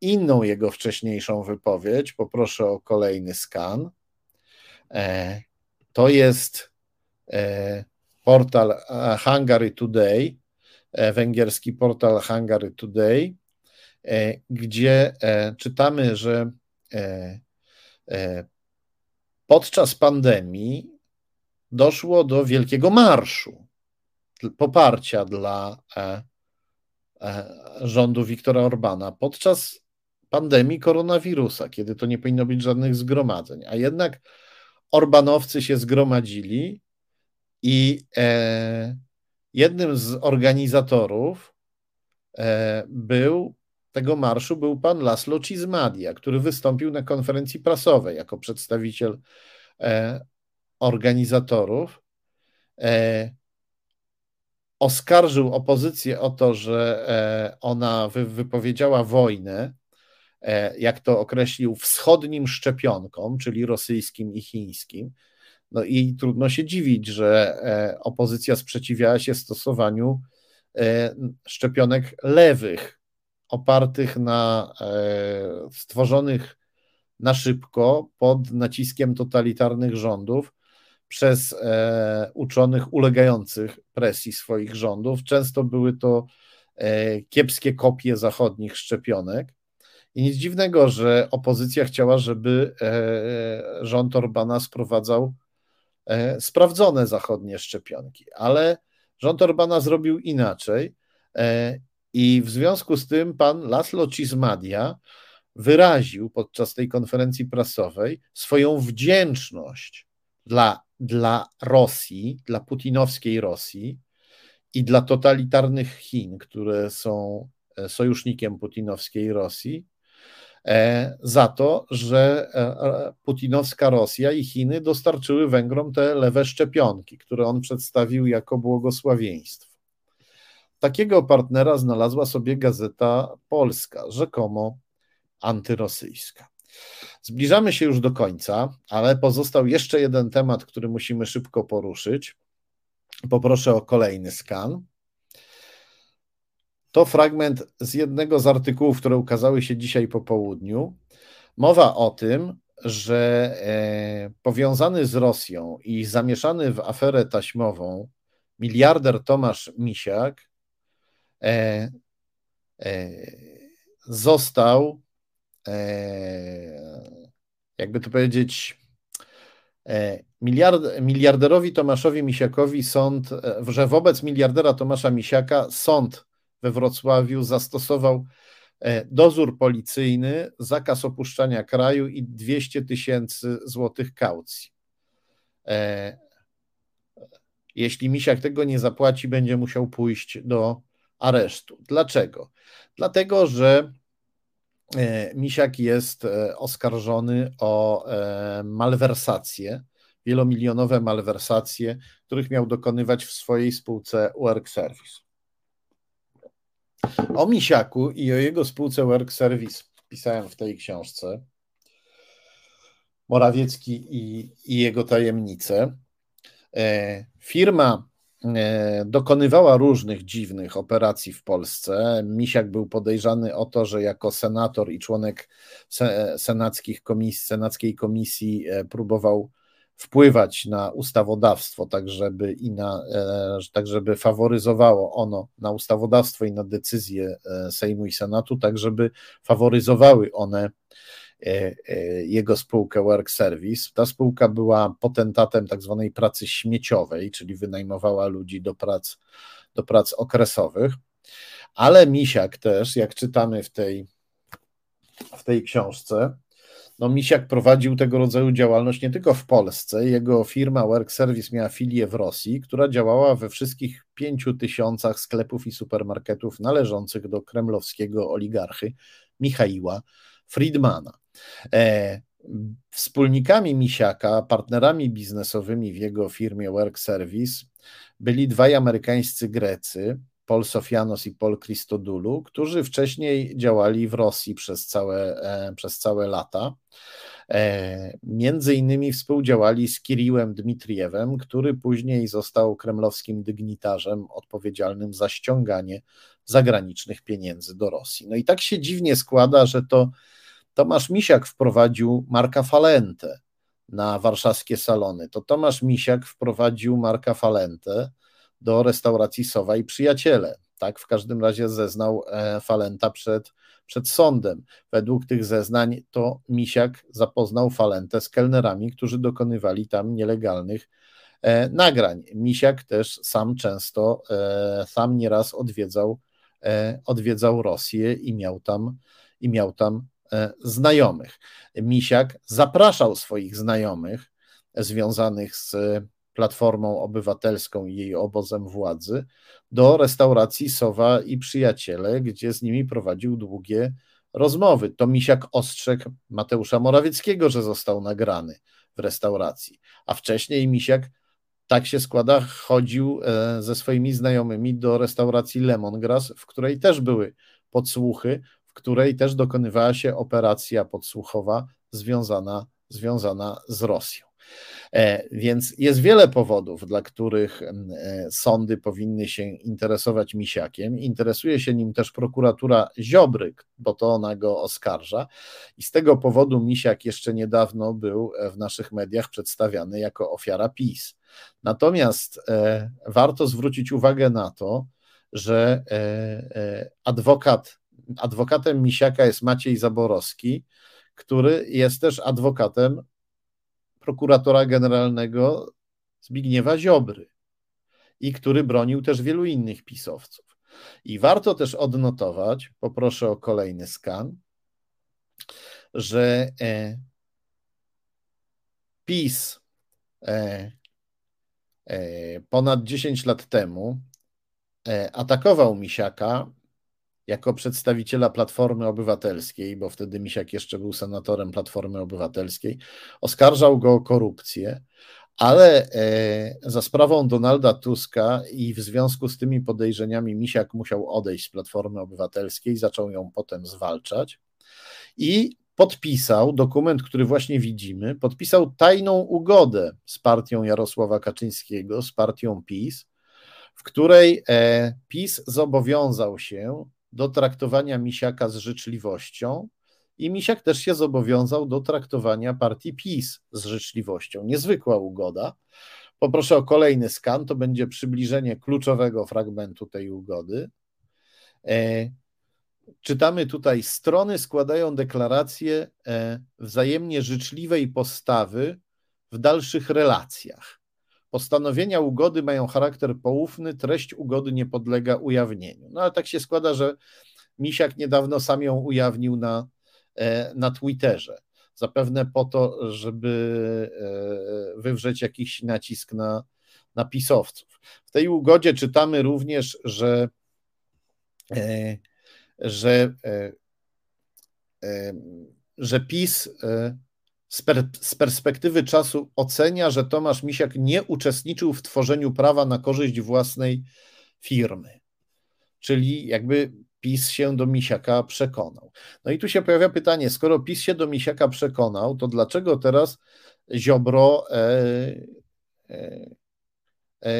inną jego wcześniejszą wypowiedź. Poproszę o kolejny skan. E, to jest e, portal Hungary Today, węgierski portal Hungary Today, gdzie czytamy, że podczas pandemii doszło do wielkiego marszu poparcia dla e, e, rządu Viktora Orbana podczas pandemii koronawirusa, kiedy to nie powinno być żadnych zgromadzeń. A jednak Orbanowcy się zgromadzili i e, jednym z organizatorów był tego marszu był pan Laszlo Cizmadia, który wystąpił na konferencji prasowej jako przedstawiciel organizatorów oskarżył opozycję o to, że e, ona wypowiedziała wojnę, e, jak to określił, wschodnim szczepionkom, czyli rosyjskim i chińskim. No i trudno się dziwić, że e, opozycja sprzeciwiała się stosowaniu szczepionek lewych, opartych na stworzonych na szybko pod naciskiem totalitarnych rządów przez e, uczonych ulegających presji swoich rządów. Często były to e, kiepskie kopie zachodnich szczepionek. I nic dziwnego, że opozycja chciała, żeby e, rząd Orbana sprowadzał sprawdzone zachodnie szczepionki, ale rząd Orbana zrobił inaczej. I w związku z tym pan Laszlo Cizmadia wyraził podczas tej konferencji prasowej swoją wdzięczność dla dla Rosji, dla putinowskiej Rosji i dla totalitarnych Chin, które są e, sojusznikiem putinowskiej Rosji, e, za to, że e, putinowska Rosja i Chiny dostarczyły Węgrom te lewe szczepionki, które on przedstawił jako błogosławieństwo. Takiego partnera znalazła sobie gazeta polska, rzekomo antyrosyjska. Zbliżamy się już do końca, ale pozostał jeszcze jeden temat, który musimy szybko poruszyć. Poproszę o kolejny skan. To fragment z jednego z artykułów, które ukazały się dzisiaj po południu. Mowa o tym, że e, powiązany z Rosją i zamieszany w aferę taśmową miliarder Tomasz Misiak e, e, został, jakby to powiedzieć, miliard, miliarderowi Tomaszowi Misiakowi sąd, że wobec miliardera Tomasza Misiaka sąd we Wrocławiu zastosował E, dozór policyjny, zakaz opuszczania kraju i 200 tysięcy złotych kaucji. E, jeśli Misiak tego nie zapłaci, będzie musiał pójść do aresztu. Dlaczego? Dlatego, że e, Misiak jest oskarżony o malwersacje, wielomilionowe malwersacje, których miał dokonywać w swojej spółce Work Service. O Misiaku i o jego spółce Work Service pisałem w tej książce. Morawiecki i, i jego tajemnice. E, firma e, dokonywała różnych dziwnych operacji w Polsce. Misiak był podejrzany o to, że jako senator i członek senackich senackiej komisji e, próbował wpływać na ustawodawstwo, tak żeby, i na, e, tak żeby faworyzowało ono na ustawodawstwo i na decyzje e, Sejmu i Senatu, tak żeby faworyzowały one e, jego spółkę Work Service. Ta spółka była potentatem tak zwanej pracy śmieciowej, czyli wynajmowała ludzi do prac, do prac okresowych, ale Misiak też, jak czytamy w tej, w tej książce, no Misiak prowadził tego rodzaju działalność nie tylko w Polsce. Jego firma Work Service miała filię w Rosji, która działała we wszystkich pięciu tysiącach sklepów i supermarketów należących do kremlowskiego oligarchy Michaiła Friedmana. E, wspólnikami Misiaka, partnerami biznesowymi w jego firmie Work Service byli dwaj amerykańscy Grecy, Paul Sofianos i Paul Christodoulou, którzy wcześniej działali w Rosji przez całe, e, przez całe lata. E, między innymi współdziałali z Kiriłem Dmitriewem, który później został kremlowskim dygnitarzem odpowiedzialnym za ściąganie zagranicznych pieniędzy do Rosji. No i tak się dziwnie składa, że to Tomasz Misiak wprowadził Marka Falente na warszawskie salony. To Tomasz Misiak wprowadził Marka Falente do restauracji Sowa i Przyjaciele. Tak, w każdym razie zeznał e, Falenta przed, przed sądem. Według tych zeznań to Misiak zapoznał Falentę z kelnerami, którzy dokonywali tam nielegalnych e, nagrań. Misiak też sam często, e, sam nieraz odwiedzał, odwiedzał Rosję i miał tam, i miał tam znajomych. Misiak zapraszał swoich znajomych związanych z Platformą Obywatelską i jej obozem władzy do restauracji Sowa i Przyjaciele, gdzie z nimi prowadził długie rozmowy. To Misiak ostrzegł Mateusza Morawieckiego, że został nagrany w restauracji, a wcześniej Misiak tak się składa, chodził e, ze swoimi znajomymi do restauracji Lemongrass, w której też były podsłuchy, w której też dokonywała się operacja podsłuchowa związana, związana z Rosją. E, więc jest wiele powodów, dla których e, sądy powinny się interesować Misiakiem. Interesuje się nim też prokuratura Ziobry, bo to ona go oskarża. I z tego powodu Misiak jeszcze niedawno był e, w naszych mediach przedstawiany jako ofiara PiS. Natomiast warto zwrócić uwagę na to, że adwokat, adwokatem Misiaka jest Maciej Zaborowski, który jest też adwokatem prokuratora generalnego Zbigniewa Ziobry i który bronił też wielu innych pisowców. I warto też odnotować, poproszę o kolejny skan, że e, PiS e, e, ponad 10 lat temu e, atakował Misiaka jako przedstawiciela Platformy Obywatelskiej, bo wtedy Misiak jeszcze był senatorem Platformy Obywatelskiej, oskarżał go o korupcję, ale e, za sprawą Donalda Tuska i w związku z tymi podejrzeniami Misiak musiał odejść z Platformy Obywatelskiej, zaczął ją potem zwalczać i podpisał dokument, który właśnie widzimy, podpisał tajną ugodę z partią Jarosława Kaczyńskiego, z partią PiS, w której PiS zobowiązał się do traktowania Misiaka z życzliwością i Misiak też się zobowiązał do traktowania partii PiS z życzliwością. Niezwykła ugoda. Poproszę o kolejny skan, to będzie przybliżenie kluczowego fragmentu tej ugody. E, czytamy tutaj: strony składają deklaracje e, wzajemnie życzliwej postawy w dalszych relacjach. Postanowienia ugody mają charakter poufny, treść ugody nie podlega ujawnieniu. No ale tak się składa, że Misiak niedawno sam ją ujawnił na, e, na Twitterze. Zapewne po to, żeby e, wywrzeć jakiś nacisk na, na pisowców. W tej ugodzie czytamy również, że, e, że, że PiS z, per, z perspektywy czasu ocenia, że Tomasz Misiak nie uczestniczył w tworzeniu prawa na korzyść własnej firmy. Czyli jakby PiS się do Misiaka przekonał. No i tu się pojawia pytanie, skoro PiS się do Misiaka przekonał, to dlaczego teraz Ziobro e, e, e,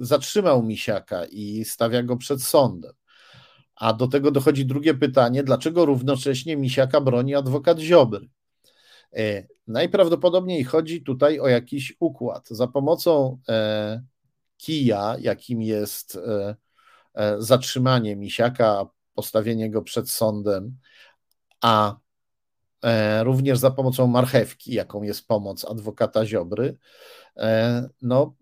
zatrzymał Misiaka i stawia go przed sądem? A do tego dochodzi drugie pytanie, dlaczego równocześnie Misiaka broni adwokat Ziobry? E, najprawdopodobniej chodzi tutaj o jakiś układ. Za pomocą e, kija, jakim jest e, zatrzymanie misiaka, postawienie go przed sądem, a również za pomocą marchewki, jaką jest pomoc adwokata Ziobry, no,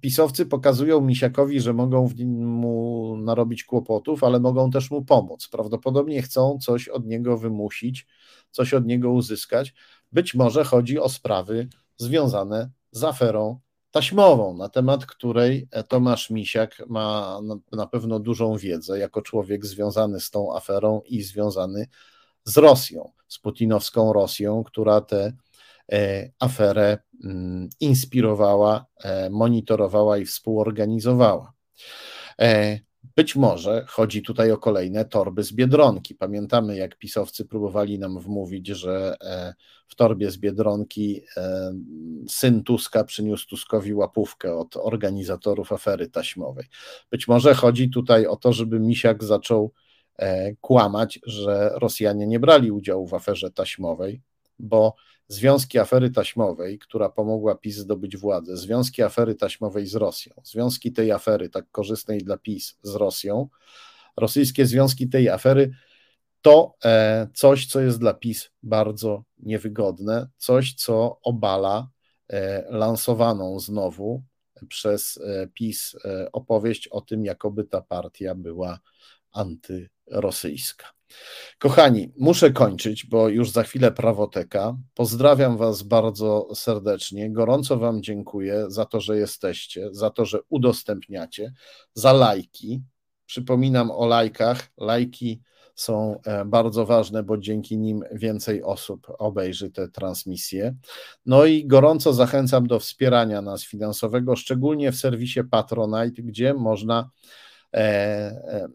pisowcy pokazują Misiakowi, że mogą mu narobić kłopotów, ale mogą też mu pomóc. Prawdopodobnie chcą coś od niego wymusić, coś od niego uzyskać. Być może chodzi o sprawy związane z aferą taśmową, na temat której Tomasz Misiak ma na pewno dużą wiedzę, jako człowiek związany z tą aferą i związany z Rosją, z putinowską Rosją, która tę e, aferę mm, inspirowała, e, monitorowała i współorganizowała. Być może chodzi tutaj o kolejne torby z biedronki. Pamiętamy, jak pisowcy próbowali nam wmówić, że e, w torbie z biedronki e, syn Tuska przyniósł Tuskowi łapówkę od organizatorów afery taśmowej. Być może chodzi tutaj o to, żeby Misiak zaczął e, kłamać, że Rosjanie nie brali udziału w aferze taśmowej, bo związki afery taśmowej, która pomogła PiS zdobyć władzę, związki afery taśmowej z Rosją, związki tej afery tak korzystnej dla PiS z Rosją, rosyjskie związki tej afery to e, coś, co jest dla PiS bardzo niewygodne, coś, co obala e, lansowaną znowu przez e, PiS opowieść o tym, jakoby ta partia była antyrosyjska. Kochani, muszę kończyć, bo już za chwilę prawoteka. Pozdrawiam Was bardzo serdecznie. Gorąco Wam dziękuję za to, że jesteście, za to, że udostępniacie, za lajki. Przypominam o lajkach. Lajki są e, bardzo ważne, bo dzięki nim więcej osób obejrzy te transmisje. No i gorąco zachęcam do wspierania nas finansowego, szczególnie w serwisie Patronite, gdzie można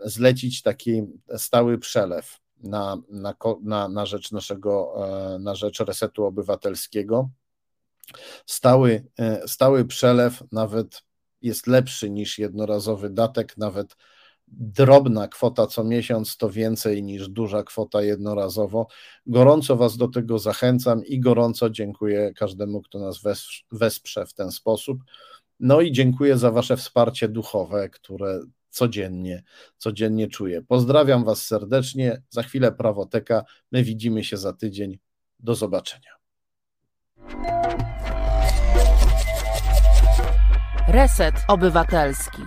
zlecić taki stały przelew na, na, na, na rzecz naszego, e, na rzecz resetu obywatelskiego. Stały, stały przelew nawet jest lepszy niż jednorazowy datek, nawet drobna kwota co miesiąc to więcej niż duża kwota jednorazowo. Gorąco Was do tego zachęcam i gorąco dziękuję każdemu, kto nas wesprze w ten sposób. No i dziękuję za Wasze wsparcie duchowe, które codziennie, codziennie czuję. Pozdrawiam Was serdecznie. Za chwilę prawoteka. My widzimy się za tydzień. Do zobaczenia. Reset Obywatelski.